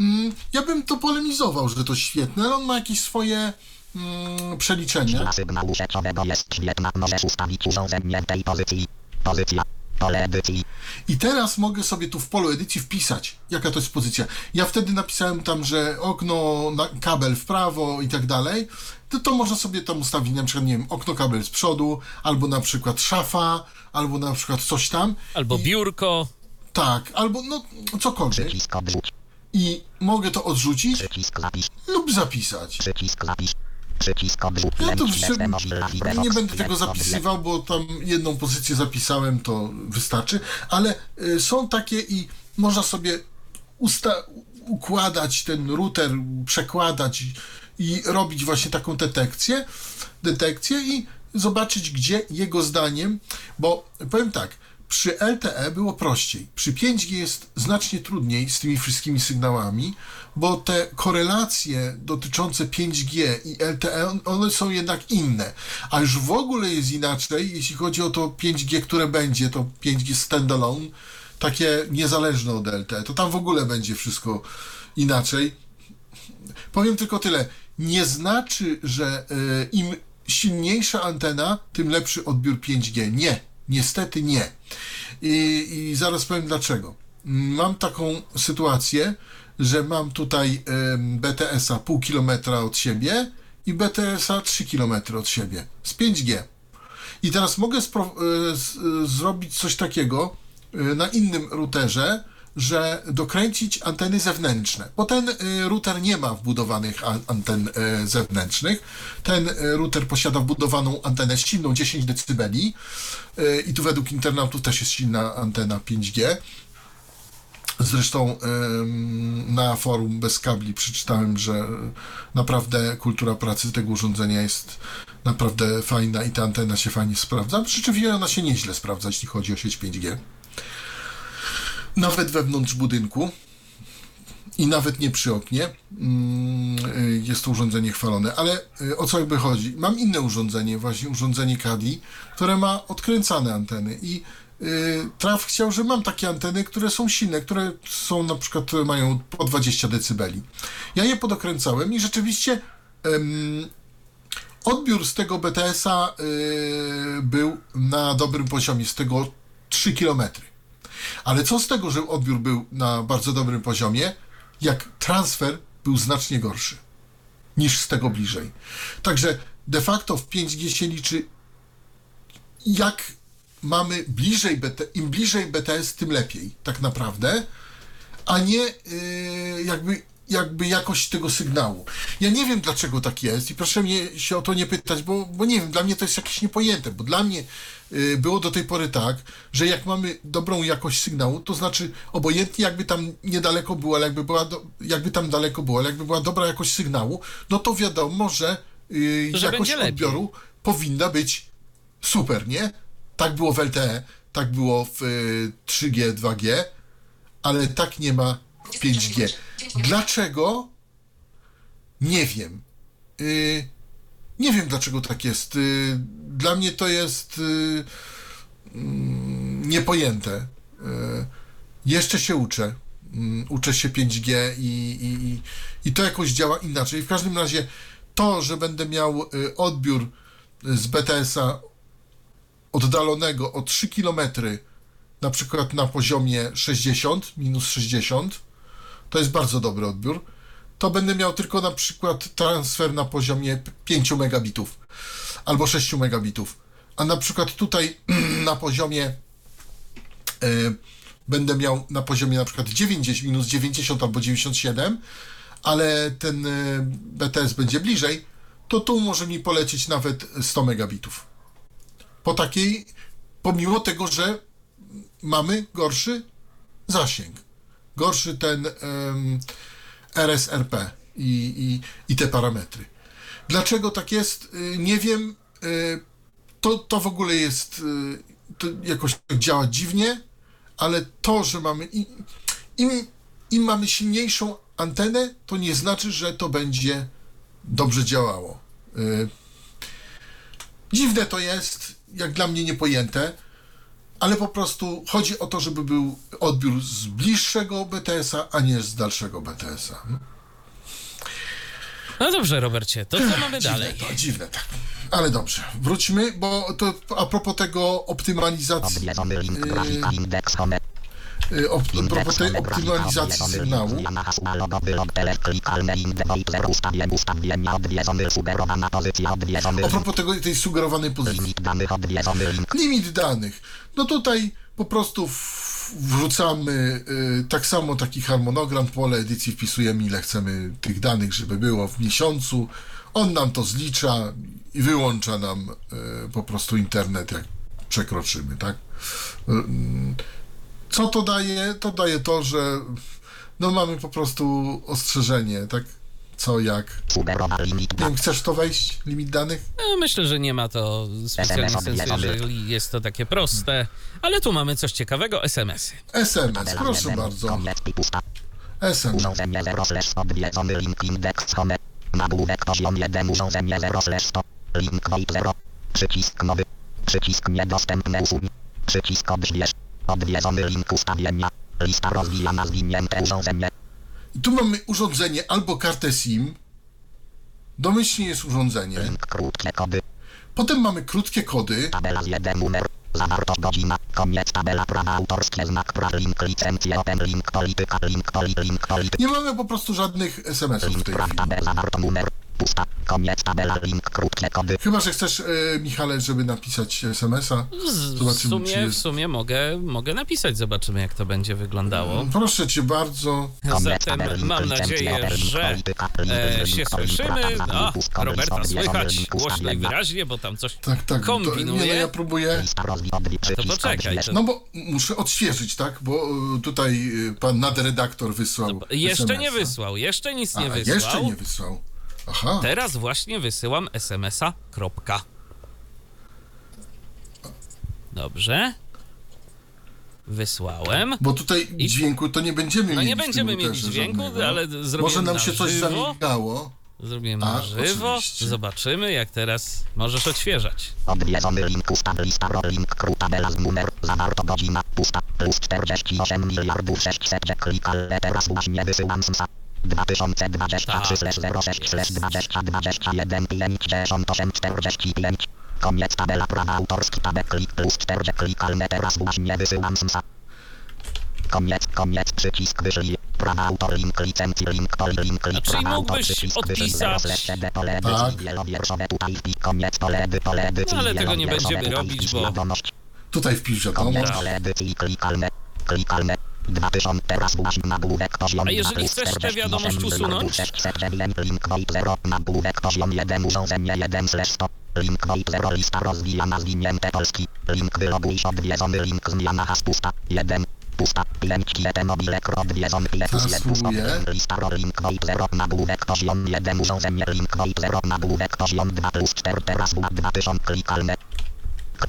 Mm, ja bym to polemizował, że to świetne, ale on ma jakieś swoje mm, przeliczenia. Sygnału rzeczowego jest świetna. Możesz ustawić urządzenie tej pozycji. Pozycja. Pole edycji. I teraz mogę sobie tu w polu edycji wpisać, jaka to jest pozycja. Ja wtedy napisałem tam, że okno, na, kabel w prawo i tak dalej. To, to można sobie tam ustawić, na przykład, nie wiem, okno, kabel z przodu, albo na przykład szafa, albo na przykład coś tam. Albo biurko. Tak, albo no cokolwiek. I mogę to odrzucić lub zapisać. Ja to Mozilla nie będę tego zapisywał, bo tam jedną pozycję zapisałem, to wystarczy, ale y, są takie i można sobie usta- układać ten router, przekładać i, i robić właśnie taką detekcję, detekcję i zobaczyć, gdzie jego zdaniem, bo powiem tak, przy LTE było prościej. Przy 5G jest znacznie trudniej z tymi wszystkimi sygnałami, bo te korelacje dotyczące 5G i LTE, on- one są jednak inne. A już w ogóle jest inaczej, jeśli chodzi o to 5G, które będzie, to 5G standalone, takie niezależne od LTE. To tam w ogóle będzie wszystko inaczej. Powiem tylko tyle. Nie znaczy, że y, im silniejsza antena, tym lepszy odbiór 5G. Nie, niestety nie. I, i zaraz powiem dlaczego. Mam taką sytuację, że mam tutaj BTS-a pół kilometra od siebie i BTS-a 3 kilometry od siebie z 5G. I teraz mogę z- y, zrobić coś takiego y, na innym routerze, że dokręcić anteny zewnętrzne, bo ten router nie ma wbudowanych an- anten zewnętrznych. Ten router posiada wbudowaną antenę silną 10 dB i tu według internautów też jest silna antena 5G. Zresztą na forum bez kabli przeczytałem, że naprawdę kultura pracy tego urządzenia jest naprawdę fajna i ta antena się fajnie sprawdza. Rzeczywiście ona się nieźle sprawdza, jeśli chodzi o sieć 5G. Nawet wewnątrz budynku i nawet nie przy oknie mm, jest to urządzenie chwalone. Ale y, o co jakby chodzi? Mam inne urządzenie, właśnie urządzenie Kadi, które ma odkręcane anteny i Traf chciał, że mam takie anteny, które są silne, które są na przykład y, mają po 20 dB. Ja je podokręcałem i rzeczywiście em, odbiór z tego BTS-a y, był na dobrym poziomie, z tego 3 km. Ale co z tego, że odbiór był na bardzo dobrym poziomie, jak transfer był znacznie gorszy niż z tego bliżej. Także de facto w 5G się liczy jak mamy bliżej BT, im bliżej BTS, tym lepiej, tak naprawdę, a nie yy, jakby jakby jakość tego sygnału. Ja nie wiem, dlaczego tak jest i proszę mnie się o to nie pytać, bo, bo nie wiem, dla mnie to jest jakieś niepojęte, bo dla mnie y, było do tej pory tak, że jak mamy dobrą jakość sygnału, to znaczy obojętnie jakby tam niedaleko było, ale jakby, była do, jakby tam daleko było, ale jakby była dobra jakość sygnału, no to wiadomo, że, y, Że jakość odbioru powinna być super, nie? Tak było w LTE, tak było w y, 3G, 2G, ale tak nie ma w 5G. Dlaczego? Nie wiem. Y, nie wiem, dlaczego tak jest. Y, dla mnie to jest y, mm, niepojęte. Y, jeszcze się uczę. Mm, Uczę się 5G i, i, i, i to jakoś działa inaczej. W każdym razie to, że będę miał y, odbiór z BTS-a oddalonego o 3 km, na przykład na poziomie 60, minus 60, to jest bardzo dobry odbiór, to będę miał tylko na przykład transfer na poziomie 5 megabitów albo 6 megabitów. A na przykład tutaj na poziomie e, będę miał na poziomie na przykład 90, minus 90 albo 97, ale ten e, BTS będzie bliżej, to tu może mi polecieć nawet 100 megabitów. Po takiej, pomimo tego, że mamy gorszy zasięg, gorszy ten em, RSRP i, i, i te parametry. Dlaczego tak jest? Y, Nie wiem. Y, To, to w ogóle jest, y, to jakoś tak działa dziwnie, ale to, że mamy, im, im mamy silniejszą antenę, to nie znaczy, że to będzie dobrze działało. Dziwne to jest, jak dla mnie niepojęte, ale po prostu chodzi o to, żeby był odbiór z bliższego BTS-a, a nie z dalszego BTS-a. No dobrze, Robercie, to co mamy dalej? Dziwne to, dziwne tak. Ale dobrze, wróćmy, bo to a propos tego optymalizacji, y, grafika optymalizacji sygnału, a propos tego, tej sugerowanej pozycji. limit danych odwiedzony link Limit danych. No tutaj po prostu wrzucamy y, tak samo taki harmonogram, pole edycji wpisujemy ile chcemy tych danych, żeby było w miesiącu. On nam to zlicza i wyłącza nam y, po prostu internet, jak przekroczymy, tak? Y, mm, Co to daje? To daje to, że no mamy po prostu ostrzeżenie, tak? Co, jak. Nie wiem, chcesz to wejść? Limit danych? No, myślę, że nie ma to specjalnie sensu, jeżeli jest to takie proste. Ale tu mamy coś ciekawego, SMS-y. SMS, proszę bardzo. SMS. Urządzenie 0 slash odwiedzony link indeks home. Nagłówek poziom 1 urządzenie 0 slash 100. Link VoIP 0. Przycisk nowy. Przycisk niedostępne usługi. Przycisk odśwież. Odwiedzony link ustawienia. Lista rozwijana zwinięte urządzenie. I tu mamy urządzenie albo kartę SIM. Domyślnie jest urządzenie. Link krótkie kody. Potem mamy krótkie kody. Tabela z 1 numer. Zawartość godzina. Koniec tabela prawa autorskie znak link licencje open link polityka link poli link polityka. Nie mamy po prostu żadnych SMS-ów w tej chwili. tabela zawart numer. Pusta. Koniec tabela link krótkie kody. Chyba, że chcesz, e, Michale, żeby napisać SMS-a. W Zobaczymy, czy sumie, w sumie mogę, mogę napisać, zobaczymy jak to będzie wyglądało. Proszę cię bardzo. Zatem mam nadzieję, że e, się słyszymy. A, Roberta słychać głośno i wyraźnie, bo tam coś Tak, tak. To, nie, no, kombinuje. ja próbuję. To poczekaj, to No bo muszę odświeżyć, tak? Bo e, tutaj e, pan nadredaktor wysłał. jeszcze nie wysłał, jeszcze nic A, nie wysłał. jeszcze nie wysłał. Aha. Teraz właśnie wysyłam SMS-a. Kropka. Dobrze. Wysłałem. Bo tutaj I- dźwięku to nie będziemy No mieli. nie w tym będziemy mieli dźwięku, żadnego. ale zrobimy Może nam na się coś żywo. zamigało. Zrobimy A, na żywo. oczywiście. Zobaczymy, jak teraz możesz odświeżać. Odwiedzony link ustaw lista ro link kru tabela z numer zawarto godzina pusta plus 48 miliardów 600 klik ale teraz właśnie wysyłam smsa 2023 slash 06 slash 20 21 58 45 Koniec tabela prawa autorski tabek klik plus 4 klik ale teraz właśnie wysyłam smsa Koniec, koniec, przycisk wyślij. Prawa autor, link, licencji, link, poli, link, czyli prawa autor, przycisk slash, CD, pole, Tak. edycji, wielowierszowe, tutaj wpis, koniec, pole, edy, pole, edycji, No, ale tego nie będziemy robić, bo-. Tutaj wpisz Koniec wiadomość. pole edycji, klikalne, klikalne, 2000 teraz właśnie nagłówek poziom A jeżeli chcesz tę 48 wiadomość link usunąć? 609 link void 0 nagłówek poziom 1 urządzenie 1 slash 100 link void 0 lista rozwijana zwinięte polski link wyloguj się odwiedzony link zmiana has pusta 1 pusta 5 kiete mobile odwiedzony Teraz 1 spróbuję. lista ro link 0 nagłówek poziom 1 urządzenie link 0 nagłówek poziom 2 plus 4 teraz była 2000 klikalne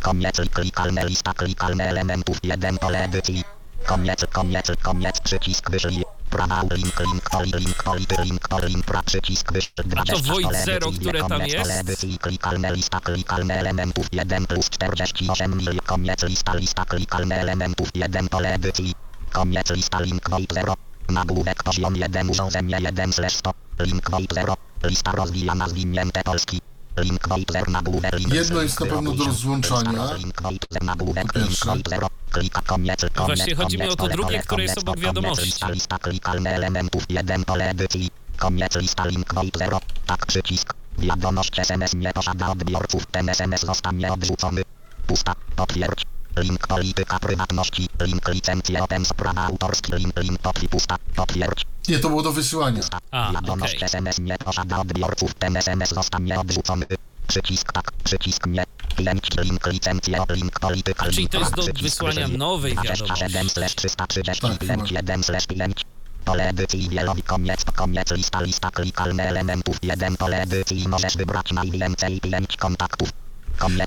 Koniec klikalne lista klikalne elementów 1 pole edycji. Koniec, koniec, koniec, przycisk wyżej. Prawa link, link, poli, link, poli, link, poli, link, pra, przycisk wyżej. 20 Void pole Zero, edycji, które tam koniec, jest? edycji, klikalne lista klikalne elementów 1 plus 48 mil. Koniec lista lista klikalne elementów 1 pole edycji. Koniec lista link void 0. Nagłówek poziom 1 urządzenie 1 slash 100. Link void 0. Lista rozwijana zwinięte polski. Link void 0 nagłówek link Jedno jest na pewno do rozłączania. Link void 0 nagłówek Po link pierwsze. void 0. Klika koniec, koniec, Właśnie chodzi mi o to drugie, które jest obok wiadomości. Lista, lista klikalne elementów 1 pole edycji. Koniec lista link void 0. Tak przycisk. Wiadomość SMS nie posiada odbiorców. Ten SMS zostanie odrzucony. Pusta. Potwierdź. Link polityka prywatności. Link licencje open prawa autorskie. Link link potwi pusta. Potwierdź. Nie, to było do wysyłania. A, Wiadomość okej. SMS nie posiada odbiorców. Ten SMS zostanie odrzucony. Przycisk tak, przycisk nie. Link, link, licencje, link, polityka, Czyli link, to jest do przycisk wysłania wyżej. nowej 27 wiadomości. slash 330 Tak, link, chyba. 1 slash 5. Pole edycji wielowi koniec, koniec lista, lista klikalne elementów 1 pole edycji możesz wybrać najwięcej 5 kontaktów.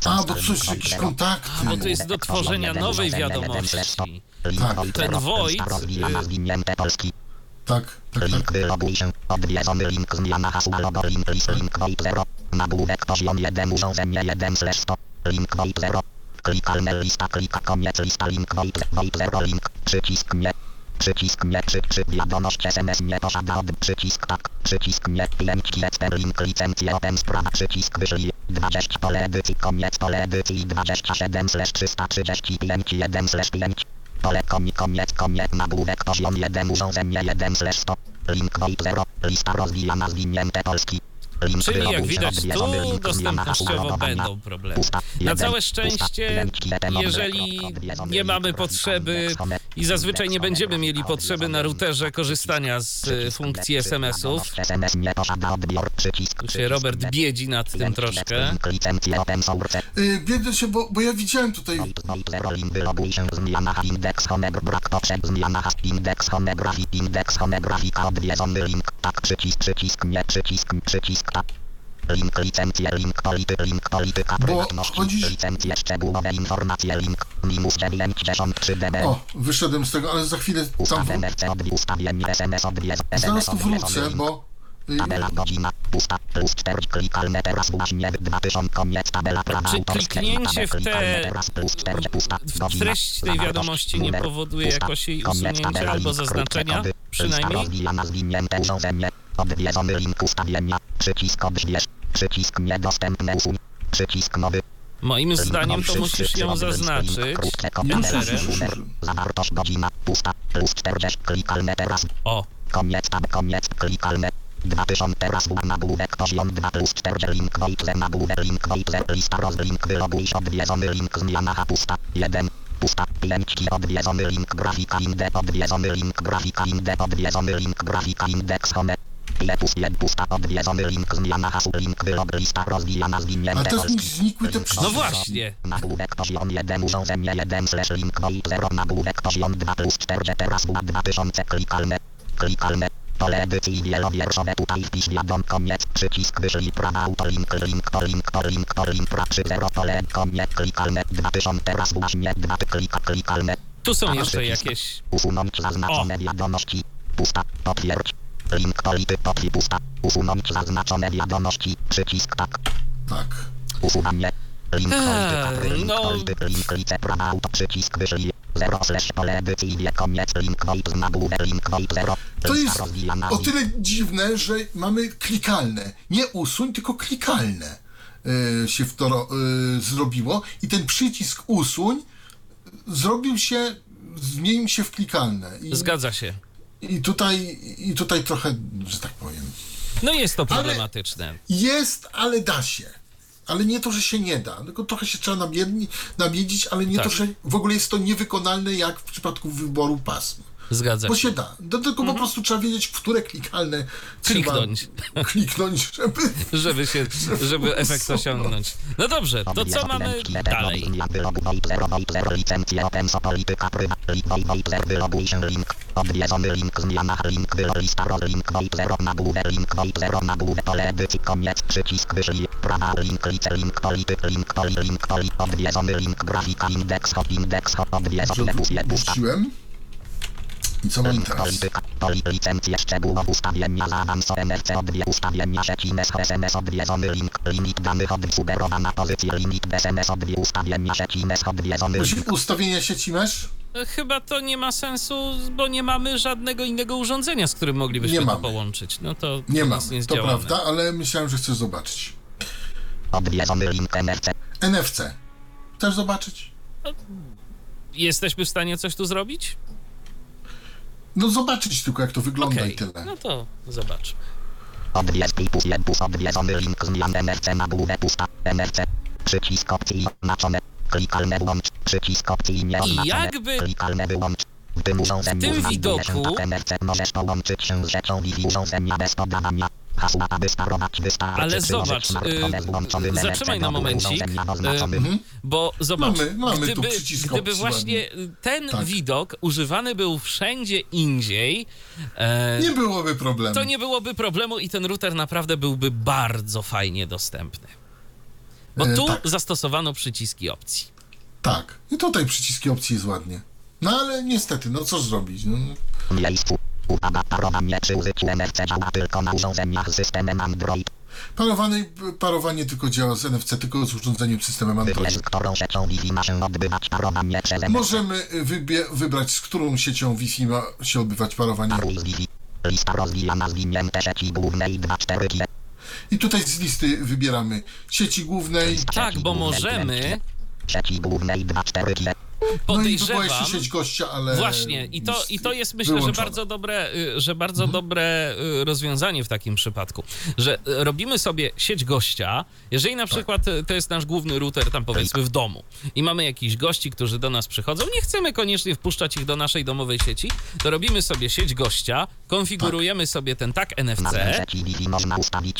A, bo coś, jakieś kontakty. Bo to jest do tworzenia nowej wiadomości. Tak. Ten void, y-. Tak, tak, Link tak. wyloguj się. Odwiedzony link zmiana hasła logo link list link void 0. Nagłówek poziom 1 urządzenie 1 slash 100. Link void 0. Klikalne lista klika koniec lista link void void 0 link. Przycisk nie. Przycisk nie przy, wiadomość SMS nie posiada od przycisk tak. Przycisk nie 5 kiecper link licencje open sprawa przycisk wyżej 20 pole edycji koniec pole edycji 27 slash 335 1 slash 5 Pole koni koniec koniec nagłówek poziom 1 urządzenie 1 slash 100 Link void 0 lista rozwijana zwinięte polski Czyli jak widać, tu dostępnościowo będą problemy. Na całe szczęście, jeżeli nie mamy potrzeby i zazwyczaj nie będziemy mieli potrzeby na routerze korzystania z e, funkcji SMS-ów, tu się Robert biedzi nad tym troszkę. Y, Biedę się, bo, bo ja widziałem tutaj indeks home, brak potrzeb, zmiana has, indeks odwiedzony link, tak, przycisk, przycisk, nie, przycisk, przycisk, tak. Link, licencje, link, polity, link, polityka, prywatności, chodzi- licencje, szczegółowe informacje, link, minus 93 dB. O, wyszedłem z tego, ale za chwilę tam... Ustaw MFC, odwi- ustawienie SMS, Zaraz SMS, tu odwiedzony wrócę, bo... y, Tabela godzina, pusta, plus 4, klikalne teraz właśnie 2000, koniec, tabela prawa Czy autorskie, kliknięcie w klikalne te- teraz plus 4, pusta, w godzina, treść tej zawartość, wiadomości nie powoduje pusta, jakoś jej usunięcia albo zaznaczenia? Przynajmniej? Odwiedzony link ustawienia, przycisk odśwież, przycisk niedostępne usuń, przycisk nowy, Moim zdaniem to musisz ją zaznaczyć. Enterem. Zawartość godzina, pusta, plus 40, klikalne teraz, O, Koniec tab, koniec, klikalne. 2000 teraz w nagłówek poziom 2 plus 4 link wojtle nagłówek link wojtle lista rozlink wyloguj. Się odwiedzony link. Zmiana ha pusta. 1 pusta. 5 ki odwiedzony link. Grafika inde odwiedzony link. Grafika inde odwiedzony link. Grafika indeks home ile plus 1 pusta odwiedzony link zmiana hasu link wylog lista rozwijana zwinięte A mi polski. znikły te no przyciski. właśnie. Nagłówek poziom 1 urządzenie 1 slash link void 0 nagłówek poziom 2 plus 4 teraz była 2000 klikalne klikalne pole edycji wielowierszowe tutaj wpisz wiadom koniec przycisk wyżej prawa auto link link to link to link to link pra 3 0 pole koniec klikalne 2000 teraz właśnie 2 klika klikalne Tu są A, jeszcze przycisk. jakieś... usunąć zaznaczone wiadomości pusta potwierdź link polity potwi pusta usunąć zaznaczone wiadomości przycisk tak Tak. Usuwanie. Link Eee, link no. link lice prawa auto przycisk wyżej. 0 slash pole edycji wie koniec link void z nagłówek link void 0. To jest rozwijana o tyle dziwne, że mamy klikalne. Nie usuń, tylko klikalne e, się w to ro- e, zrobiło. I ten przycisk usuń zrobił się, zmienił się w klikalne. I, Zgadza się. I, tutaj, I tutaj trochę, że tak powiem. No jest to problematyczne. Jest, ale da się. ale nie to, że się nie da, tylko trochę się trzeba namiedni, namiednić, ale nie Tak. to, że w ogóle jest to niewykonalne jak w przypadku wyboru pasm. Zgadza Bo się. da. Do, tylko po prostu trzeba wiedzieć, w które klikalne Kliknąć. trzeba kliknąć, żeby... Żeby się, żeby efekt osiągnąć. No dobrze, to co mamy dalej? Odwiedzony link zmiana link lista link link pole edycji koniec przycisk. Prawa link lice link polityk link poli link poli. Odwiedzony link grafika indeks hop indeks hop odwiedzony bus. Wróciłem. I co mam Link teraz? poli licencje szczegółowe ustawienia zaawansowane NRC odwie ustawienia sieci MES SMS odwiedzony link limit danych od sugerowana pozycja limit SMS odwie ustawienia sieci MES odwiedzony link ustawienia sieci mesh? Chyba to nie ma sensu, bo nie mamy żadnego innego urządzenia, z którym moglibyśmy Nie to mamy. połączyć. No to Nie jest to prawda, ale myślałem, że chcę zobaczyć. odwiedzony link NRC NFC. Chcesz zobaczyć? Jesteśmy w stanie coś tu zrobić? No zobaczyć tylko, jak to wygląda Okej, i tyle. no to zobaczmy. odwiedz plus jedbus odwiedzony link zmian NRC nagłówek usta NRC przycisk opcji oznaczone klikalne wyłącz przycisk opcji nie oznaczone jakby klikalne wyłącz w tym urządzeniu w tym znajduje się widoku- tak NRC możesz połączyć się z rzeczą Wi-Fi urządzenia bez podawania Ale zobacz, y, zatrzymaj na momencik, y, oznaczonym. Bo zobacz, Mamy- mamy tu gdyby, gdyby właśnie ten Tak. widok używany był wszędzie indziej, e, Nie byłoby problemu. to nie byłoby problemu i ten router naprawdę byłby bardzo fajnie dostępny. Bo E, tu tak. zastosowano przyciski opcji. Tak. I tutaj przyciski opcji jest ładnie. No ale niestety, no co zrobić? No, miejscu parowanie użyciu NRC działa tylko na urządzeniach z systemem Android parowanie, parowanie tylko działa z NFC, tylko z urządzeniem systemem Android. z którą rzeczą Wi-Fi ma się odbywać parowanie przez NRC Możemy y, wybie- wybrać, z którą siecią Wi-Fi ma się odbywać parowanie. Paruj z Wi-Fi. Lista rozwijana zwinięte sieci głównej 2-4 G. I tutaj z listy wybieramy sieci głównej. Tak, bo możemy, Sieci głównej 2-4 G. No i podejrzewam, sieć gościa, ale... Właśnie, i to, i to jest myślę, że wyłączona. bardzo dobre, y, że bardzo Mhm. dobre y, rozwiązanie w takim przypadku, że y, robimy sobie sieć gościa, jeżeli na przykład y, to jest nasz główny router tam powiedzmy w domu i mamy jakichś gości, którzy do nas przychodzą, nie chcemy koniecznie wpuszczać ich do naszej domowej sieci, to robimy sobie sieć gościa, konfigurujemy sobie ten tak NFC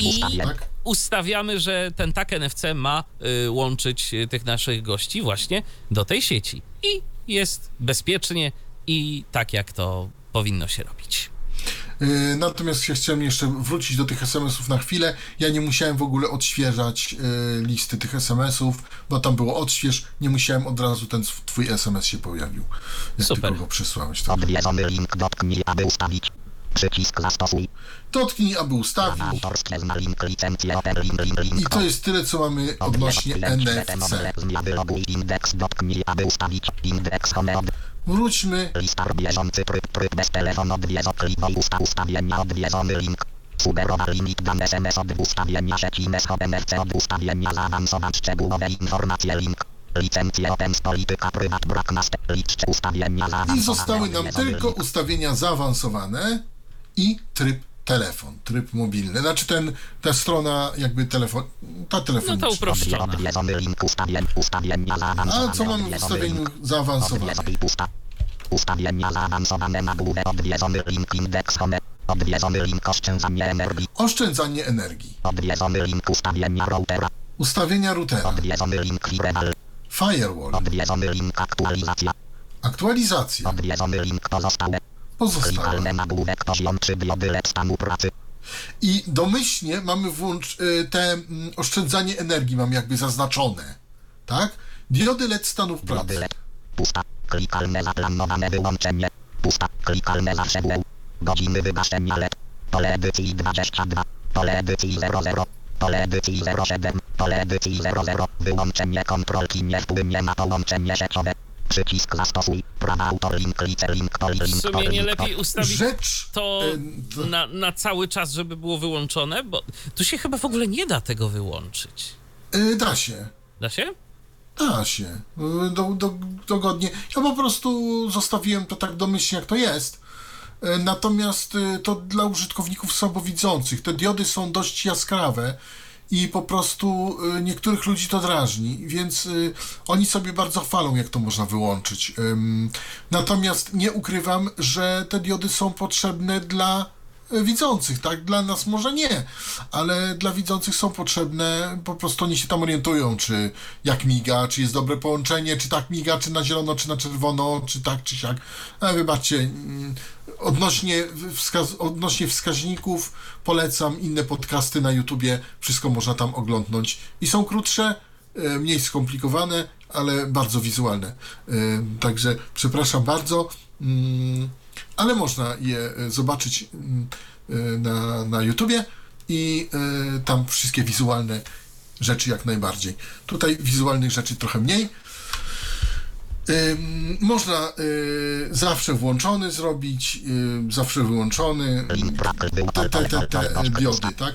i. Tak? ustawiamy, że ten tak NFC ma y, łączyć tych naszych gości właśnie do tej sieci. I jest bezpiecznie i tak, jak to powinno się robić. Y, Natomiast ja chciałem jeszcze wrócić do tych SMS-ów na chwilę. Ja nie musiałem w ogóle odświeżać y, listy tych SMS-ów, bo tam było odśwież. Nie musiałem od razu ten twój SMS się pojawił. Jak Super. tylko go przysłałeś. Tak. Odwiedzony link dotknij, aby ustawić. Przycisk zastosuj. Dotknij, aby ustawić. Autorskie zna link licencję open link link link. I to jest tyle, co mamy odnośnie NFC. Wyloguj indeks dotknij, aby ustawić indeks home od Wróćmy. Lista bieżący tryb, tryb bez telefonu odwiedzo kliknij usta ustawienia odwiedzony link. Sugerowa limit dan SMS od ustawienia sieci od NRC od ustawienia szczegółowe informacje link. Licencje open z polityka prywat brak na liczcie ustawienia zaawansowane I zostały nam tylko ustawienia zaawansowane i tryb telefon, tryb mobilny. Znaczy ten, ta strona jakby telefon, ta No telefoniczna. to uproszczona. Zaawansowane A co mamy w ustawieniu pusta. Ustawienia zaawansowane na główę odwiedzony link indeks home. Odwiedzony link oszczędzanie energii. Oszczędzanie energii. Odwiedzony link ustawienia routera. Ustawienia routera. Odwiedzony link firewall. Firewall. Odwiedzony link aktualizacja. Aktualizacja. Odwiedzony link pozostałe. Pozostałe. Klikalne nagłówek poziom 3 diody LED stanu pracy. I domyślnie mamy włącz, y, te mm, oszczędzanie energii mam jakby zaznaczone. Tak? Diody LED stanów pracy. LED. Pusta. Klikalne zaplanowane wyłączenie. Pusta. Klikalne zaszedłe. Godziny wygaszenia LED. Pole edycji 22. Pole edycji 00. Pole edycji 07. Pole edycji 00. Wyłączenie kontrolki nie wpłynie na połączenie sieciowe. Przycisk zastosuj. Prawa autor link link poli W link sumie poli, nie link lepiej ustawić Rzecz. to y, to- na, na cały czas, żeby było wyłączone, bo tu się chyba w ogóle nie da tego wyłączyć. y, Da się. Da się? Da się. Y, Do, do, dogodnie. Ja po prostu zostawiłem to tak domyślnie, jak to jest. Y, Natomiast to dla użytkowników słabowidzących. Te diody są dość jaskrawe i po prostu y, niektórych ludzi to drażni, więc y, oni sobie bardzo chwalą, jak to można wyłączyć. Natomiast nie ukrywam, że te diody są potrzebne dla y, widzących, tak? Dla nas może nie, ale dla widzących są potrzebne, po prostu oni się tam orientują, czy jak miga, czy jest dobre połączenie, czy tak miga, czy na zielono, czy na czerwono, czy tak, czy siak. A wybaczcie, mm, odnośnie, wskaz odnośnie wskaźników polecam inne podcasty na YouTubie, wszystko można tam oglądnąć i są krótsze, e, mniej skomplikowane, ale bardzo wizualne. E, Także przepraszam bardzo, mm, ale można je e, zobaczyć mm, na, na YouTubie i tam wszystkie wizualne rzeczy jak najbardziej. Tutaj wizualnych rzeczy trochę mniej. Można y, zawsze włączony zrobić, y, zawsze wyłączony. Link brak był Te, te, te, te diody, tak?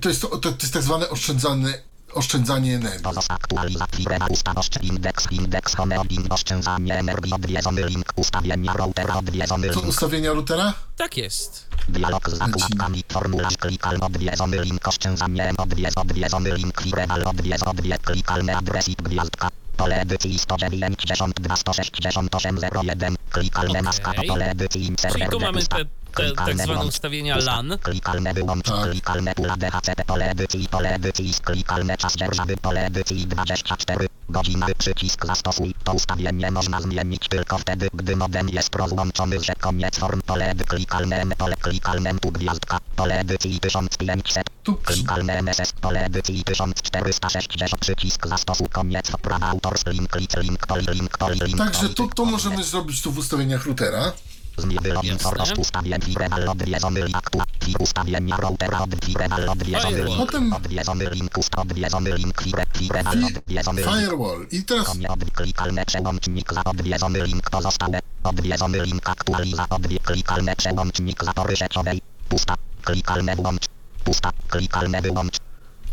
To jest, to, to jest tak zwane oszczędzane, oszczędzanie energii. Pozost aktualizacji Rema ustawość indeks indeks home obim oszczędzanie energii odwiedzony link ustawienia routera odwiedzony To link ustawienia routera? Tak jest. dialog z zakładkami formularz klikalny odwiedzony link oszczędzanie odwiedz odwiedzony link firewall odwiedz odwiedz klikalny adres i gwiazdka pole edycji 192 168 01 klikalne maska to pole edycji Czyli tu mamy te, te tak zwane ustawienia. LAN. Klikalne wyłącz, Tak. klikalne pula DHCP, pole edycji, pole edycji, klikalne czas dzierżawy, pole edycji 24 godziny, przycisk zastosuj. To ustawienie można zmienić tylko wtedy, gdy modem jest rozłączony, że koniec form, pole edy, klikalne M, pole klikalne tu gwiazdka, pole edycji 1500, Tu klikalne MSS, pole edycji 1460, przycisk zastosuj, koniec, prawa link, link, link, poli, link, poli, link, Także to, to możemy zrobić tu w ustawieniach routera. Jasne. informacji ustawień firewall odwiedzony aktua ustawienia routera od firewall odwiedzony link Potem- odwiedzony link ust odwiedzony link fire- firewall Fi- odwiedzony link. Firewall. I teraz Konie odklikalne przełącznik za odwiedzony link pozostałe odwiedzony link aktualiza odwie klikalne przełącznik zapory sieciowej pusta klikalne włącz pusta klikalne wyłącz.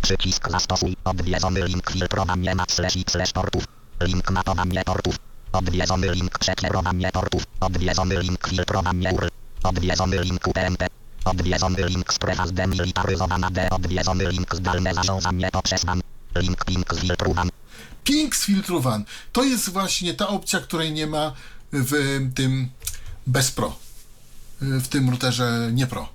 Przycisk zastosuj odwiedzony link filtrowanie na slash i slash portów link matowanie portów odwiedzony link przekierowanie portów odwiedzony link filtrowanie odwiedzony link UTMP odwiedzony link strefa zdemilitaryzowana D odwiedzony link zdalne zarządzanie poprzez WAN link ping filtru WAN Ping sfiltrowan. To jest właśnie ta opcja, której nie ma w tym bez Pro. W tym routerze nie Pro.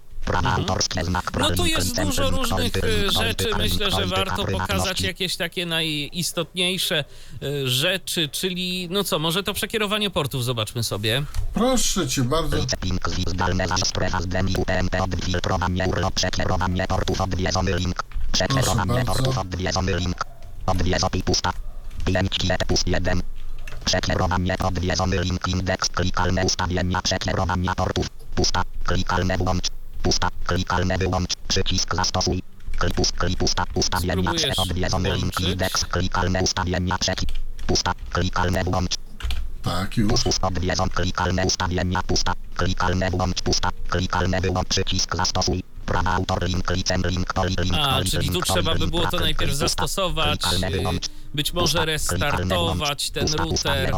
Znak No tu jest dużo różnych e, rzeczy. Myślę, że warto pokazać jakieś takie najistotniejsze e, rzeczy, czyli no co, może to przekierowanie portów zobaczmy sobie. Proszę cię bardzo. przekierowanie portów odwiedzony link. Przekierowanie bardzo. portów odwiedzony link. Odwiedzopi pusta. 5 plus 1 przekierowanie odwiedzony link. Indeks klikalne ustawienia. Przekierowania portów. Pusta. Klikalne włącz pusta klikalne wyłącz przycisk zastosuj klipus klipusta ustawienia prze odwiedzony link indeks klikalne ustawienia przeki pusta klikalne włącz Tak, już. Pust odwiedzą klikalne ustawienia pusta, klikalne włącz pusta, klikalne wyłącz przycisk zastosuj. Prawa autor link licem link poli link A, poli, czyli link tu trzeba by link było to najpierw zastosować, być może restartować ten router.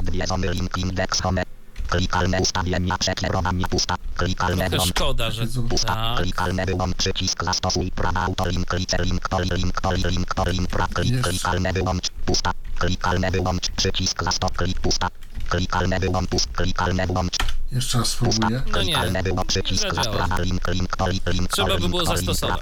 Klikalne ustawienia przekierowanie pusta, klikalne włącz. szkoda, że Pusta, tak. klikalne wyłącz przycisk zastosuj prawa auto link lice link poli link poli link poli link brak klik klikalne wyłącz pusta klikalne wyłącz przycisk zastop klik pusta klikalne wyłącz pust klikalne włącz Jeszcze raz pusta spróbuję. No nie, wyłącz przycisk zadziała. zasprawa link link poli link Trzeba by było link, poli, link, zastosować.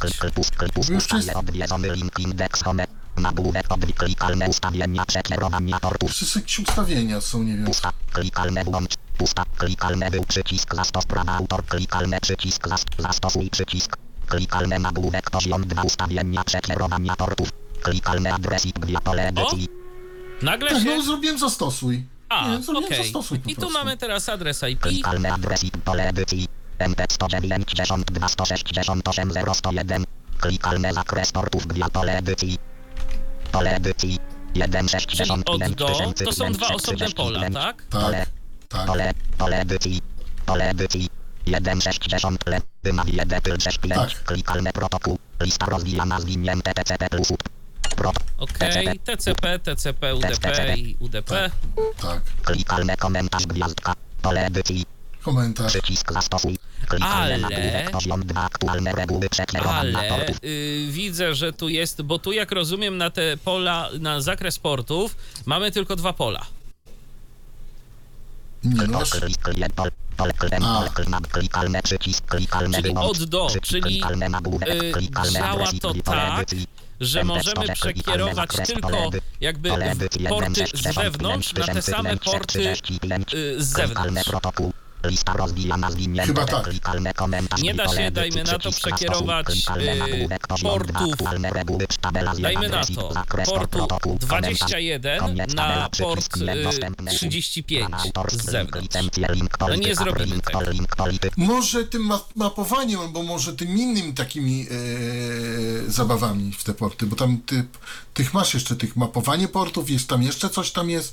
ustawię jest. odwiedzony link indeks home nagłówek odwi klikalne ustawienia przekierowania Jeszcze są jakieś ustawienia są, nie wiem. Pusta, klikalne włącz, pusta, klikalne był przycisk zastos prawa autor, klikalne przycisk zas, zastosuj przycisk, klikalne nagłówek poziom 2 ustawienia przekierowania portów, klikalne adres i gwia pole edycji, Nagle Tak, się... no zrobiłem zastosuj. A, nie, zrobiłem okej. zastosuj po I tu mamy teraz adres IP. klikalne adres i pole edycji, MP 192 168 0101, klikalne zakres portów gwia pole edycji, pole edycji, 165 Czyli od do, to są dwa osobne pola, tak? Tak, tak. Pole, pole edycji, pole edycji, 160 le, wymawiane pyl 65, Tak. klikalne protokół, lista rozwijana zwinięte TCP plus UP, Okej, TCP, TCP, UDP i UDP. Tak. klikalne komentarz gwiazdka, pole edycji, komentarz. Przycisk zastosuj. Klikalne Ale- nagłówek poziom 2 aktualne reguły przekierowania Ale portów. y, widzę, że tu jest, bo tu jak rozumiem na te pola, na zakres portów mamy tylko dwa pola. No, A. klikalne Czyli od do, czyli, y, działa to tak, że możemy przekierować tylko jakby porty z wewnątrz na te same porty 35, y, z zewnątrz. Lista rozwijana zwinięte, Chyba tak. klikalne komentarz, Nie da się, dajmy na to, przekierować, y, poziom dwa, portów, Dajmy na to portu protokół, komentarz, 21 koniec, na port przycisk, y, niedostępne. 35 Prawa z zewnątrz. No nie zrobimy tego. Może tym ma- mapowaniem, albo może tym innymi takimi e, zabawami w te porty, bo tam ty, tych masz jeszcze tych mapowanie portów, jest tam jeszcze coś tam jest.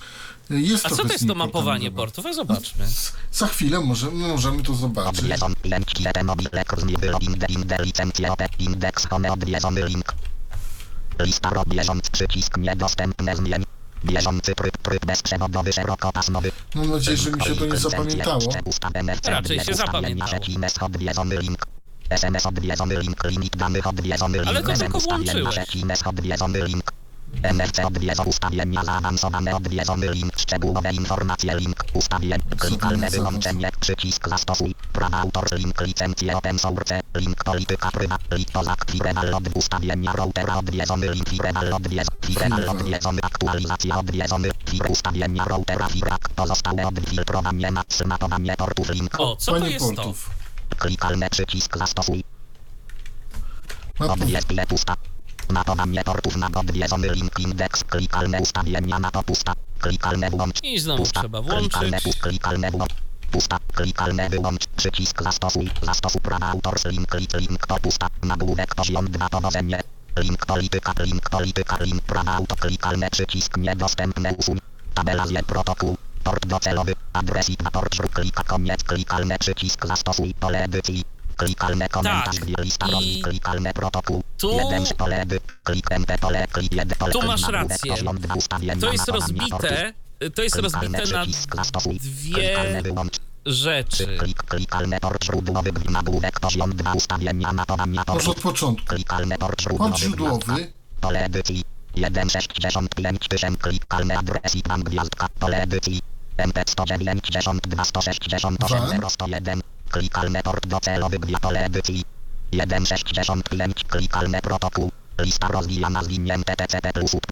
Jest A co to jest to mapowanie portów? A zobaczmy. Za chwilę może, możemy to zobaczyć. Lista rob bieżący przycisk niedostępne zmień. Bieżący tryb tryb bezprzewodowy szerokopasmowy. Mam nadzieję, że mi się to nie zapamiętało. Raczej się zapamiętało. SMS odwiedzony link. SMS odwiedzony link limit danych odwiedzony link. Ale to tylko włączyłeś. SMS odwiedzony link. NFC odwiedzą ustawienia zaawansowane odwiedzony link szczegółowe informacje link ustawień klikalne wyłączenie przycisk zastosuj prawa autor link licencje open source link polityka prywa link poza firewall od ustawienia routera odwiedzony link firewall odwiedz firewall odwiedzony aktualizacja odwiedzony fir ustawienia routera firak pozostałe odfiltrowanie na zmapowanie portów link O, co to Panie jest to? klikalne przycisk zastosuj Mapów. Odwiedź ile pusta. Mapowanie portów na odwiedzony link indeks. Klikalne ustawienia na to pusta. Klikalne włącz. I znowu Pusta. trzeba Klikalne włączyć. pust. Klikalne włącz. Pusta. Klikalne wyłącz. Przycisk zastosuj. Zastosuj prawa autors link. Link. Link to pusta. Nagłówek poziom 2 powodzenie. Link polityka. Link polityka. Link prawa auto. Klikalne przycisk niedostępne usuń. Tabela z protokół. Port docelowy. Adres i port. Klika koniec. Klikalne przycisk zastosuj. Pole edycji. Klikalne komentarz. Tak. Lista I Klikalne protokół. tu- Jeden z pole. Klik MP pole. Klik jeden pole. Tu masz rację. poziom dwa ustawienia To jest rozbite, to jest Klikalne rozbite na dwie rzeczy. Klik, klikalne port źródłowy. Nagłówek poziom 2 ustawienia mapowania Może portów. od początku. Klikalne port źródłowy. Port źródłowy. Pole edycji. 165 tysięcy klikalne adres i pan gwiazdka. Pole edycji. MP 192 168 01. Klikalne port docelowy gwia pole edycji. 165 klikalne protokół. Lista rozwijana zwinięte TCP plus up.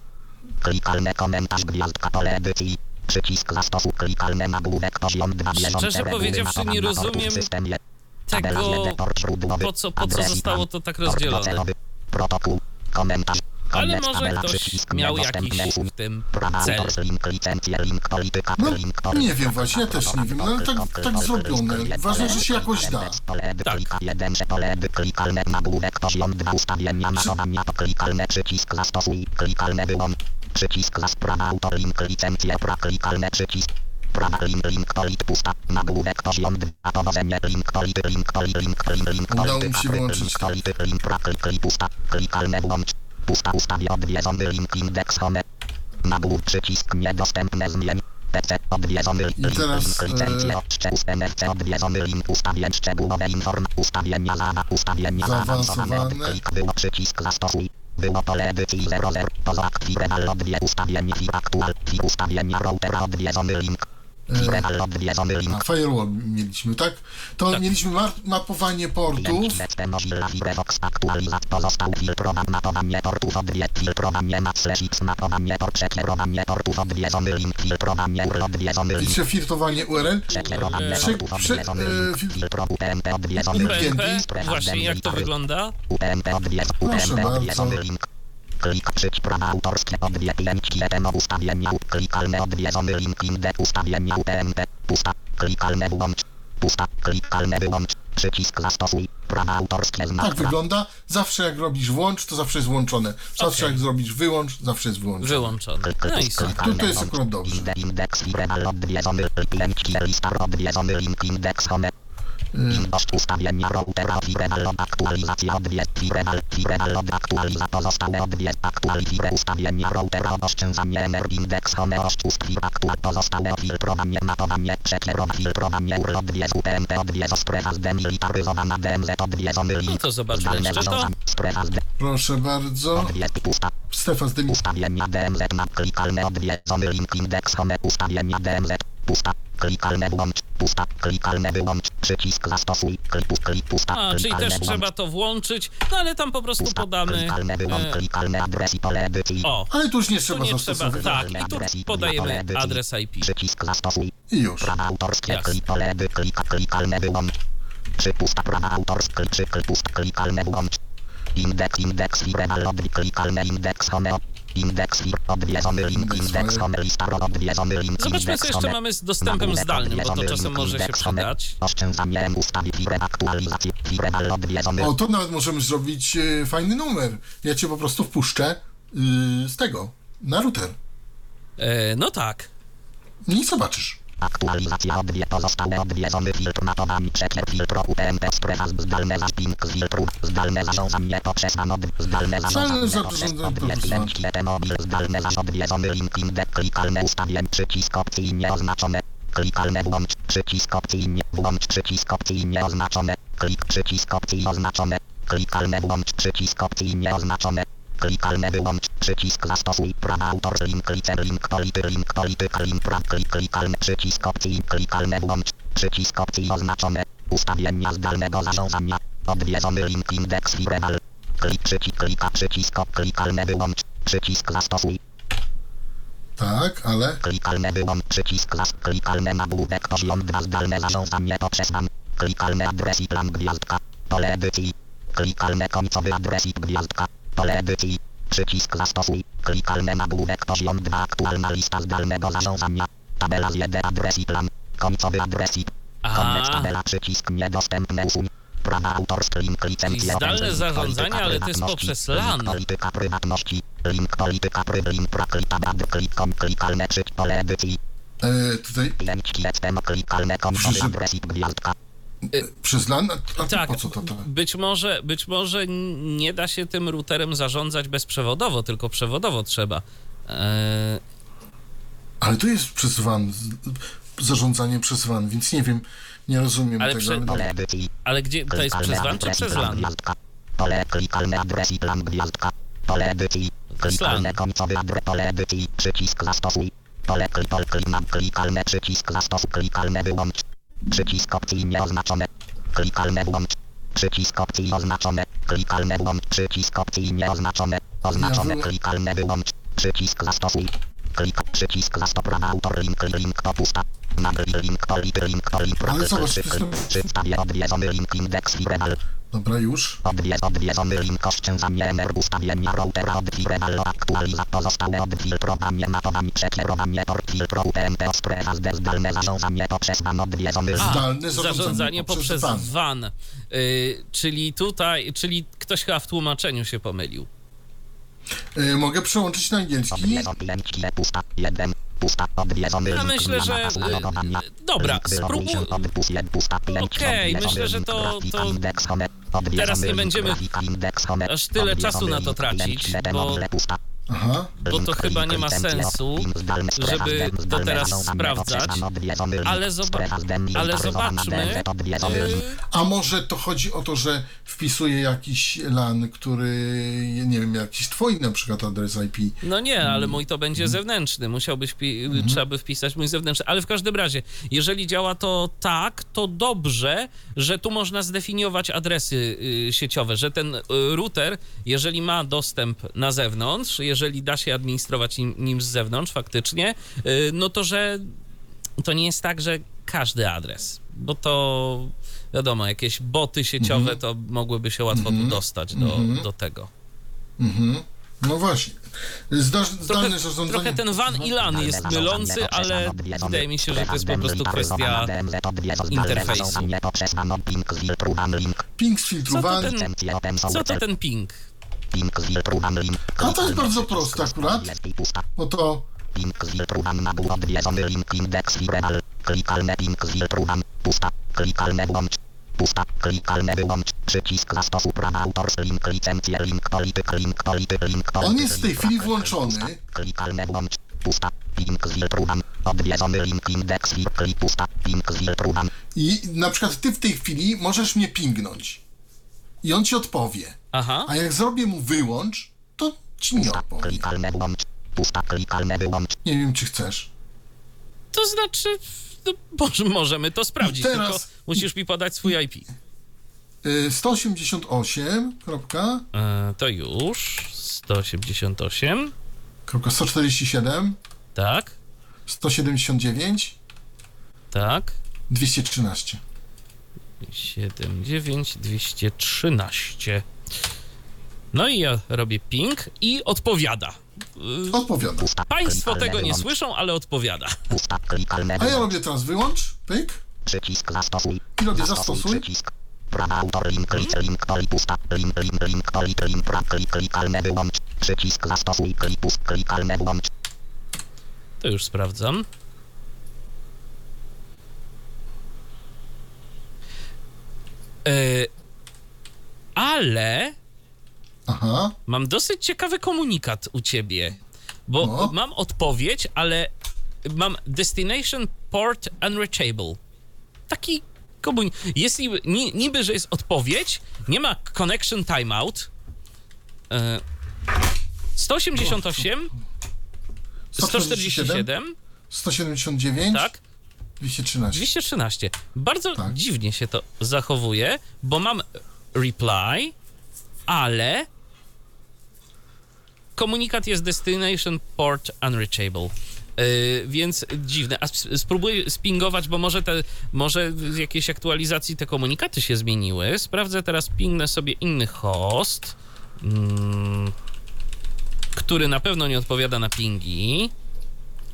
Klikalne komentarz gwiazdka pole edycji. Przycisk zastosu klikalne nagłówek poziom 2 Szczerze bieżące reguły powiedziawszy, nie rozumiem tego, po co- po co zostało to tak rozdzielone. Protokół, komentarz, Ale koniec, może tabela, ktoś przycisk miał jakiś w tym cel. No, nie wiem właśnie, ja też nie wiem, no ale tak, tak zrobione. Ważne, że się jakoś da. Tak. Klika jeden, że pole edy, klikalne nagłówek, poziom 2 ustawienia, mapowania, to klikalne przycisk zastosuj, klikalne wyłącz, przycisk za sprawa autor, link, licencje, pra, klikalne przycisk. Prawa link, link, polit, pusta, nagłówek, poziom 2, powodzenie, link, polity, link, poli, link, link, link, Udało mi się wyłączyć link, to. polity, link, pra, klik, klik, pusta, klikalne włącz, pusta, ustawie odwiedzony link, indeks home, nagłów, przycisk, niedostępne zmień, PC, odwiedzony link, teraz, link, licencje, e, odszczęs, NFC, odwiedzony link, ustawień, szczegółowe inform, ustawienia za, ustawienia Zaawansowane. klik, było, przycisk, zastosuj, było pole edycji 00, poza aktywowal odwie, ustawienia, fir aktual, fir ustawienia routera, odwiedzony link, link, firewall mieliśmy, tak? To mieliśmy ma- mapowanie portów. Mapowanie portów odwie filtrowanie na slash x mapowanie port przekierowanie portów odwiedzony link filtrowanie URL odwiedzony I link przefiltrowanie URL. przekierowanie Prze- portów odwiedzony e, link fil- filtro UTMP odwiedzony link Właśnie, jak to wygląda? UTMP odwiedzony link Klik przyć prawa autorskie odwie lęć kietemo ustawienia klikalne odwiedzony link indeks ustawienia UTMP pusta klikalne włącz pusta klikalne wyłącz przycisk zastosuj prawa autorskie znak Tak wygląda. Zawsze jak robisz włącz, to zawsze jest włączone. Zawsze Okej. jak zrobisz wyłącz, zawsze jest wyłączone. Wyłączony. No i super. Tu to jest akurat dobrze. Indeks odwiedzony lęć lista odwiedzony link indeks home Inbox ustawienia routera Firewall od aktualizacja odwiedź Firewall Firewall od aktualiza pozostałe odwiedź aktualizire ustawienia routera oszczędzanie energii indeks home oszczędz fir aktual pozostałe filtrowanie matowanie przekierowa filtrowanie urlop wiezu PMP odwiedz strefa zdemilitaryzowana DMZ odwiedz omyli No to zobaczmy zdalne jeszcze to. Proszę bardzo. odwiedź pusta Strefa z dymi. Ustawienia DMZ na klikalne odwiedzony link indeks home ustawienia DMZ pusta. Klikalne włącz pusta. Klikalne wyłącz przycisk zastosuj. Klipus klip pusta A, czyli też włącz, trzeba to włączyć, no ale tam po prostu pusta. podamy... klikalne wyłącz E, klikalne adres i pole edycji. O, Ale tu już nie tu trzeba nie trzeba, tak, i tu podajemy adres IP. przycisk zastosuj. I już. prawa autorskie Jasne. klip pole edy klika klikalne wyłącz przy pusta prawa autorskie przy klik pusta klikalne włącz indeks indeks odwi klikalne indeks home indeks odwiedzony link Indeks lista odwiedzony link Zobaczmy, co jeszcze mamy z dostępem zdalnym, bo to czasem może się przydać. Oszczędzanie ustawi fire aktualizację firewall odwiedzony O, to nawet możemy zrobić e, fajny numer. Ja cię po prostu wpuszczę y, z tego, na router. E, no tak. I zobaczysz. Aktualizacja odwie pozostałe odwiedzony filtr matowanie przekier filtro UTMP strefa zdalne zaspink z filtru zdalne zarządzanie poprzez anod zdalne zarządzanie za- poprzez zarządzanie odwiedź poprzez lęk mobil zdalne zarząd odwiedzony link indek klikalne ustawień przycisk opcyjnie oznaczone klikalne włącz przycisk opcyjnie włącz przycisk opcyjnie oznaczone klik przycisk opcji oznaczone. Klikalne włącz przycisk opcyjnie oznaczone Klikalne wyłącz przycisk zastosuj prawa autor link licer link polity link polityka link praw klik klikalne przycisk opcji klikalne włącz przycisk opcji oznaczone ustawienia zdalnego zarządzania odwiedzony link indeks firewall klik przycisk klika przycisk klikalne wyłącz przycisk zastosuj. Tak, ale? Klikalne wyłącz przycisk zas klikalne nagłówek poziom 2 zdalne zarządzanie poprzez nam klikalne adres i plan gwiazdka pole edycji. Klikalne końcowy adres i gwiazdka pole edycji przycisk zastosuj klikalne nagłówek poziom 2 aktualna lista zdalnego zarządzania tabela z jeden adres i plan końcowy adres i koniec tabela przycisk niedostępne usuń prawa autorskie link licencje Czyli zdalne zarządzanie, ale to jest poprzez link LAN. polityka prywatności link polityka pry link praklita bad klik kom klikalne przy pole edycji e, tutaj Lęć jestem klikalne końcowy Przyszedł- adres i gwiazdka. Przez LAN, a, Tak, po co to to? być może, być może nie da się tym routerem zarządzać bezprzewodowo, tylko przewodowo trzeba. E, Ale to jest przez WAN, zarządzanie przez WAN, więc nie wiem, nie rozumiem Ale tego. prze- ale ale gdzie to jest przez WAN czy przez LAN? Pole klikalne adres i plan gwiazdka. Pole edycji. Klikalne końcowy adres. Pole edycji. Przycisk zastosuj. Pole klimam. Klikalne przycisk zastosuj. Klikalne wyłącz. Przycisk opcji nieoznaczone. Klikalne włącz. Przycisk opcji oznaczone. Klikalne włącz. Przycisk opcji nieoznaczone. Oznaczone. Ja Klikalne wyłącz. Przycisk zastosuj. Klik. Przycisk zastop. Prawa autor link. Link to pusta. Nagli link polity link Przy- to jest- Przedstawię odwiedzony link indeks firewall. Dobra, już. Odwie, odwiedzony link oszczędzanie ustawienia routera aktualiza pozostałe odfiltrowanie matowanie przekierowanie port filtro UTMP zde zdalne zarządzanie poprzez nam odwiedzony link. Zdalne zarządzanie zarządzanie poprzez poprzez WAN. WAN. Y, czyli tutaj, czyli ktoś chyba w tłumaczeniu się pomylił. E, mogę przełączyć na angielski. Odwiedzony link Ja link myślę, że, y, dobra, spróbuj- Okej, odwiedzony myślę, że to- to teraz nie będziemy aż tyle czasu na to tracić, bo-. Aha. Bo to chyba nie ma sensu, żeby to teraz sprawdzać, ale, zoba- ale zobaczmy. Y, A może to chodzi o to, że wpisuję jakiś LAN, który, nie wiem, jakiś twój na przykład adres IP. No nie, Mm. ale mój to będzie zewnętrzny. Musiałbyś, pi- Mhm. trzeba by wpisać mój zewnętrzny. Ale w każdym razie, jeżeli działa to tak, to dobrze, że tu można zdefiniować adresy y, sieciowe, że ten y, router, jeżeli ma dostęp na zewnątrz, jeżeli da się administrować nim, z zewnątrz faktycznie, y, no to że to nie jest tak, że każdy adres, bo to wiadomo, jakieś boty sieciowe Mhm. to mogłyby się łatwo tu dostać do, do tego. Mhm. No właśnie. Zda, Trochę, zarządzanie. trochę ten WAN i LAN jest mylący, ale wydaje mi się, że to jest po prostu kwestia interfejsu. Ping z filtru ten- Co to ten ping? A to jest bardzo proste akurat. No to z na link. Klikalne z. Pusta. Klikalne włącz. Pusta. Klikalne wyłącz. Przycisk prawa autorskie. Link licencje. Link polityk. Link polityk. Link polityk. On jest w tej chwili włączony. Klikalne włącz. Pusta. Link zfiltruwam. Odwiedzony link. Klik pusta. Link zfiltruwam. I na przykład ty w tej chwili możesz mnie pingnąć. I on ci odpowie. Aha. A jak zrobię mu wyłącz, to ci nie odpowie. Klikalne włącz. Pusta. Klikalne wyłącz. Nie wiem, czy chcesz. To znaczy, no, może, możemy to sprawdzić, teraz- tylko musisz mi podać swój IP. Y, 188. Kropka, E, to już. 188. kropka 147, Tak, 179, tak. 213. 79 213. No i ja robię ping i odpowiada. Y, Odpowiada. Pusta. Państwo tego nie wyłącz. słyszą, ale odpowiada. A ja robię teraz wyłącz, pyk. Przycisk zastosuj. I robię zastosuj. Przycisk. Prawa autor link lic link poli pusta. Link link link poli link pra klik klikalne wyłącz. Przycisk zastosuj klik pust klikalne wyłącz. To już sprawdzam. E, ale Aha. mam dosyć ciekawy komunikat u ciebie, bo No. mam odpowiedź, ale mam destination port unreachable. Taki komunikat. Jest niby, ni, niby, że jest odpowiedź, nie ma connection timeout. E, 188, 147, 179, tak? 213. 213. Bardzo Tak. dziwnie się to zachowuje, bo mam reply, ale komunikat jest destination port unreachable. Yy, więc dziwne. A sp- spróbuję spingować, bo może, te, może z jakiejś aktualizacji te komunikaty się zmieniły. Sprawdzę teraz, pingnę sobie inny host, mm, który na pewno nie odpowiada na pingi.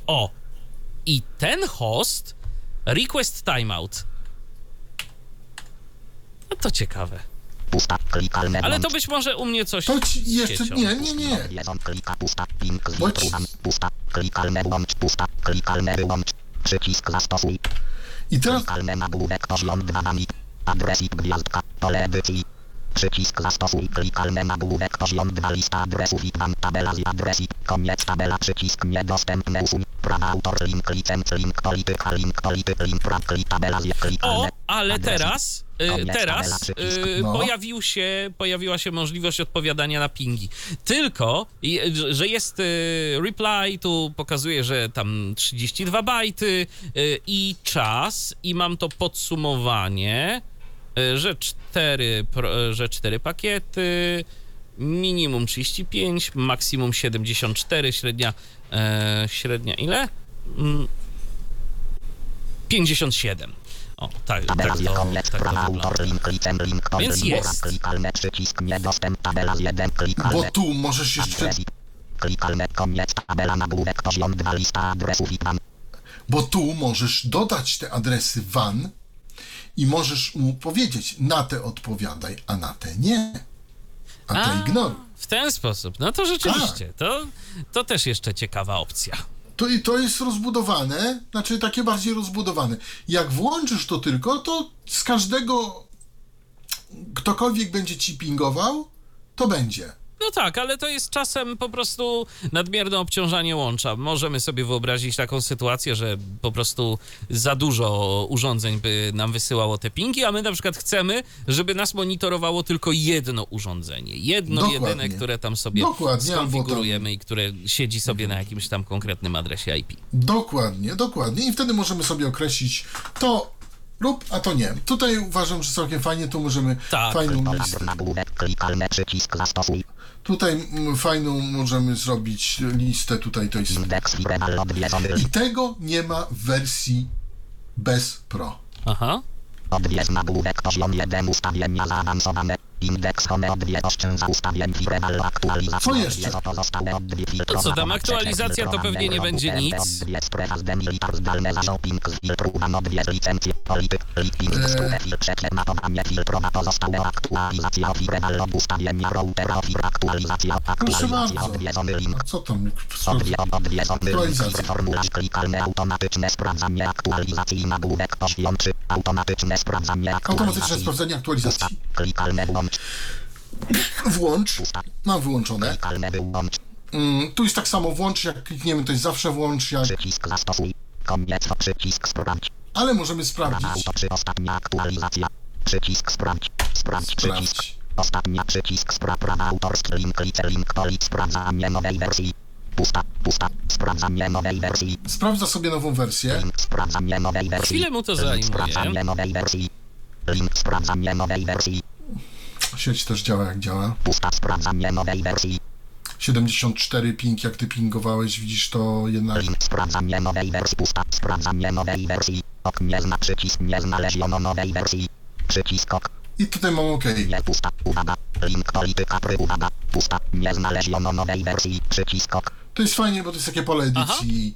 O! I ten host request timeout. No to ciekawe. Pusta klikalne Ale to być może u mnie coś To ci z jeszcze. siecią. Nie, nie, nie. Odwiedzą klika pusta. Link Bądź- zfiltruwam. Pusta. Klikalne wyłącz. Pusta. Klikalne wyłącz. Przycisk zastosuj. I teraz Klikalne nagłówek poziom 2 wami. Adresik gwiazdka. Pole edycji. Przycisk zastosuj. Klikalne nagłówek poziom 2 lista adresów i tam tabela z adresik. Koniec tabela przycisk niedostępne usuń. Prawa autor link licenc link polityka link polityk link praw klik tabela z O, klikalne. ale adresik. teraz, y, teraz y, No. pojawił się, pojawiła się możliwość odpowiadania na pingi. Tylko, i- że jest y, reply, tu pokazuje, że tam 32 bajty y, i czas, i mam to podsumowanie, że 4, pro- że 4 pakiety, minimum 35, maksimum 74, średnia, e, średnia ile? Mm, 57. O, tak, Tabela tak to, koniec. tak to Prawa autor link link Więc jest. Klikalne przycisk niedostęp tabela z 1 Bo klikalne. tu możesz jeszcze. Klikalne koniec tabela nagłówek poziom 2 lista adresów i tam. Bo tu możesz dodać te adresy WAN i możesz mu powiedzieć, na te odpowiadaj, a na te nie. A te A, ignoruj. W ten sposób. No to rzeczywiście, to, to też jeszcze ciekawa opcja. To, i to jest rozbudowane, znaczy takie bardziej rozbudowane. Jak włączysz to tylko, to z każdego ktokolwiek będzie ci pingował, to będzie. No tak, ale to jest czasem po prostu nadmierne obciążanie łącza. Możemy sobie wyobrazić taką sytuację, że po prostu za dużo urządzeń by nam wysyłało te pingi, a my na przykład chcemy, żeby nas monitorowało tylko jedno urządzenie. Jedno, Dokładnie. jedyne, które tam sobie Dokładnie, albo tam- skonfigurujemy i które siedzi sobie na jakimś tam konkretnym adresie IP. Dokładnie, dokładnie. I wtedy możemy sobie określić to lub, a to nie. Tutaj uważam, że całkiem fajnie, tu możemy Tak. fajną listę. nagłówek klikalne przycisk zastosuj. Tutaj mm, fajną możemy zrobić listę, tutaj odwiedzony I tego nie ma w wersji bez Pro. Aha. Odwiedz nagłówek poziom 1 ustawienia zaawansowane. Indeks home odwiedz oszczędza ustawień Fireball aktualizacja. Co jeszcze? Odwiedz pozostałe odwiedz To co tam, aktualizacja to pewnie nie będzie nic. Odwiedz preaz demilitar zdalne zarząding zfiltrowan odwiedz licencję. Polityk, lipin, stówę, filtrze, formatowanie, filtrowa, pozostałe aktualizacja, firewall, ustawienia routera, fir, aktualizacja, aktualizacja, odwiedzony link. Co tam? Odwie, odwiedzony link, Aktualizacja. formularz klikalne, automatyczne sprawdzanie aktualizacji, nagłówek poziom 3, automatyczne sprawdzanie Automatyczne aktualizacji. sprawdzenie Usta, aktualizacji. klikalne Włącz. Mam wyłączone. Mm, tu jest tak samo włącz, jak klikniemy, to jest zawsze włącz, jak... przycisk zastosuj, koniec, przycisk sprawdź. Ale możemy sprawdzić. Auto przy ostatnia aktualizacja. Przycisk sprawdź. Sprawdź przycisk. Sprawdź. Ostatnia przycisk spraw prawa autorskie link lice link polit sprawdzanie nowej wersji. Pusta, pusta, sprawdzanie nowej wersji. Sprawdza sobie nową wersję. Link sprawdzanie nowej wersji. Chwilę mu to link zajmuje. sprawdzanie nowej wersji. Link sprawdzanie nowej wersji. Sieć też działa jak działa. Pusta sprawdzanie nowej wersji. 74 ping, jak ty pingowałeś, widzisz to jednak... Link sprawdzanie nowej wersji. Pusta sprawdzanie nowej wersji. Ok nie zna przycisk nie znaleziono nowej wersji. Przycisk ok. I tutaj mam OK. Nie pusta, uwaga, link polityka pry, uwaga, pusta, nie znaleziono nowej wersji, przycisk ok, To jest fajnie, bo to jest takie pole edycji. I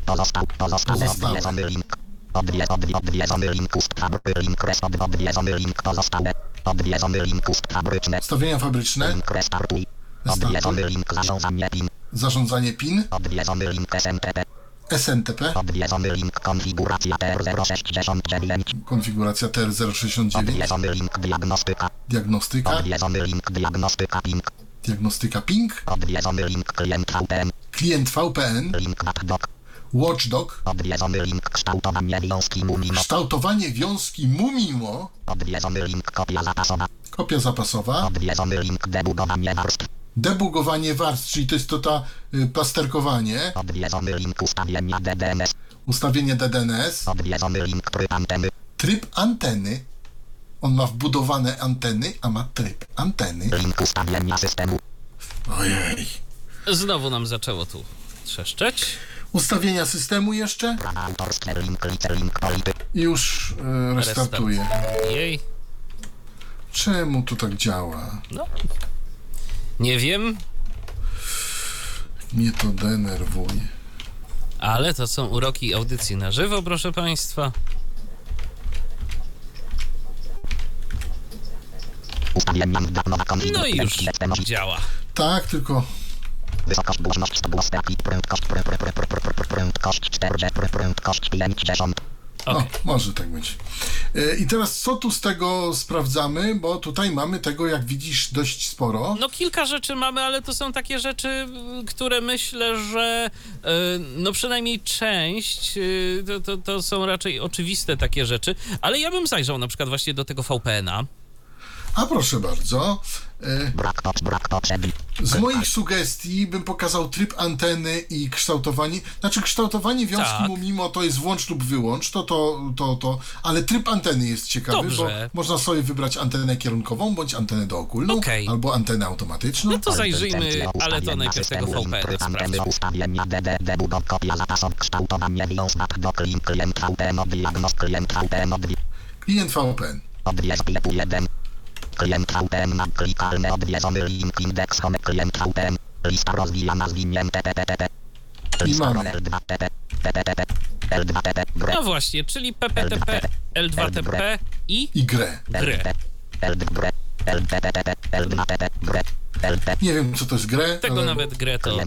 odwiedz, pozostałe, Pozostałe. odwiedzony link. Odwie, odwie, odwiedzony link ust fabry, link rest, od, odwiedzony link pozostałe, odwiedzony link ust fabryczne, Ustawienia fabryczne. link restartuj, odwiedzony link zarządzanie PIN, Zarządzanie PIN. odwiedzony link SMTP, SNTP. odwiedzony link konfiguracja TR069, Konfiguracja TR069. odwiedzony link diagnostyka, Diagnostyka. odwiedzony link diagnostyka PINK, Diagnostyka ping. odwiedzony link klient VPN, Klient VPN. link Watchdog. odwiedzony link kształtowanie wiązki Mumino, Kształtowanie wiązki Mumimo. odwiedzony link kopia zapasowa, Kopia zapasowa. odwiedzony link debugowanie warstw, Debugowanie warstw, czyli to jest to ta y, plasterkowanie. odwiedzony link ustawienia DDNS, Ustawienie DDNS. odwiedzony link tryb anteny, Tryb anteny. On ma wbudowane anteny, a ma tryb anteny. link ustawienia systemu, Ojej. Znowu nam zaczęło tu trzeszczeć. Ustawienia systemu jeszcze. już y, restartuje. Jej. Czemu to tak działa? No. Nie wiem, Mnie to denerwuje. ale to są uroki audycji na żywo, proszę Państwa. No i już działa. Tak, tylko Wysokość głośność głosnaki, prędkość, pre, pre, pre, pre, pre, pre, prędkość 40, pre, prędkość 50. Okay. No, może tak być. E, I teraz co tu z tego sprawdzamy, bo tutaj mamy tego, jak widzisz, dość sporo. No kilka rzeczy mamy, ale to są takie rzeczy, które myślę, że e, no przynajmniej część e, to, to, to są raczej oczywiste takie rzeczy, ale ja bym zajrzał na przykład właśnie do tego VPN-a. A proszę bardzo, e, z moich sugestii bym pokazał tryb anteny i kształtowanie, znaczy kształtowanie wiązki Tak. mu mimo to jest włącz lub wyłącz, to, to, to, to, ale tryb anteny jest ciekawy, Dobrze. bo można sobie wybrać antenę kierunkową, bądź antenę dookólną, Okej. albo antenę automatyczną. No to zajrzyjmy, ale to najpierw tego VPN sprawdźmy. klient, VPN, od diagnoz, klient VPN, od Klient VPN. Odwiez biegu 1. Klient VPN na klikalne odwiedzony link indeks home klient VPN. Lista rozwijana zwinięte TTTP. Lista mamy. L2 TP. TTTP. L2 TP. No właśnie, czyli PPTP, L2TP i I grę. grę. L2 grę. L2TP. L2 TP. Grę. LP. Nie wiem, co to jest grę, Tego ale nawet grę to.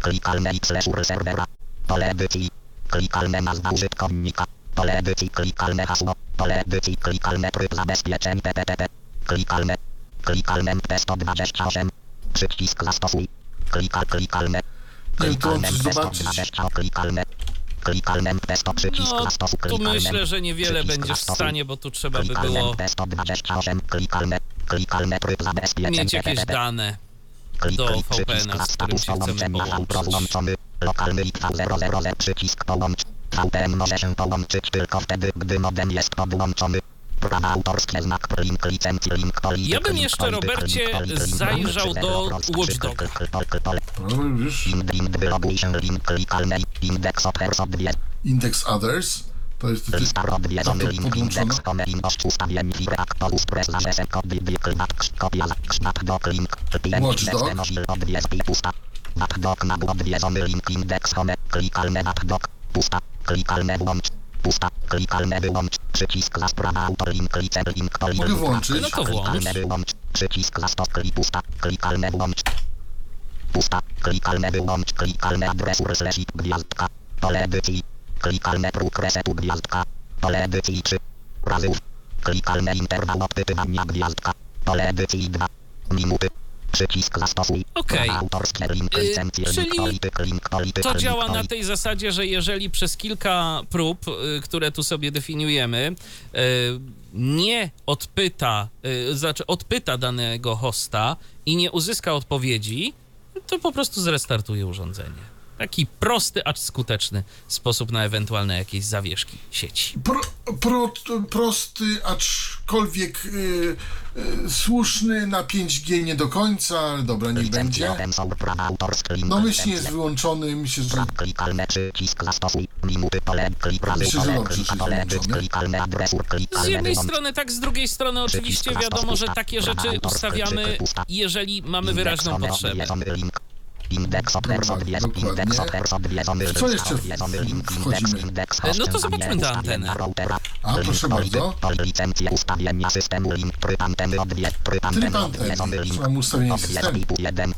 Klikalne X slash serwera. Pole edycji. Klikalne nazwa użytkownika. Pole edycji. Klikalne hasło. Pole edycji. Klikalne tryb zabezpieczeń TTTP. Klikalne. Klikalne MP128. Przycisk zastosuj. Klikal, klikalne. To Klikalne chcę zobaczyć. MP128. Klikalne. Klikalne MP100. Przycisk No, zastosuj. tu Klikalne. myślę, że niewiele będziesz w stanie, bo tu trzeba by było MP128. Klikalne. Klikalne tryb zabezpieczeń mieć jakieś dane. Klik, do VPN-a, z którym się chcemy połączyć. Lokalny IK000 przycisk połącz. VPN może się połączyć tylko wtedy, gdy modem jest podłączony. Prawa autorskie znak link licencji link polityk, Ja bym link jeszcze, Robercie, link link zajrzał do Watch Doga. No, już. Link indeks others odwiedz. To jest odwiedzony, to link podłączone. indeks, home, ilość ustawień, reaktorus, press, zarzesek, kody, klik, kopia, kształt, dok, link, Watchdog. odwiedz, i pusta, Watchdog, na odwiedzony, link, indeks, home, klikalne, Watchdog, pusta, klikalne, włącz, pusta, klikalne, wyłącz, przycisk za sprawa, autor, link, licen, link, poli, Mogę włączyć? No to włącz. klikalne, wyłącz, przycisk za stop, klik, pusta, klikalne, włącz, Pusta, klikalne wyłącz, klikalne adres slash gwiazdka, pole edycji, klikalne próg resetu gwiazdka, pole edycji 3, razy klikalne interwał odpytywania gwiazdka, pole edycji 2, minuty, przycisk zastosuj, Okej. Y, czyli To działa na tej zasadzie, że jeżeli przez kilka prób, y, które tu sobie definiujemy, y, nie odpyta, znaczy odpyta danego hosta i nie uzyska odpowiedzi, to po prostu zrestartuje urządzenie. Taki prosty, acz skuteczny sposób na ewentualne jakieś zawieszki sieci. Pro, pro, prosty, aczkolwiek y, y, słuszny na 5G nie do końca, ale dobra, niech Licencje będzie. Domyślnie jest wyłączony, myślę, że Praw klikalne przycisk zastosuj, minuty pole, klik, razy Myślę, że dobrze, adresur, Z jednej strony tak, z drugiej strony oczywiście wiadomo, że takie rzeczy ustawiamy, jeżeli mamy wyraźną potrzebę. Indeks others odwiedzony, dokładnie. indeks odwiedzony, W co jeszcze wchodzimy? indeks, indeks, E, no to zobaczmy tę ustawienia antenę. A, proszę bardzo. pol, licencje ustawienia systemu, link, tryb anteny odwiedz, tryb anteny odwiedzony, link, Mam ustawienie systemu. typu 1.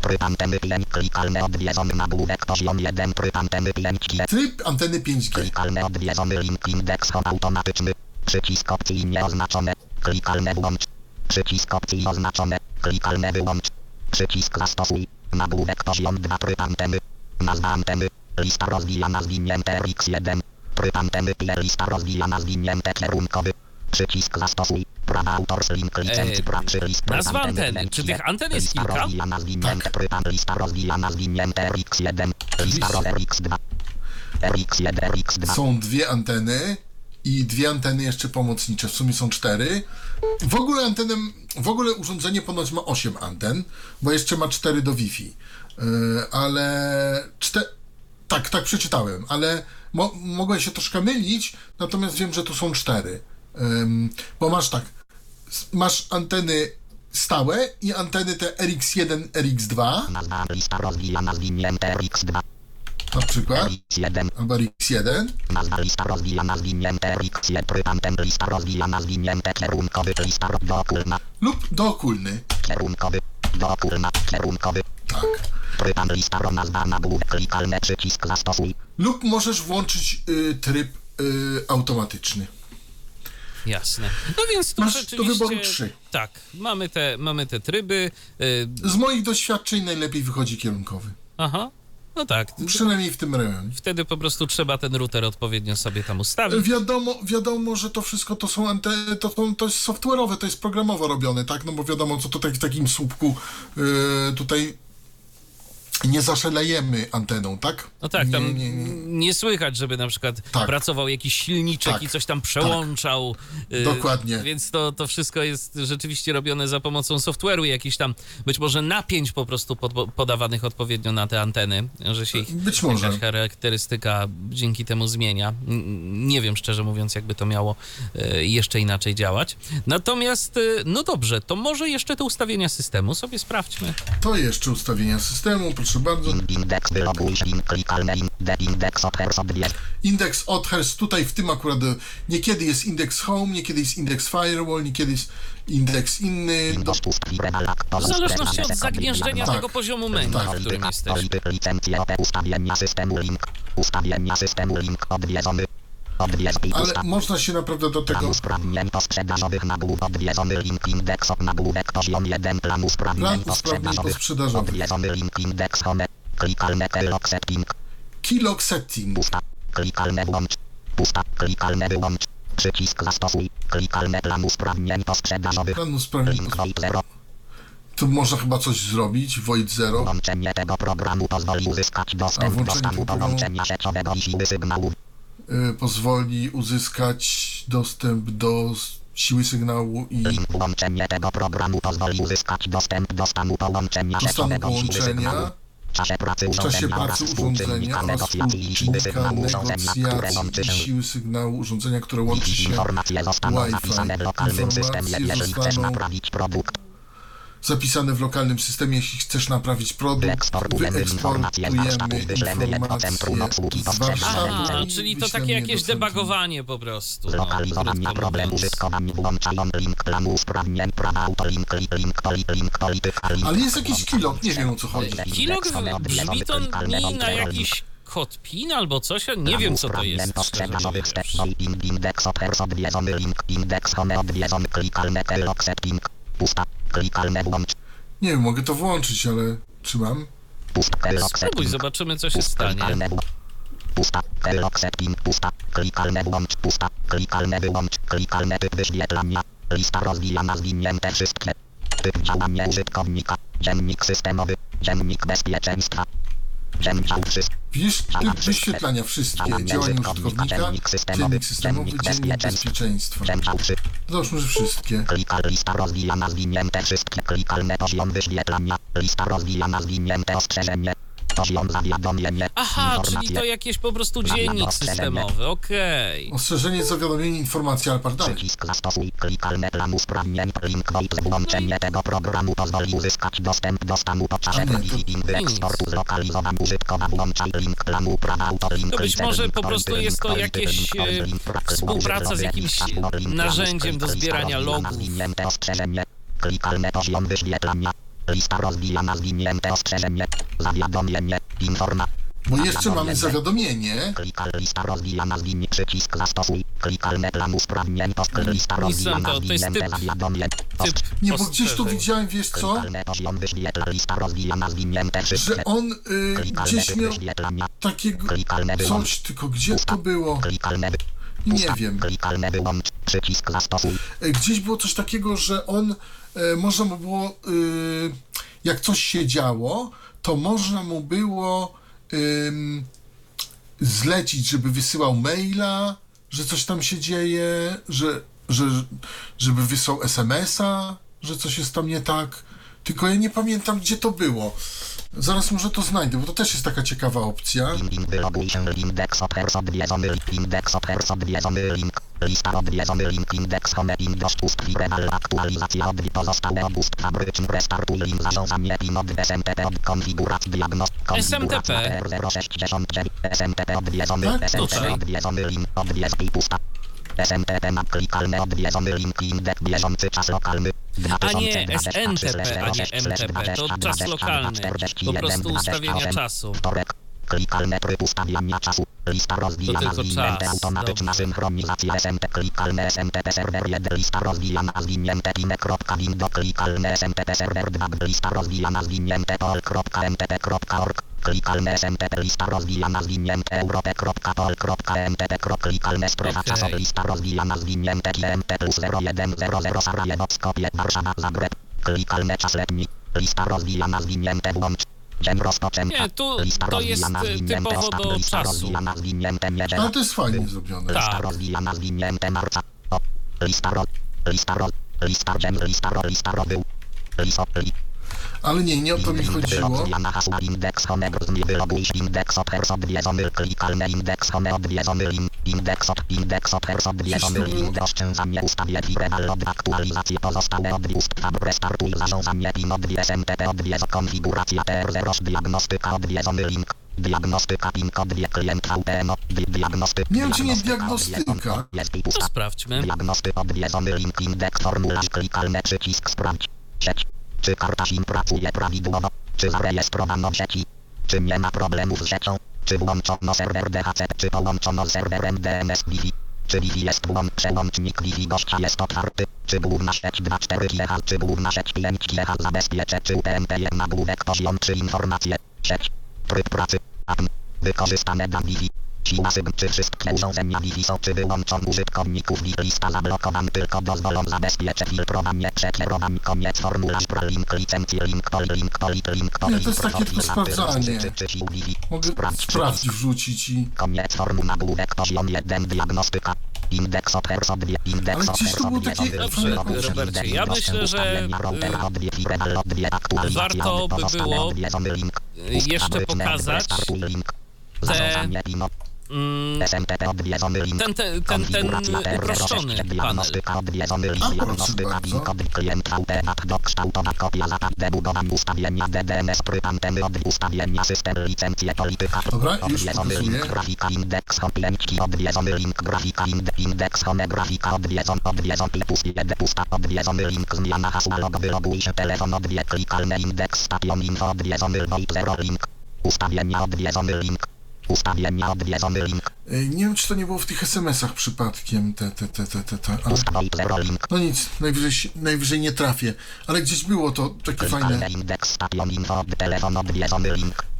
Tryb anteny 5, klikalne odwiedzony nagłówek poziom 1, tryb anteny 5G, tryb anteny 5G. Klikalne odwiedzony link indeks automatyczny. Przycisk opcji nieoznaczone. Klikalne włącz. Przycisk opcji oznaczone. Klikalne wyłącz. Przycisk zastosuj. Nagłówek poziom 2 tryb anteny. Nazwa anteny. Lista rozwijana zwinięte RX1. Tryb anteny PL lista rozwijana zwinięte kierunkowy. Przycisk zastosuj. Prawa autorskie link licencji Eee, praw przy list nazwa anteny. Czy tych RX1. anten jest Lista kilka? rozwijana zwinięte tryb Lista rozwijana zwinięte RX1. Lista roz RX2. RX1 RX2. Są dwie anteny i dwie anteny jeszcze pomocnicze, w sumie są cztery. W ogóle antenem, w ogóle urządzenie ponoć ma 8 anten, bo jeszcze ma 4 do Wi-Fi. Yy, ale czte... tak, tak przeczytałem, ale mo mogłem się troszkę mylić, natomiast wiem, że tu są cztery. Bo masz tak, masz anteny stałe i anteny te RX1, RX2 Nazwa lista rozwijana zwinięte RX2. Na przykład, RX1. albo RX1 Nazwa lista rozwijana zwinięte RX1. Tryb anten lista rozwijana zwinięte kierunkowy. Lista dookólna. lub dookulny. Kierunkowy. Dookólna. Kierunkowy. Tak. Tryb an lista ro nazwa nagłówek klikalne przycisk zastosuj. Lub możesz włączyć y, tryb y, automatyczny. Jasne. No więc tu Masz do wyboru trzy. Tak, mamy te, mamy te tryby. y, Z moich doświadczeń najlepiej wychodzi kierunkowy. aha, no tak. Przynajmniej w tym rejonie. Wtedy po prostu trzeba ten router odpowiednio sobie tam ustawić. Wiadomo, wiadomo, że to wszystko to są ante, to, to, to jest software'owe, to jest programowo robione, tak? No bo wiadomo, co tutaj w takim słupku y, tutaj nie zaszalejemy anteną, tak? No tak, tam Nie, nie, nie, słychać, żeby na przykład Tak. pracował jakiś silniczek Tak. i coś tam przełączał. y, Dokładnie. Więc to, to wszystko jest rzeczywiście robione za pomocą software'u, jakichś tam być może napięć po prostu pod, podawanych odpowiednio na te anteny, że się ich Być może. charakterystyka dzięki temu zmienia. Nie wiem szczerze mówiąc, jakby to miało y, jeszcze inaczej działać. Natomiast, y, no dobrze, to może jeszcze te ustawienia systemu sobie sprawdźmy. To jeszcze ustawienia systemu, proszę bardzo. In, indeks wyloguj się. Klikalne. In, de, indeks others odwiedz. Indeks Others, tutaj w tym akurat y, niekiedy jest indeks Home, niekiedy jest indeks Firewall, niekiedy jest indeks inny. Do. W zależności od zagnieżdżenia Tak. tego poziomu menu, w którym licencje, OP, ustawienia systemu link. Ustawienia systemu link odwiedzony. Ale można się naprawdę do tego... Plan usprawnień posprzedażowych nagłów odwiedzony link indeks od nagłówek poziom 1 plan usprawnień posprzedażowych odwiedzony link indeks home klikalne keylog setting Keylog setting. pusta klikalne włącz pusta klikalne wyłącz przycisk zastosuj klikalne plan usprawnień posprzedażowych Plan usprawnień. link void 0 Tu można chyba coś zrobić. Void Zero. Włączenie tego programu pozwoli uzyskać dostęp do stanu połączenia sieciowego i siły sygnału. Y, pozwoli uzyskać dostęp do siły sygnału i włączenie tego programu pozwoli uzyskać dostęp do stanu połączenia do stanu połączenia W czasie pracy urządzenia oraz współczynnika negocjacji i siły sygnału urządzenia, które łączy się siły sygnału urządzenia, które łączy się Informacje zostaną zapisane w lokalnym systemie, jeżeli chcesz naprawić produkt. Zapisane w lokalnym systemie, jeśli chcesz naprawić produkt, Wyeksportujemy informacje z warsztatu Aha, czyli to takie jakieś debugowanie po prostu. Problemu mówiąc. użytkowania włączają link planu usprawnień prawa auto link link link Ale jest jakiś kilok, nie wiem o co chodzi. Kilok brzmi to mi na jakiś kod PIN albo coś, ja nie wiem co to jest. indeks opers odwiedzony link indeks home odwiedzony klikalne kelok setting pusta klikalne włącz Nie wiem, mogę to włączyć, ale czy mam? pusta kelok Spróbuj, setting zobaczymy co się stanie. klikalne włącz pusta kelok setting pusta klikalne włącz pusta klikalne wyłącz klikalne typ wyświetlania. Lista rozwijana zwinięte wszystkie. Typ działania użytkownika. Dziennik systemowy. Dziennik bezpieczeństwa Widzisz, typ wyświetlania wszystkie, działania użytkownika, dziennik systemowy, dziennik bezpieczeństwa. Załóżmy, że wszystkie. Klikal lista rozwijana zwinięte wszystkie. Klikalne poziom wyświetlania. Lista rozwijana zwinięte ostrzeżenie Aha, czyli to jakiś po prostu dziennik systemowy, okej. Ostrzeżenie, zawiadomienie, informacja, ale dalej. Przycisk zastosuj klikalne plan usprawnień link void włączenie tego programu pozwoli uzyskać dostęp do stanu podczas rewizji wyeksportu zlokalizowany użytkowa włączaj link planu prawa auto link To być może po prostu jest to jakieś, e, współpraca z jakimś narzędziem do zbierania logów. klikalne poziom wyświetlania lista rozwijana zwinięte ostrzeżenie zawiadomienie informa Bo jeszcze mamy zawiadomienie. Klikal lista rozwijana zwinięte przycisk zastosuj. Klikalne plan usprawnień post lista rozwijana to- to zwinięte Typ Nie, bo gdzieś tu ostrzeżeń. widziałem, wiesz co, Klikalne poziom wyświetla lista rozwijana zwinięte wszystkie że on y, gdzieś miał takiego coś, tylko gdzie to było? klikalne Nie wiem. klikalne wyłącz przycisk zastosuj E, Gdzieś było coś takiego, że on e, można mu było, y, jak coś się działo, to można mu było ym, zlecić, żeby wysyłał maila, że coś tam się dzieje, że, że żeby wysłał SMS-a, że coś jest tam nie tak. Tylko ja nie pamiętam, gdzie to było. Zaraz może to znajdę, bo to też jest taka ciekawa opcja. Wyloguj się, indeks opers odwiedzony link, indeks opers odwiedzony link, lista odwiedzony link, indeks home, indeks pustki, rebel, aktualizacja odwi, pozostałe obust fabryczny, restartuj link, zarządzanie PIN od SMTP od konfiguracji diagnost, konfiguracja SMTP. TR069, SMTP odwiedzony, SMTP odwiedzony link, odwiedz i pusta. SMTP na klikalny odwiedzony link, indeks bieżący czas lokalny. A nie SNTP, a nie MTP, to czas lokalny. Po prostu ustawienia czasu. Wtorek. Klikalne tryb ustawiania czasu. Lista rozwijana zwinięte czas, automatyczna dobrze. synchronizacja SMT. Klikalne SMTP serwer 1. Lista rozwijana zwinięte pine.window. Klikalne SMTP serwer 2. Lista rozwijana zwinięte pol.mtp.org. Klikalne SMTP lista rozwijana zwinięte europe.pol.mtp. Klikalne strefa Okej. czasowa lista rozwijana zwinięte GMT plus 0100 Sarajewo Skopie Warszawa Zagreb. Klikalne czas letni. Lista rozwijana zwinięte włącz. Dzień rozpoczęta. Nie, tu Lista to jest, y, typowo do lista czasu. zwinięte niedziela. Ale to jest fajnie zrobione. Tak. Lista rozwijana, zwinięte marca. O, lista ro, lista ro, lista dzień, lista ro, lista ro był. Liso, li, Ale nie, nie o to mi chodziło. Indeks wyloguj indeks opers odwiedzony, klikalne indeks home odwiedzony, link, indeks op, indeks opers odwiedzony, link, oszczędzanie ustawie firewall od aktualizacje pozostałe od ustwa, restartuj zarządzanie PIN od SMTP odwiedz konfiguracja TR0 diagnostyka odwiedzony link. Diagnostyka PIN kod wie klient VPN, di- diagnostyk, Nie wiem, czy nie diagnostyka diagnostyka. Jest i To pusta. sprawdźmy. Diagnostyk odwiedzony link indeks formularz klikalny przycisk sprawdź. Sieć. Czy karta SIM pracuje prawidłowo? Czy zarejestrowano w sieci? Czy nie ma problemów z siecią? Czy włączono serwer DHCP? Czy połączono z serwerem DNS Wi-Fi? Czy Wi-Fi jest włącz, przełącznik Wi-Fi gościa jest otwarty? Czy główna sieć 2.4 GH? Czy główna sieć 5 GH zabezpiecze? Czy UTMP nagłówek poziom? Czy informacje? Sieć. Tryb pracy. APM. Wykorzystane dla Wi-Fi. Siła sygn, czy wszystkie urządzenia Wi-Fi są czy wyłączą użytkowników Wi-Fi lista zablokowan tylko dozwolą zabezpieczyć filtrowanie przekierowań koniec formularz pro link licencji link pol link polit link pol Nie, to jest takie tylko sprawdzanie. Mogę Sprawdź sprawdzić, wrzucić i... Koniec formu nagłówek poziom 1 diagnostyka. Indeks opers odwie, indeks Ale gdzieś to opers było odwie, takie- odwie, Dobrze, Robercie, ja myślę, że, aktualizacja, warto by pozostałe było, link. jeszcze pokazać restartuj, link. te, mm, ten, ten, ten, ten uproszczony R06, panel. Dobra, już odwiedzony link, pokazuję. grafika, indeks, home, lęczki, odwiedzony link, grafika, ind, indeks, home, grafika, odwiedzon, odwiedzon, pus, jeden, pusta, odwiedzony link, zmiana hasła, log, wyloguj się, telefon, odwie, klikalne, indeks, station, info, odwiedzony, VoIP, zero, link, ustawienia, odwiedzony link, ustawienia, odwiedzony link, Ej, Nie wiem, czy to nie było w tych SMS-ach przypadkiem, te, te, te, te, te, te. ale... No nic, najwyżej, najwyżej nie trafię, ale gdzieś było to takie fajne.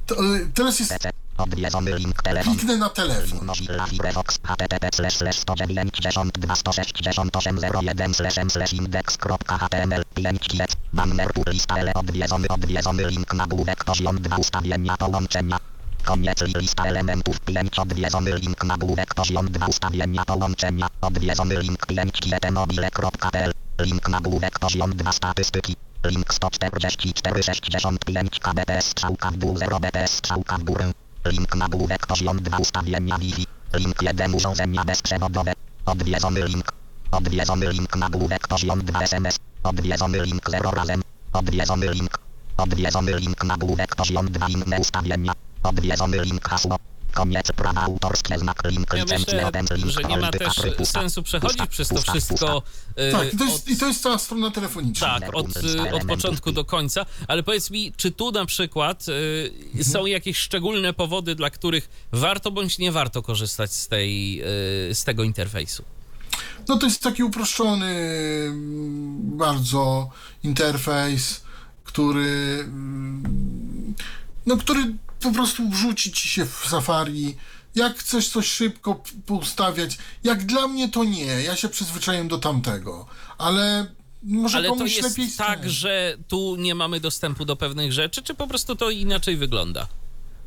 To, e, teraz jest, odwiedzony link, telefon, kliknę na telefon. Mozilla Firefox http slash slash 192 168 01 slash m slash index.html 5 kiec banner lista ele odwiedzony odwiedzony link nagłówek poziom 2 ustawienia połączenia Koniec li- lista elementów 5 odwiedzony link nagłówek poziom 2 ustawienia połączenia odwiedzony link 5 mobile.pl link nagłówek poziom 2 statystyki link 144 65 kbps strzałka w dół 0 bps strzałka w górę Link nagłówek poziom 2 ustawienia Wi-Fi. Link 1 urządzenia bezprzewodowe. Odwiedzony link. Odwiedzony link nagłówek poziom 2 SMS. Odwiedzony link 0 razem. Odwiedzony link. Odwiedzony link nagłówek poziom 2 inne ustawienia. Odwiedzony link hasło. Koniec prawa autorskie znak link Ja licencji myślę, że nie ma też pusta. sensu przechodzić Pusta, przez to pusta, wszystko. y, Tak, i to, jest, i to jest cała strona telefoniczna. Tak, od, y, od początku do końca, ale powiedz mi, czy tu na przykład y, są jakieś szczególne powody, dla których warto bądź nie warto korzystać z, tej, y, z tego interfejsu? No to jest taki uproszczony mm, bardzo interfejs, który mm, no który po prostu wrzuci ci się w Safari. Jak chcesz coś szybko poustawiać, jak dla mnie to nie, ja się przyzwyczaiłem do tamtego, ale może Ale to jest lepiej tak, że tu nie mamy dostępu do pewnych rzeczy, czy po prostu to inaczej wygląda?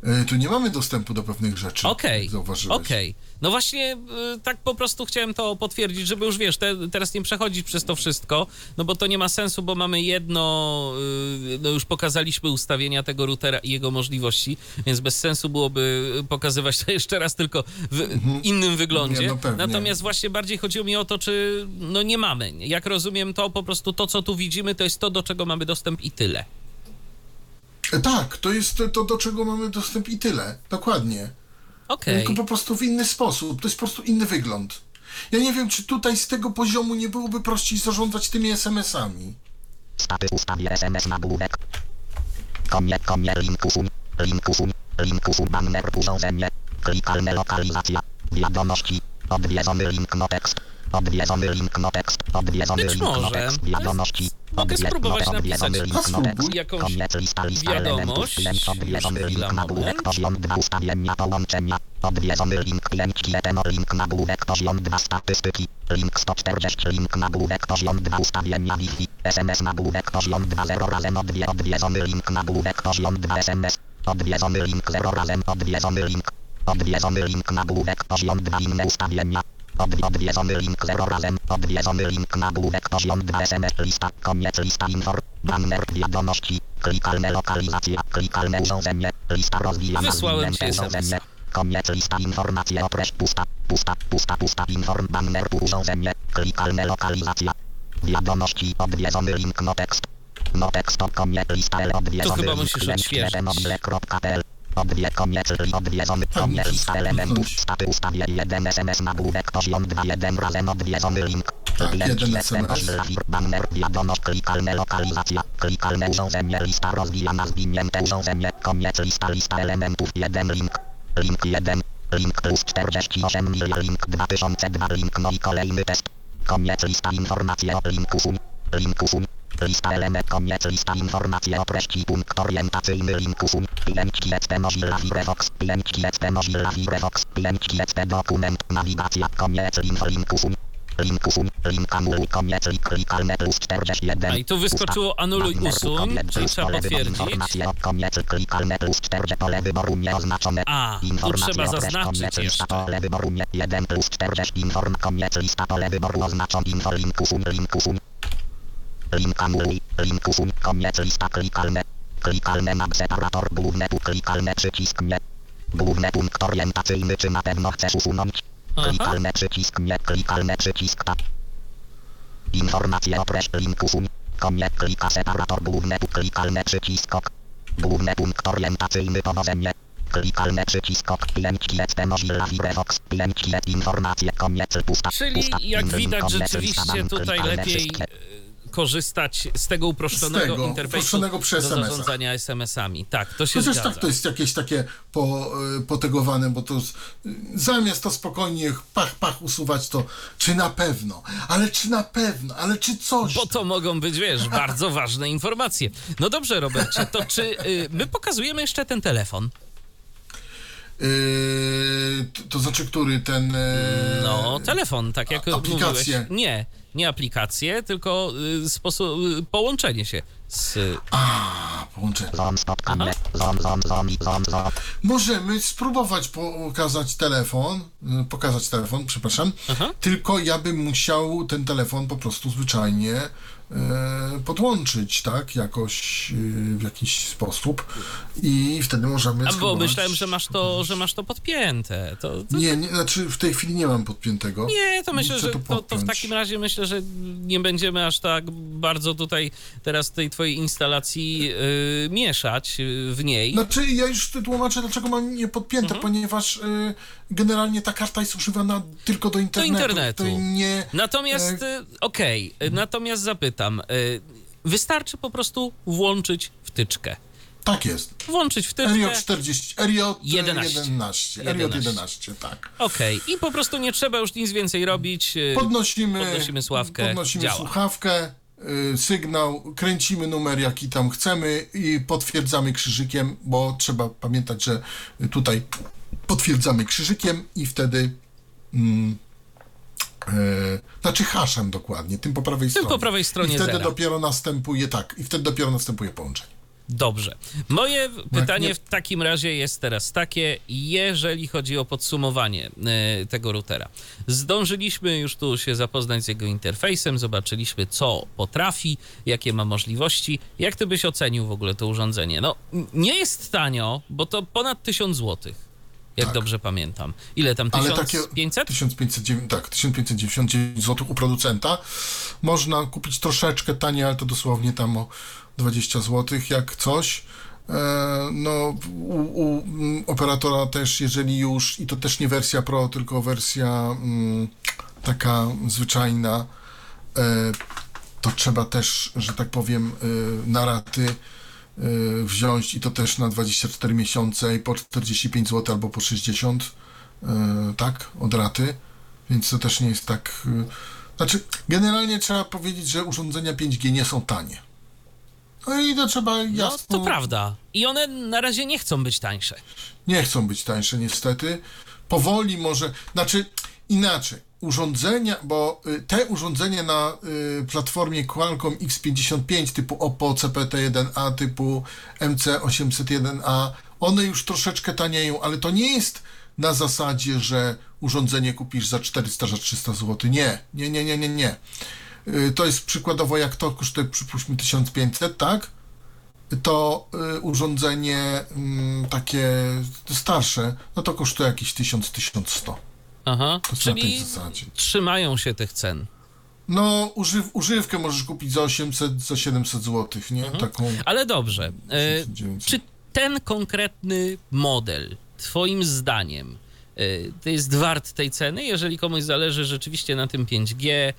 E, Tu nie mamy dostępu do pewnych rzeczy, Okej, zauważyłeś. okej. No właśnie, y, tak po prostu chciałem to potwierdzić, żeby już wiesz, te, teraz nie przechodzić przez to wszystko, no bo to nie ma sensu, bo mamy jedno, y, no już pokazaliśmy ustawienia tego routera i jego możliwości, więc bez sensu byłoby pokazywać to jeszcze raz tylko w innym wyglądzie. Mhm. Nie, no pewnie. Natomiast właśnie bardziej chodziło mi o to, czy no nie mamy. Jak rozumiem, to po prostu to, co tu widzimy, to jest to, do czego mamy dostęp i tyle. E, Tak, to jest to, do czego mamy dostęp i tyle, dokładnie. Okej. Tylko po prostu w inny sposób. To jest po prostu inny wygląd. Ja nie wiem, czy tutaj z tego poziomu nie byłoby prościej zarządzać tymi SMS-ami. Status ustawie SMS nagłówek. Konie, konie, link usuń, link usuń, link usuń, banner, urządzenie, klikalne lokalizacja, wiadomości, odwiedzony link no tekst, odwiedzony link no tekst, odwiedzony Być link może. tekst, wiadomości, Mogę spróbować no, napisać. jakąś wiadomość. odwiedzony link nagłówek, poziom 2 ustawienia połączenia, odwiedzony link klienci, etemo, link nagłówek, poziom 2 statystyki, link 140, link nagłówek, poziom 2 ustawienia Wi-Fi, SMS nagłówek, poziom 2 0 razem odwie, odwiedzony link nagłówek, poziom 2 SMS, odwiedzony link 0 razem, odwiedzony link, odwiedzony link nagłówek, poziom 2 inne ustawienia, Odwi- odwiedzony link 0 razem, odwiedzony link nagłówek poziom 2 SMS lista, koniec. Lista inform, banner wiadomości, klikalne lokalizacja, klikalne urządzenie, lista rozwijana. Wysłałem ci urządzenie, koniec. Lista informacje o treść pusta, pusta, pusta, pusta, inform, banner urządzenie, klikalne lokalizacja, wiadomości, odwiedzony link. No tekst, no tekst, koniec. Lista. L. Odwiedzony chyba link. musisz klient, odświeżyć. mobile.pl Odwie koniec li odwiedzony koniec lista elementów staty ustawie 1 SMS nagłówek poziom 2 1 razem odwiedzony link. Tak, jeden SMS. Banner wiadomość klikalne lokalizacja klikalne urządzenie lista rozwijana zwinięte urządzenie koniec lista lista elementów 1 link. Link 1 link plus 48 milia link 2002 link no i kolejny test. Koniec lista informacje o link usuń link usuń Lista element koniec lista informacje o treści punkt orientacyjny linku fun. Klienci XP Mozilla Firefox. Klienci XP Mozilla Firefox. Klienci XP dokument. Nawigacja koniec link linku fun. Linku fun. Link anuluj koniec link klikalne plus 41. A i tu wyskoczyło anuluj koniec czyli trzeba potwierdzić. Koniec klikalne plus 4 pole wyboru nieoznaczone. A, tu trzeba zaznaczyć jeszcze. pole wyboru nie 1 plus 40 inform koniec lista pole wyboru oznaczon info linku fun linku fun. Link anuluj, linku fun, koniec lista klikalne. Klikalne na separator główne tu klikalne przycisk nie. Główny punkt orientacyjny czy na pewno chcesz usunąć? Aha. Klikalne przycisk nie, klikalne przycisk tab. Informacje o treść linku fun. Koniec klika separator główny tu klikalne przycisk ok. Główny punkt orientacyjny powodzenie. Klikalne przycisk ok. Klienci XP Mozilla Firefox. Klienci informacje koniec pusta. Czyli pusta. jak Link, widać rzeczywiście tutaj lepiej wszystkie. Korzystać z tego uproszczonego Z tego, interfejsu uproszczonego przy do SMS-ach. zarządzania SMS-ami. Tak, to się Chociaż zgadza. tak to jest jakieś takie po, y, potegowane, bo to z- y, zamiast to spokojnie pach, pach usuwać, to czy na pewno, ale czy na pewno, ale czy coś. Bo to mogą być, wiesz, bardzo ważne informacje. No dobrze, Robercie, to czy y, my pokazujemy jeszcze ten telefon? Yy, to, to znaczy, który ten. e, No, telefon, tak jak a- aplikacje. mówiłeś. Nie, nie aplikacje, tylko y, sposób, y, połączenie się z... A, połączenie. Możemy spróbować pokazać telefon, y, pokazać telefon, przepraszam, Aha. tylko ja bym musiał ten telefon po prostu zwyczajnie podłączyć, tak, jakoś, y, w jakiś sposób i wtedy możemy A bo myślałem, że masz to, że masz to podpięte. To, to, Nie, nie, znaczy w tej chwili nie mam podpiętego. Nie, to myślę, Muszę że to to, w takim razie myślę, że nie będziemy aż tak bardzo tutaj teraz tej twojej instalacji y, mieszać y, w niej. Znaczy, ja już tłumaczę, dlaczego mam nie podpięte, Mhm. ponieważ y, generalnie ta karta jest używana tylko do internetu. internetu. To nie, Natomiast, e, y, okej, y, natomiast zapytam, y, wystarczy po prostu włączyć wtyczkę. tak jest. Włączyć wtyczkę. Rio 40, Rio 11. 11. 11. Rio 11, tak. Okej, i po prostu nie trzeba już nic więcej robić. y, Podnosimy, Podnosimy sławkę, podnosimy działa. słuchawkę, y, sygnał, kręcimy numer, jaki tam chcemy i potwierdzamy krzyżykiem, bo trzeba pamiętać, że tutaj potwierdzamy krzyżykiem i wtedy. Mm, znaczy haszem dokładnie, tym po prawej stronie. po prawej stronie I wtedy zera. dopiero następuje, tak, i wtedy dopiero następuje połączenie. Dobrze. Moje pytanie nie- w takim razie jest teraz takie, jeżeli chodzi o podsumowanie e, tego routera. Zdążyliśmy już tu się zapoznać z jego interfejsem, zobaczyliśmy co potrafi, jakie ma możliwości. Jak ty byś ocenił w ogóle to urządzenie? No, nie jest tanio, bo to ponad 1000 zł. Jak Tak. dobrze pamiętam. Ile tam? Ale takie 1500? 1509, tak, 1599 zł u producenta. Można kupić troszeczkę taniej, ale to dosłownie tam o 20 zł, jak coś. E, No, u, u operatora też, jeżeli już, i to też nie wersja Pro, tylko wersja mm, taka zwyczajna, e, to trzeba też, że tak powiem, e, na raty wziąć i to też na 24 miesiące i po 45 zł albo po 60, e, tak, od raty, więc to też nie jest tak. e, Znaczy, generalnie trzeba powiedzieć, że urządzenia 5G nie są tanie. No i to trzeba No, jasno. to prawda. I one na razie nie chcą być tańsze. Nie chcą być tańsze, niestety. Powoli może, znaczy inaczej. Urządzenia, bo y, te urządzenia na y, platformie Qualcomm X55 typu Oppo CPT1A, typu MC801A, one już troszeczkę tanieją, ale to nie jest na zasadzie, że urządzenie kupisz za 400, za 300 zł. Nie, nie, nie, nie, nie, nie. Y, To jest przykładowo jak to kosztuje, przypuśćmy 1500, tak? to urządzenie y, takie starsze, no to kosztuje jakieś 1000-1100. Aha, To jest na tej czyli zasadzie. trzymają się tych cen. No, używ, używkę możesz kupić za 800, za 700 zł, nie? Mhm. Taką. Ale dobrze. E, 900. czy ten konkretny model, Twoim zdaniem, e, to jest wart tej ceny, jeżeli komuś zależy rzeczywiście na tym 5G, e,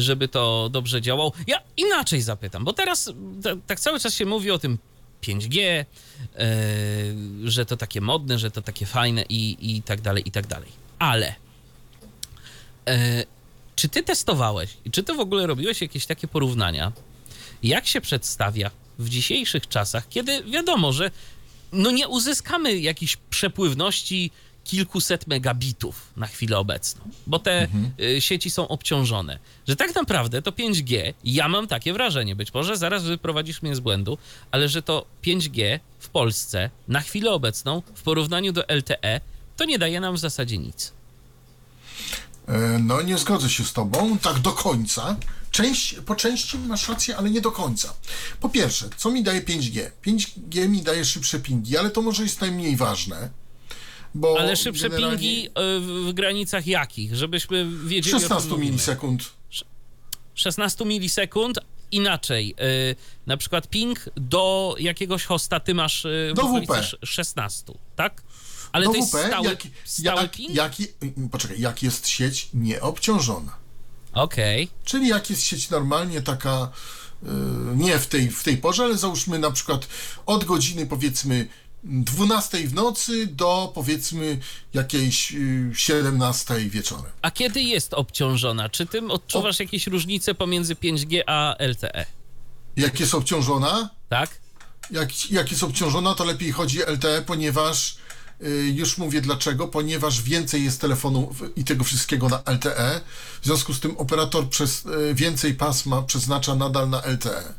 żeby to dobrze działało? Ja inaczej zapytam, bo teraz ta, tak cały czas się mówi o tym 5G, e, że to takie modne, że to takie fajne i, i tak dalej, i tak dalej. Ale e, czy ty testowałeś i czy ty w ogóle robiłeś jakieś takie porównania? jak się przedstawia w dzisiejszych czasach, kiedy wiadomo, że no nie uzyskamy jakiejś przepływności kilkuset megabitów na chwilę obecną, bo te y, sieci są obciążone. Że tak naprawdę to 5G, ja mam takie wrażenie, być może zaraz wyprowadzisz mnie z błędu, ale że to 5G w Polsce na chwilę obecną w porównaniu do LTE to nie daje nam w zasadzie nic. E, No, nie zgodzę się z tobą, tak do końca. Część, po części masz rację, ale nie do końca. Po pierwsze, co mi daje 5G? 5G mi daje szybsze pingi, ale to może jest najmniej ważne. Bo Ale szybsze generalnie pingi y, w, granicach jakich? Żebyśmy wiedzieli o czym 16 mówimy. milisekund. 16 milisekund. Inaczej, y, na przykład ping do jakiegoś hosta ty masz Do WP. sz- 16, tak? Ale Do to jest WP, stały, jak, stały jak, ping? jak, poczekaj, jak jest sieć nieobciążona. Okej. Czyli jak jest sieć normalnie taka, y, nie w tej, w tej porze, ale załóżmy na przykład od godziny powiedzmy 12 w nocy do powiedzmy jakiejś y, 17 wieczorem. A kiedy jest obciążona? Czy tym odczuwasz jakieś różnice pomiędzy 5G a LTE? Jak jest obciążona, Tak? jak, jak jest obciążona, to lepiej chodzi LTE, ponieważ y, już mówię dlaczego, ponieważ więcej jest telefonów i tego wszystkiego na LTE. W związku z tym operator przez y, więcej pasma przeznacza nadal na LTE.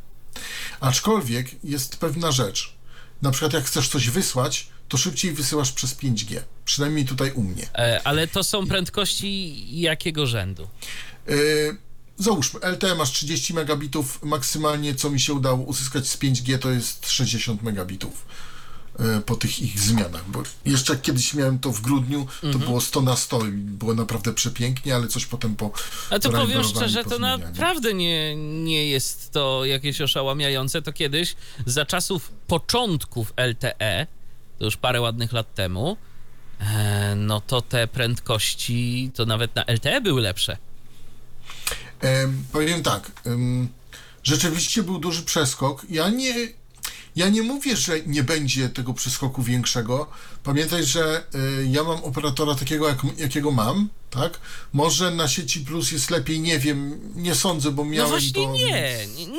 Aczkolwiek jest pewna rzecz. Na przykład jak chcesz coś wysłać, to szybciej wysyłasz przez 5G. Przynajmniej tutaj u mnie. E, ale to są prędkości jakiego rzędu? Yy, załóżmy, LTE masz 30 megabitów, maksymalnie co mi się udało uzyskać z 5G to jest 60 megabitów po tych ich zmianach, bo jeszcze kiedyś miałem to w grudniu, to Mhm. było 100 na 100 i było naprawdę przepięknie, ale coś potem po A to powiem szczerze, to naprawdę nie, nie jest to jakieś oszałamiające. To kiedyś, za czasów początków LTE, to już parę ładnych lat temu, e, no to te prędkości to nawet na LTE były lepsze. Em, powiem tak, rzeczywiście był duży przeskok. Ja nie, ja nie mówię, że nie będzie tego przeskoku większego. Pamiętaj, że y, ja mam operatora takiego, jak, jakiego mam, tak? Może na sieci plus jest lepiej, nie wiem, nie sądzę, bo No miałem właśnie to... nie,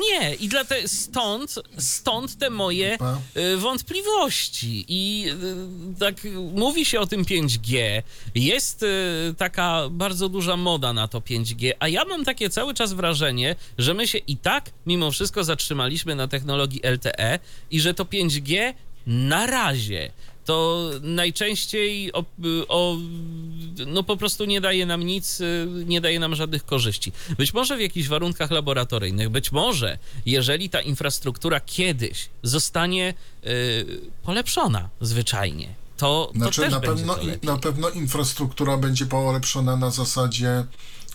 nie. I dlatego stąd, stąd te moje y, wątpliwości. I y, tak mówi się o tym 5G. Jest y, taka bardzo duża moda na to 5G, a ja mam takie cały czas wrażenie, że my się i tak mimo wszystko zatrzymaliśmy na technologii LTE i że to 5G na razie to najczęściej o, o, no po prostu nie daje nam nic, y, nie daje nam żadnych korzyści. Być może w jakichś warunkach laboratoryjnych, być może jeżeli ta infrastruktura kiedyś zostanie y, polepszona zwyczajnie, to, to Znaczy, na pewno, na pewno infrastruktura będzie polepszona na zasadzie,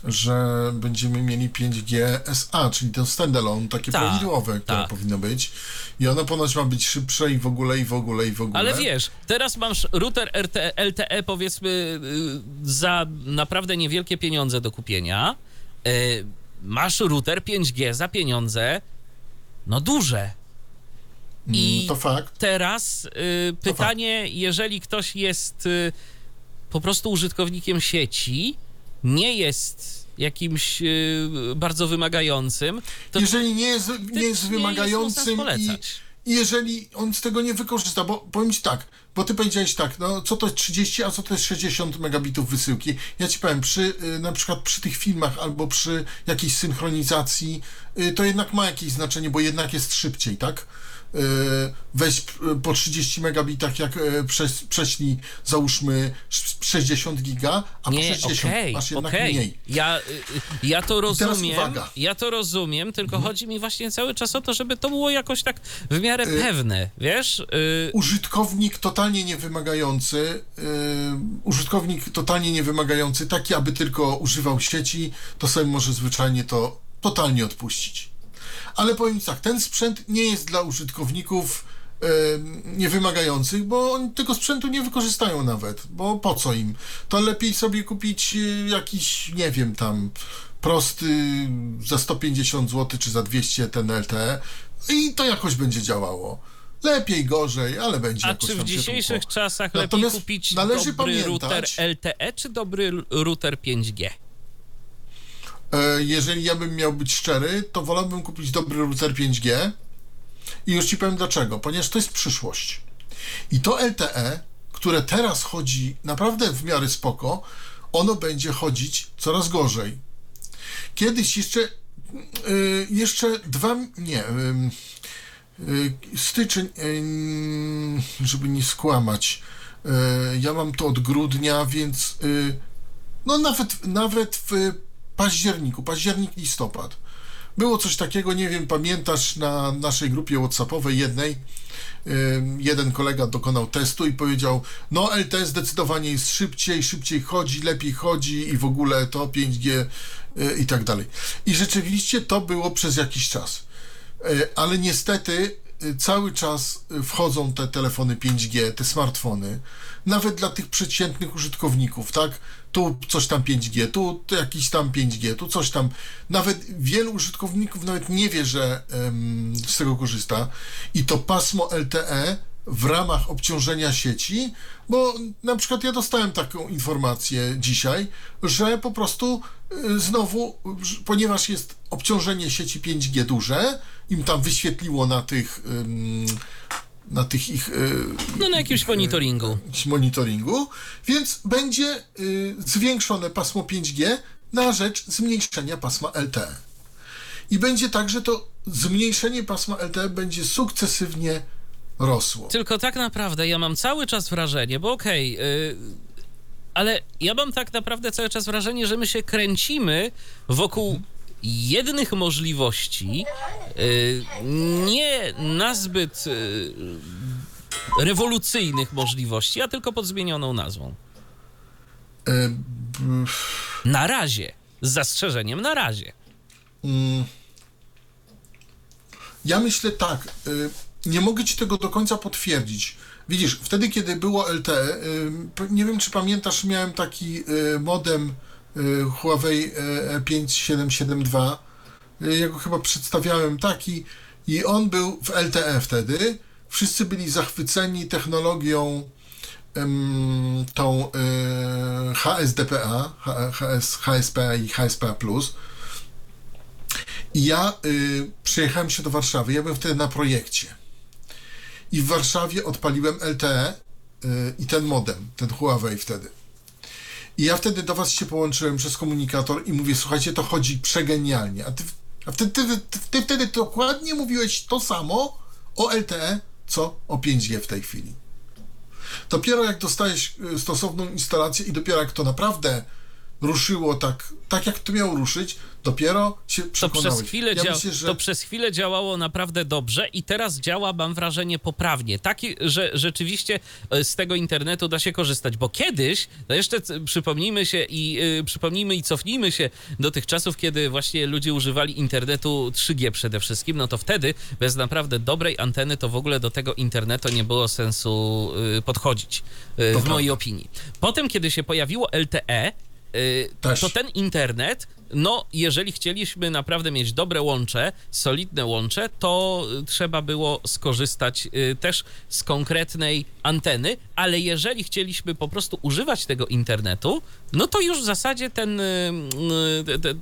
że będziemy mieli 5G SA, czyli to standalone, takie Tak, prawidłowe, które tak. powinno być. I ono ponoć ma być szybsze i w ogóle, i w ogóle, i w ogóle. Ale wiesz, teraz masz router RT, LTE powiedzmy y, za naprawdę niewielkie pieniądze do kupienia. Y, Masz router 5G za pieniądze, no duże. I Mm, To fakt. teraz y, pytanie, jeżeli ktoś jest po prostu użytkownikiem sieci, nie jest jakimś y, bardzo wymagającym, Jeżeli nie jest, nie jest nie wymagającym jest i, i jeżeli on z tego nie wykorzysta, bo powiem ci tak, bo ty powiedziałeś tak, no co to jest 30, a co to jest 60 megabitów wysyłki. Ja ci powiem, przy y, na przykład przy tych filmach albo przy jakiejś synchronizacji, y, to jednak ma jakieś znaczenie, bo jednak jest szybciej, tak? Y, Weź y, po 30 megabitach, jak y, przes- prześlij, załóżmy sz- 60 giga, a po Nie, 60 okej, masz jednak okej. mniej. Ja, y, y, ja to rozumiem. Mhm. Ja to rozumiem, tylko chodzi mi właśnie cały czas o to, żeby to było jakoś tak w miarę pewne, wiesz? Y, użytkownik totalnie niewymagający, yy, użytkownik totalnie niewymagający, taki, aby tylko używał sieci, to sobie może zwyczajnie to totalnie odpuścić. Ale powiem tak, ten sprzęt nie jest dla użytkowników yy, niewymagających, bo oni tego sprzętu nie wykorzystają nawet, bo po co im? To lepiej sobie kupić yy, jakiś, nie wiem, tam prosty za 150 zł czy za 200 ten LTE i to jakoś będzie działało. Lepiej, gorzej, ale będzie a czy w dzisiejszych czasach Natomiast lepiej kupić dobry router pamiętać- LTE czy dobry router 5G? E, Jeżeli ja bym miał być szczery, to wolałbym kupić dobry router 5G i już ci powiem dlaczego, ponieważ to jest przyszłość. I to LTE, które teraz chodzi naprawdę w miarę spoko, ono będzie chodzić coraz gorzej. Kiedyś jeszcze, y, jeszcze dwa, nie, ym, y, styczeń, ym, żeby nie skłamać, y, ja mam to od grudnia, więc y, no nawet, nawet w październiku, październik, listopad. Było coś takiego, nie wiem, pamiętasz, na naszej grupie WhatsAppowej jednej, jeden kolega dokonał testu i powiedział, no LTE zdecydowanie jest szybciej, szybciej chodzi, lepiej chodzi i w ogóle to 5G y, i tak dalej. I rzeczywiście to było przez jakiś czas. Y, Ale niestety cały czas y, wchodzą te telefony 5G, te smartfony, nawet dla tych przeciętnych użytkowników, tak? Tu coś tam 5G, tu, jakiś tam 5G, tu coś tam. Nawet wielu użytkowników nawet nie wie, że em, z tego korzysta. I to pasmo LTE w ramach obciążenia sieci, bo na przykład ja dostałem taką informację dzisiaj, że po prostu y, znowu, ponieważ jest obciążenie sieci 5G duże, im tam wyświetliło na tych na tych ich y, No na jakimś monitoringu. jakimś monitoringu, więc będzie y, zwiększone pasmo 5G na rzecz zmniejszenia pasma LTE. I będzie tak, że to zmniejszenie pasma LTE będzie sukcesywnie rosło. Tylko tak naprawdę ja mam cały czas wrażenie, bo okej, y, ale ja mam tak naprawdę cały czas wrażenie, że my się kręcimy wokół jednych możliwości, y, nie nazbyt y, rewolucyjnych możliwości, a tylko pod zmienioną nazwą. B- Na razie. Z zastrzeżeniem na razie. Mm. Ja myślę tak, y, nie mogę ci tego do końca potwierdzić. Widzisz, wtedy kiedy było LTE, y, nie wiem czy pamiętasz, miałem taki y, modem y, Huawei y, E5772. Y, Ja go chyba przedstawiałem taki i on był w LTE wtedy. Wszyscy byli zachwyceni technologią tą HSDPA, HS, HSPA i HSPA+. I ja przyjechałem się do Warszawy. Ja byłem wtedy na projekcie. I w Warszawie odpaliłem LTE y, i ten modem, ten Huawei wtedy. I ja wtedy do was się połączyłem przez komunikator i mówię, słuchajcie, to chodzi przegenialnie. A ty, a wtedy, ty, ty, wtedy dokładnie mówiłeś to samo o LTE, co o 5G w tej chwili. Dopiero jak dostałeś y, stosowną instalację i dopiero jak to naprawdę ruszyło tak, tak jak to miało ruszyć, dopiero się To przekonałeś. przez, chwilę ja myślę, że... to przez chwilę działało naprawdę dobrze i teraz działa, mam wrażenie, poprawnie. Taki, że rzeczywiście e, z tego internetu da się korzystać, bo kiedyś, no jeszcze przypomnijmy się i y, przypomnijmy i cofnijmy się do tych czasów, kiedy właśnie ludzie używali internetu 3G przede wszystkim, no to wtedy bez naprawdę dobrej anteny to w ogóle do tego internetu nie było sensu y, podchodzić, y, w mojej opinii. Potem, kiedy się pojawiło LTE, y, Też. to ten internet, no jeżeli chcieliśmy naprawdę mieć dobre łącze, solidne łącze, to y, trzeba było skorzystać y, też z konkretnej anteny, ale jeżeli chcieliśmy po prostu używać tego internetu, no to już w zasadzie ten,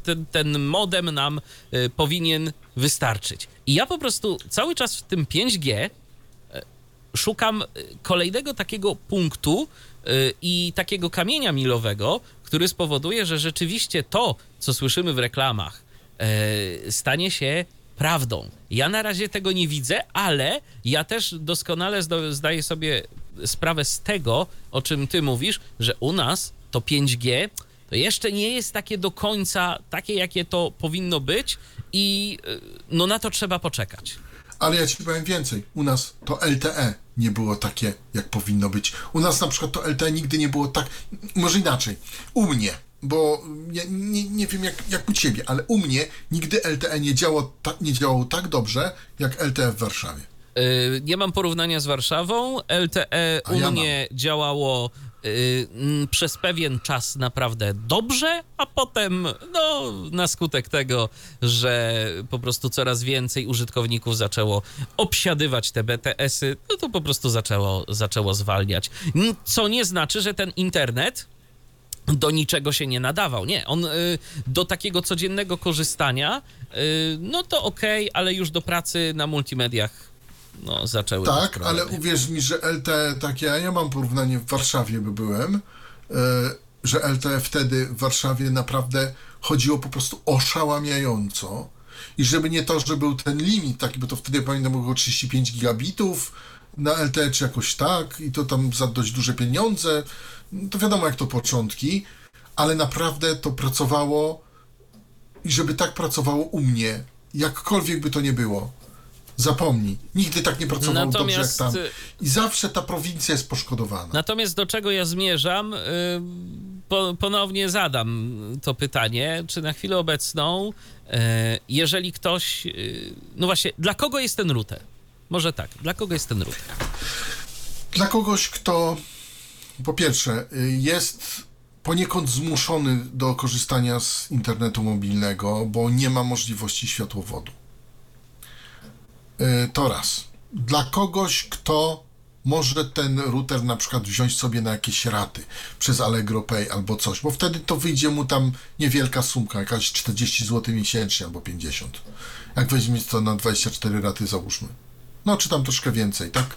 ten, ten, modem nam powinien wystarczyć. I ja po prostu cały czas w tym 5G szukam kolejnego takiego punktu i takiego kamienia milowego, który spowoduje, że rzeczywiście to, co słyszymy w reklamach, y, stanie się prawdą. Ja na razie tego nie widzę, ale ja też doskonale zdaję sobie sprawę z tego, o czym ty mówisz, że u nas to 5G to jeszcze nie jest takie do końca takie, jakie to powinno być i y, no na to trzeba poczekać. Ale ja ci powiem więcej. U nas to LTE nie było takie, jak powinno być. U nas na przykład to LTE nigdy nie było tak. Może inaczej. U mnie, bo ja nie, nie wiem jak, jak u ciebie, ale u mnie nigdy LTE nie, działo, ta, nie działało tak dobrze, jak LTE w Warszawie. Y, Nie mam porównania z Warszawą. LTE A u ja mnie działało y, mm, przez pewien czas naprawdę dobrze, a potem, no, na skutek tego, że po prostu coraz więcej użytkowników zaczęło obsiadywać te BTS-y, no to po prostu zaczęło, zaczęło zwalniać. Co nie znaczy, że ten internet do niczego się nie nadawał. Nie, on y, do takiego codziennego korzystania, y, no to okej, ale już do pracy na multimediach no, zaczęły Tak, ale uwierz mi, że LTE takie, ja mam porównanie w Warszawie, by byłem, e, że LTE wtedy w Warszawie naprawdę chodziło po prostu oszałamiająco. I żeby nie to, że był ten limit taki, bo to wtedy pamiętam było 35 gigabitów na LTE czy jakoś tak i to tam za dość duże pieniądze. No To wiadomo jak to początki, ale naprawdę to pracowało i żeby tak pracowało u mnie, jakkolwiek by to nie było. Zapomnij. Nigdy tak nie pracowało Natomiast, dobrze jak y, tam. I zawsze ta prowincja jest poszkodowana. Natomiast do czego ja zmierzam, y, po, ponownie zadam to pytanie, czy na chwilę obecną, y, jeżeli ktoś, y, no właśnie, dla kogo jest ten router? Może tak, dla kogo jest ten router? Dla kogoś, kto po pierwsze y, jest poniekąd zmuszony do korzystania z internetu mobilnego, bo nie ma możliwości światłowodu. Y, To raz. Dla kogoś, kto może ten router na przykład wziąć sobie na jakieś raty przez Allegro Pay albo coś, bo wtedy to wyjdzie mu tam niewielka sumka, jakaś 40 zł miesięcznie albo 50. Jak weźmie to na 24 raty załóżmy. No, czy tam troszkę więcej, tak?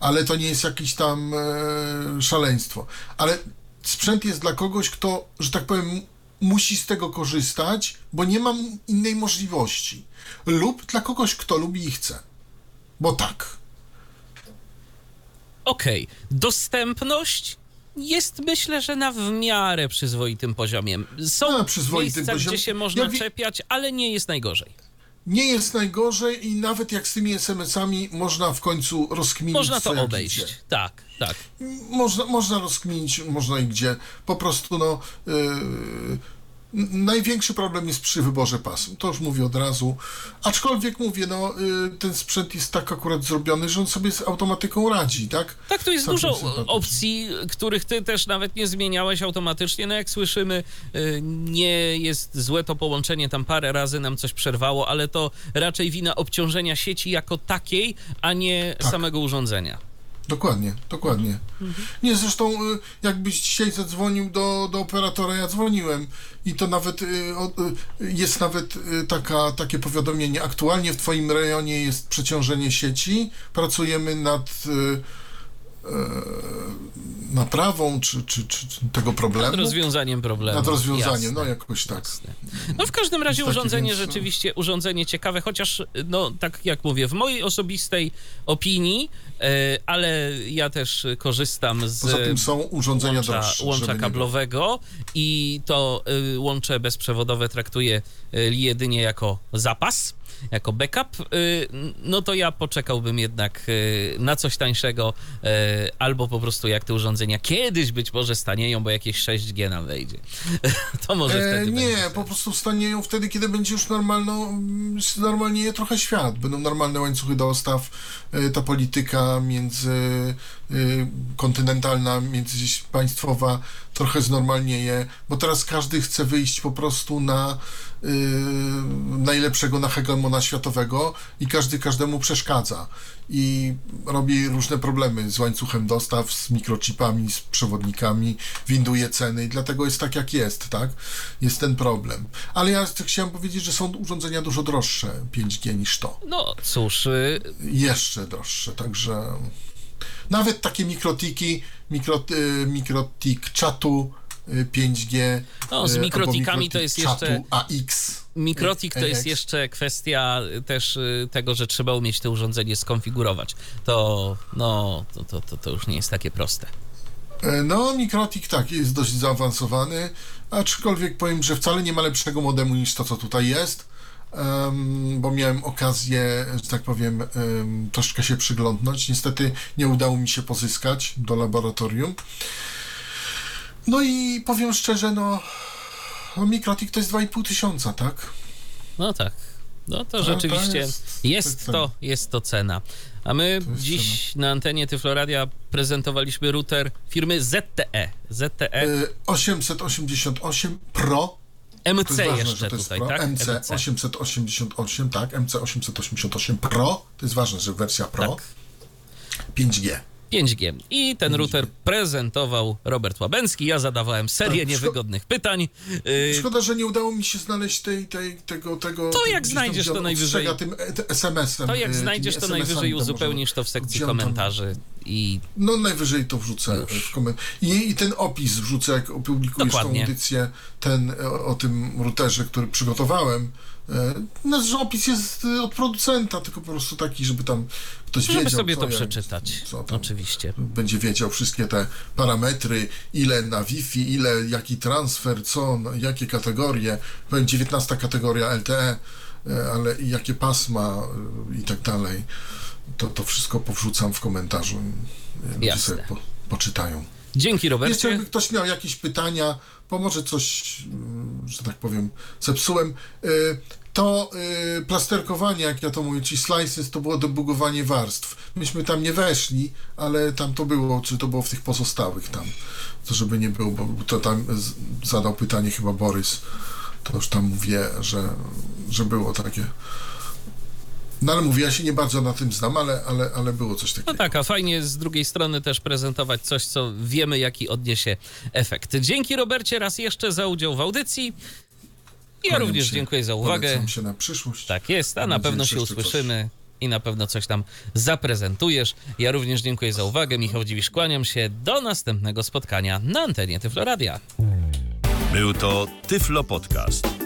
ale to nie jest jakieś tam e, szaleństwo. Ale sprzęt jest dla kogoś, kto, że tak powiem, musi z tego korzystać, bo nie mam innej możliwości. Lub dla kogoś, kto lubi i chce. Bo tak. Okej, dostępność jest myślę, że na w miarę przyzwoitym poziomie. Są Na przyzwoitym miejsca, poziomie. gdzie się można Ja wi- czepiać, ale nie jest najgorzej. Nie jest najgorzej i nawet jak z tymi SMS-ami można w końcu rozkminić, Można to obejść. Idzie. Tak, tak. Można, można rozkminić, można i gdzie. Po prostu, no. Yy, największy problem jest przy wyborze pasu. To już mówię od razu. Aczkolwiek mówię, no, yy, ten sprzęt jest tak akurat zrobiony, że on sobie z automatyką radzi, tak? Tak, tu jest Całkiem dużo opcji, których ty też nawet nie zmieniałeś automatycznie. No jak słyszymy, y, nie jest złe to połączenie, tam parę razy nam coś przerwało, ale to raczej wina obciążenia sieci jako takiej, a nie Tak. samego urządzenia. Dokładnie, dokładnie. Nie, zresztą y, jakbyś dzisiaj zadzwonił do, do operatora, ja dzwoniłem i to nawet y, y, jest nawet taka, takie powiadomienie. Aktualnie w Twoim rejonie jest przeciążenie sieci. Pracujemy nad naprawą czy, czy, czy, tego problemu. Nad rozwiązaniem problemu. Nad rozwiązaniem, Jasne. no jakoś tak. Jasne. No w każdym razie urządzenie więc, no. rzeczywiście, urządzenie ciekawe, chociaż no tak jak mówię, w mojej osobistej opinii, e, ale ja też korzystam z Poza tym są urządzenia łącza, droższe. łącza kablowego i to y, łącze bezprzewodowe traktuję y, jedynie jako zapas, jako backup, y, no to ja poczekałbym jednak y, na coś tańszego y, albo po prostu jak te urządzenia kiedyś być może stanieją, bo jakieś 6G nam wejdzie. to może E, wtedy nie, po prostu stanieją wtedy, kiedy będzie już normalno, normalnieje trochę świat. Będą normalne łańcuchy dostaw, ta polityka między kontynentalna, międzypaństwowa trochę znormalnieje, bo teraz każdy chce wyjść po prostu na e, najlepszego, na hegemona światowego i każdy każdemu przeszkadza i robi różne problemy z łańcuchem dostaw, z mikrochipami, z przewodnikami, winduje ceny i dlatego jest tak, jak jest, tak? Jest ten problem. Ale ja chciałem powiedzieć, że są urządzenia dużo droższe 5G niż to. No cóż, y, Jeszcze droższe, także nawet takie mikrotiki, mikro, y, mikrotik czatu y, 5G. No, z y, albo mikrotikami to jest jeszcze- AX. Mikrotik to jest AX. jeszcze kwestia też y, tego, że trzeba umieć to urządzenie skonfigurować. To, no, to, to, to, to już nie jest takie proste. E, No, mikrotik tak, jest dość zaawansowany, aczkolwiek powiem, że wcale nie ma lepszego modemu niż to, co tutaj jest, em, bo miałem okazję, że tak powiem, em, troszkę się przyglądnąć. Niestety nie udało mi się pozyskać do laboratorium. No i powiem szczerze, no, no mikrotik to jest 2,5 tysiąca, tak? No tak. No to to rzeczywiście jest- jest, to to, jest to cena. A my To dziś na antenie Tyfloradia prezentowaliśmy router firmy ZTE. ZTE Y, 888 Pro MC To ważne, jeszcze to tutaj, Pro. tak? MC 888, tak, MC 888 Pro. To jest ważne, że wersja Pro. Tak. 5G. 5G. I ten router prezentował Robert Łabęcki. Ja zadawałem serię Tak, niewyggodnych pytań. Yy, Szkoda, że nie udało mi się znaleźć tej, tej, tego, tego... To jak znajdziesz, to najwyżej- tym e, SMS-em. To jak e, znajdziesz, to najwyżej uzupełnisz to w sekcji komentarzy i No najwyżej to wrzucę w koment... I, I ten opis wrzucę, jak opublikujesz Dokładnie. tą audycję, ten e, o, o tym routerze, który przygotowałem. No, że opis jest e, od producenta, tylko po prostu taki, żeby tam ktoś żeby wiedział, sobie co to jak- przeczytać. co tam Oczywiście. będzie wiedział wszystkie te parametry, ile na Wi-Fi, ile, jaki transfer, co, no, jakie kategorie, powiem 19 kategoria LTE, e, ale jakie pasma e, i tak dalej. To, to wszystko powrzucam w komentarzu. Ludzie Jasne. sobie po, poczytają. Dzięki Robercie. jakby ktoś miał jakieś pytania, bo może coś, mm, że tak powiem, zepsułem. y, To y, plasterkowanie, jak ja to mówię, czyli slices, to było debugowanie warstw. Myśmy tam nie weszli, ale tam to było, czy to było w tych pozostałych tam. To żeby nie było, bo to tam zadał pytanie chyba Borys. To już tam mówię, że, że było takie. No ale mówię, ja się nie bardzo na tym znam, ale, ale, ale było coś takiego. No tak, a fajnie z drugiej strony też prezentować coś, co wiemy, jaki odniesie efekt. Dzięki Robercie raz jeszcze za udział w audycji. Ja również się, dziękuję za uwagę. Polecam się na przyszłość. Tak jest, a Mam na pewno się usłyszymy i na pewno coś tam zaprezentujesz. Ja również dziękuję za uwagę. Michał Dziwisz, kłaniam się. Do następnego spotkania na antenie Tyfloradia. Był to Tyflo Podcast.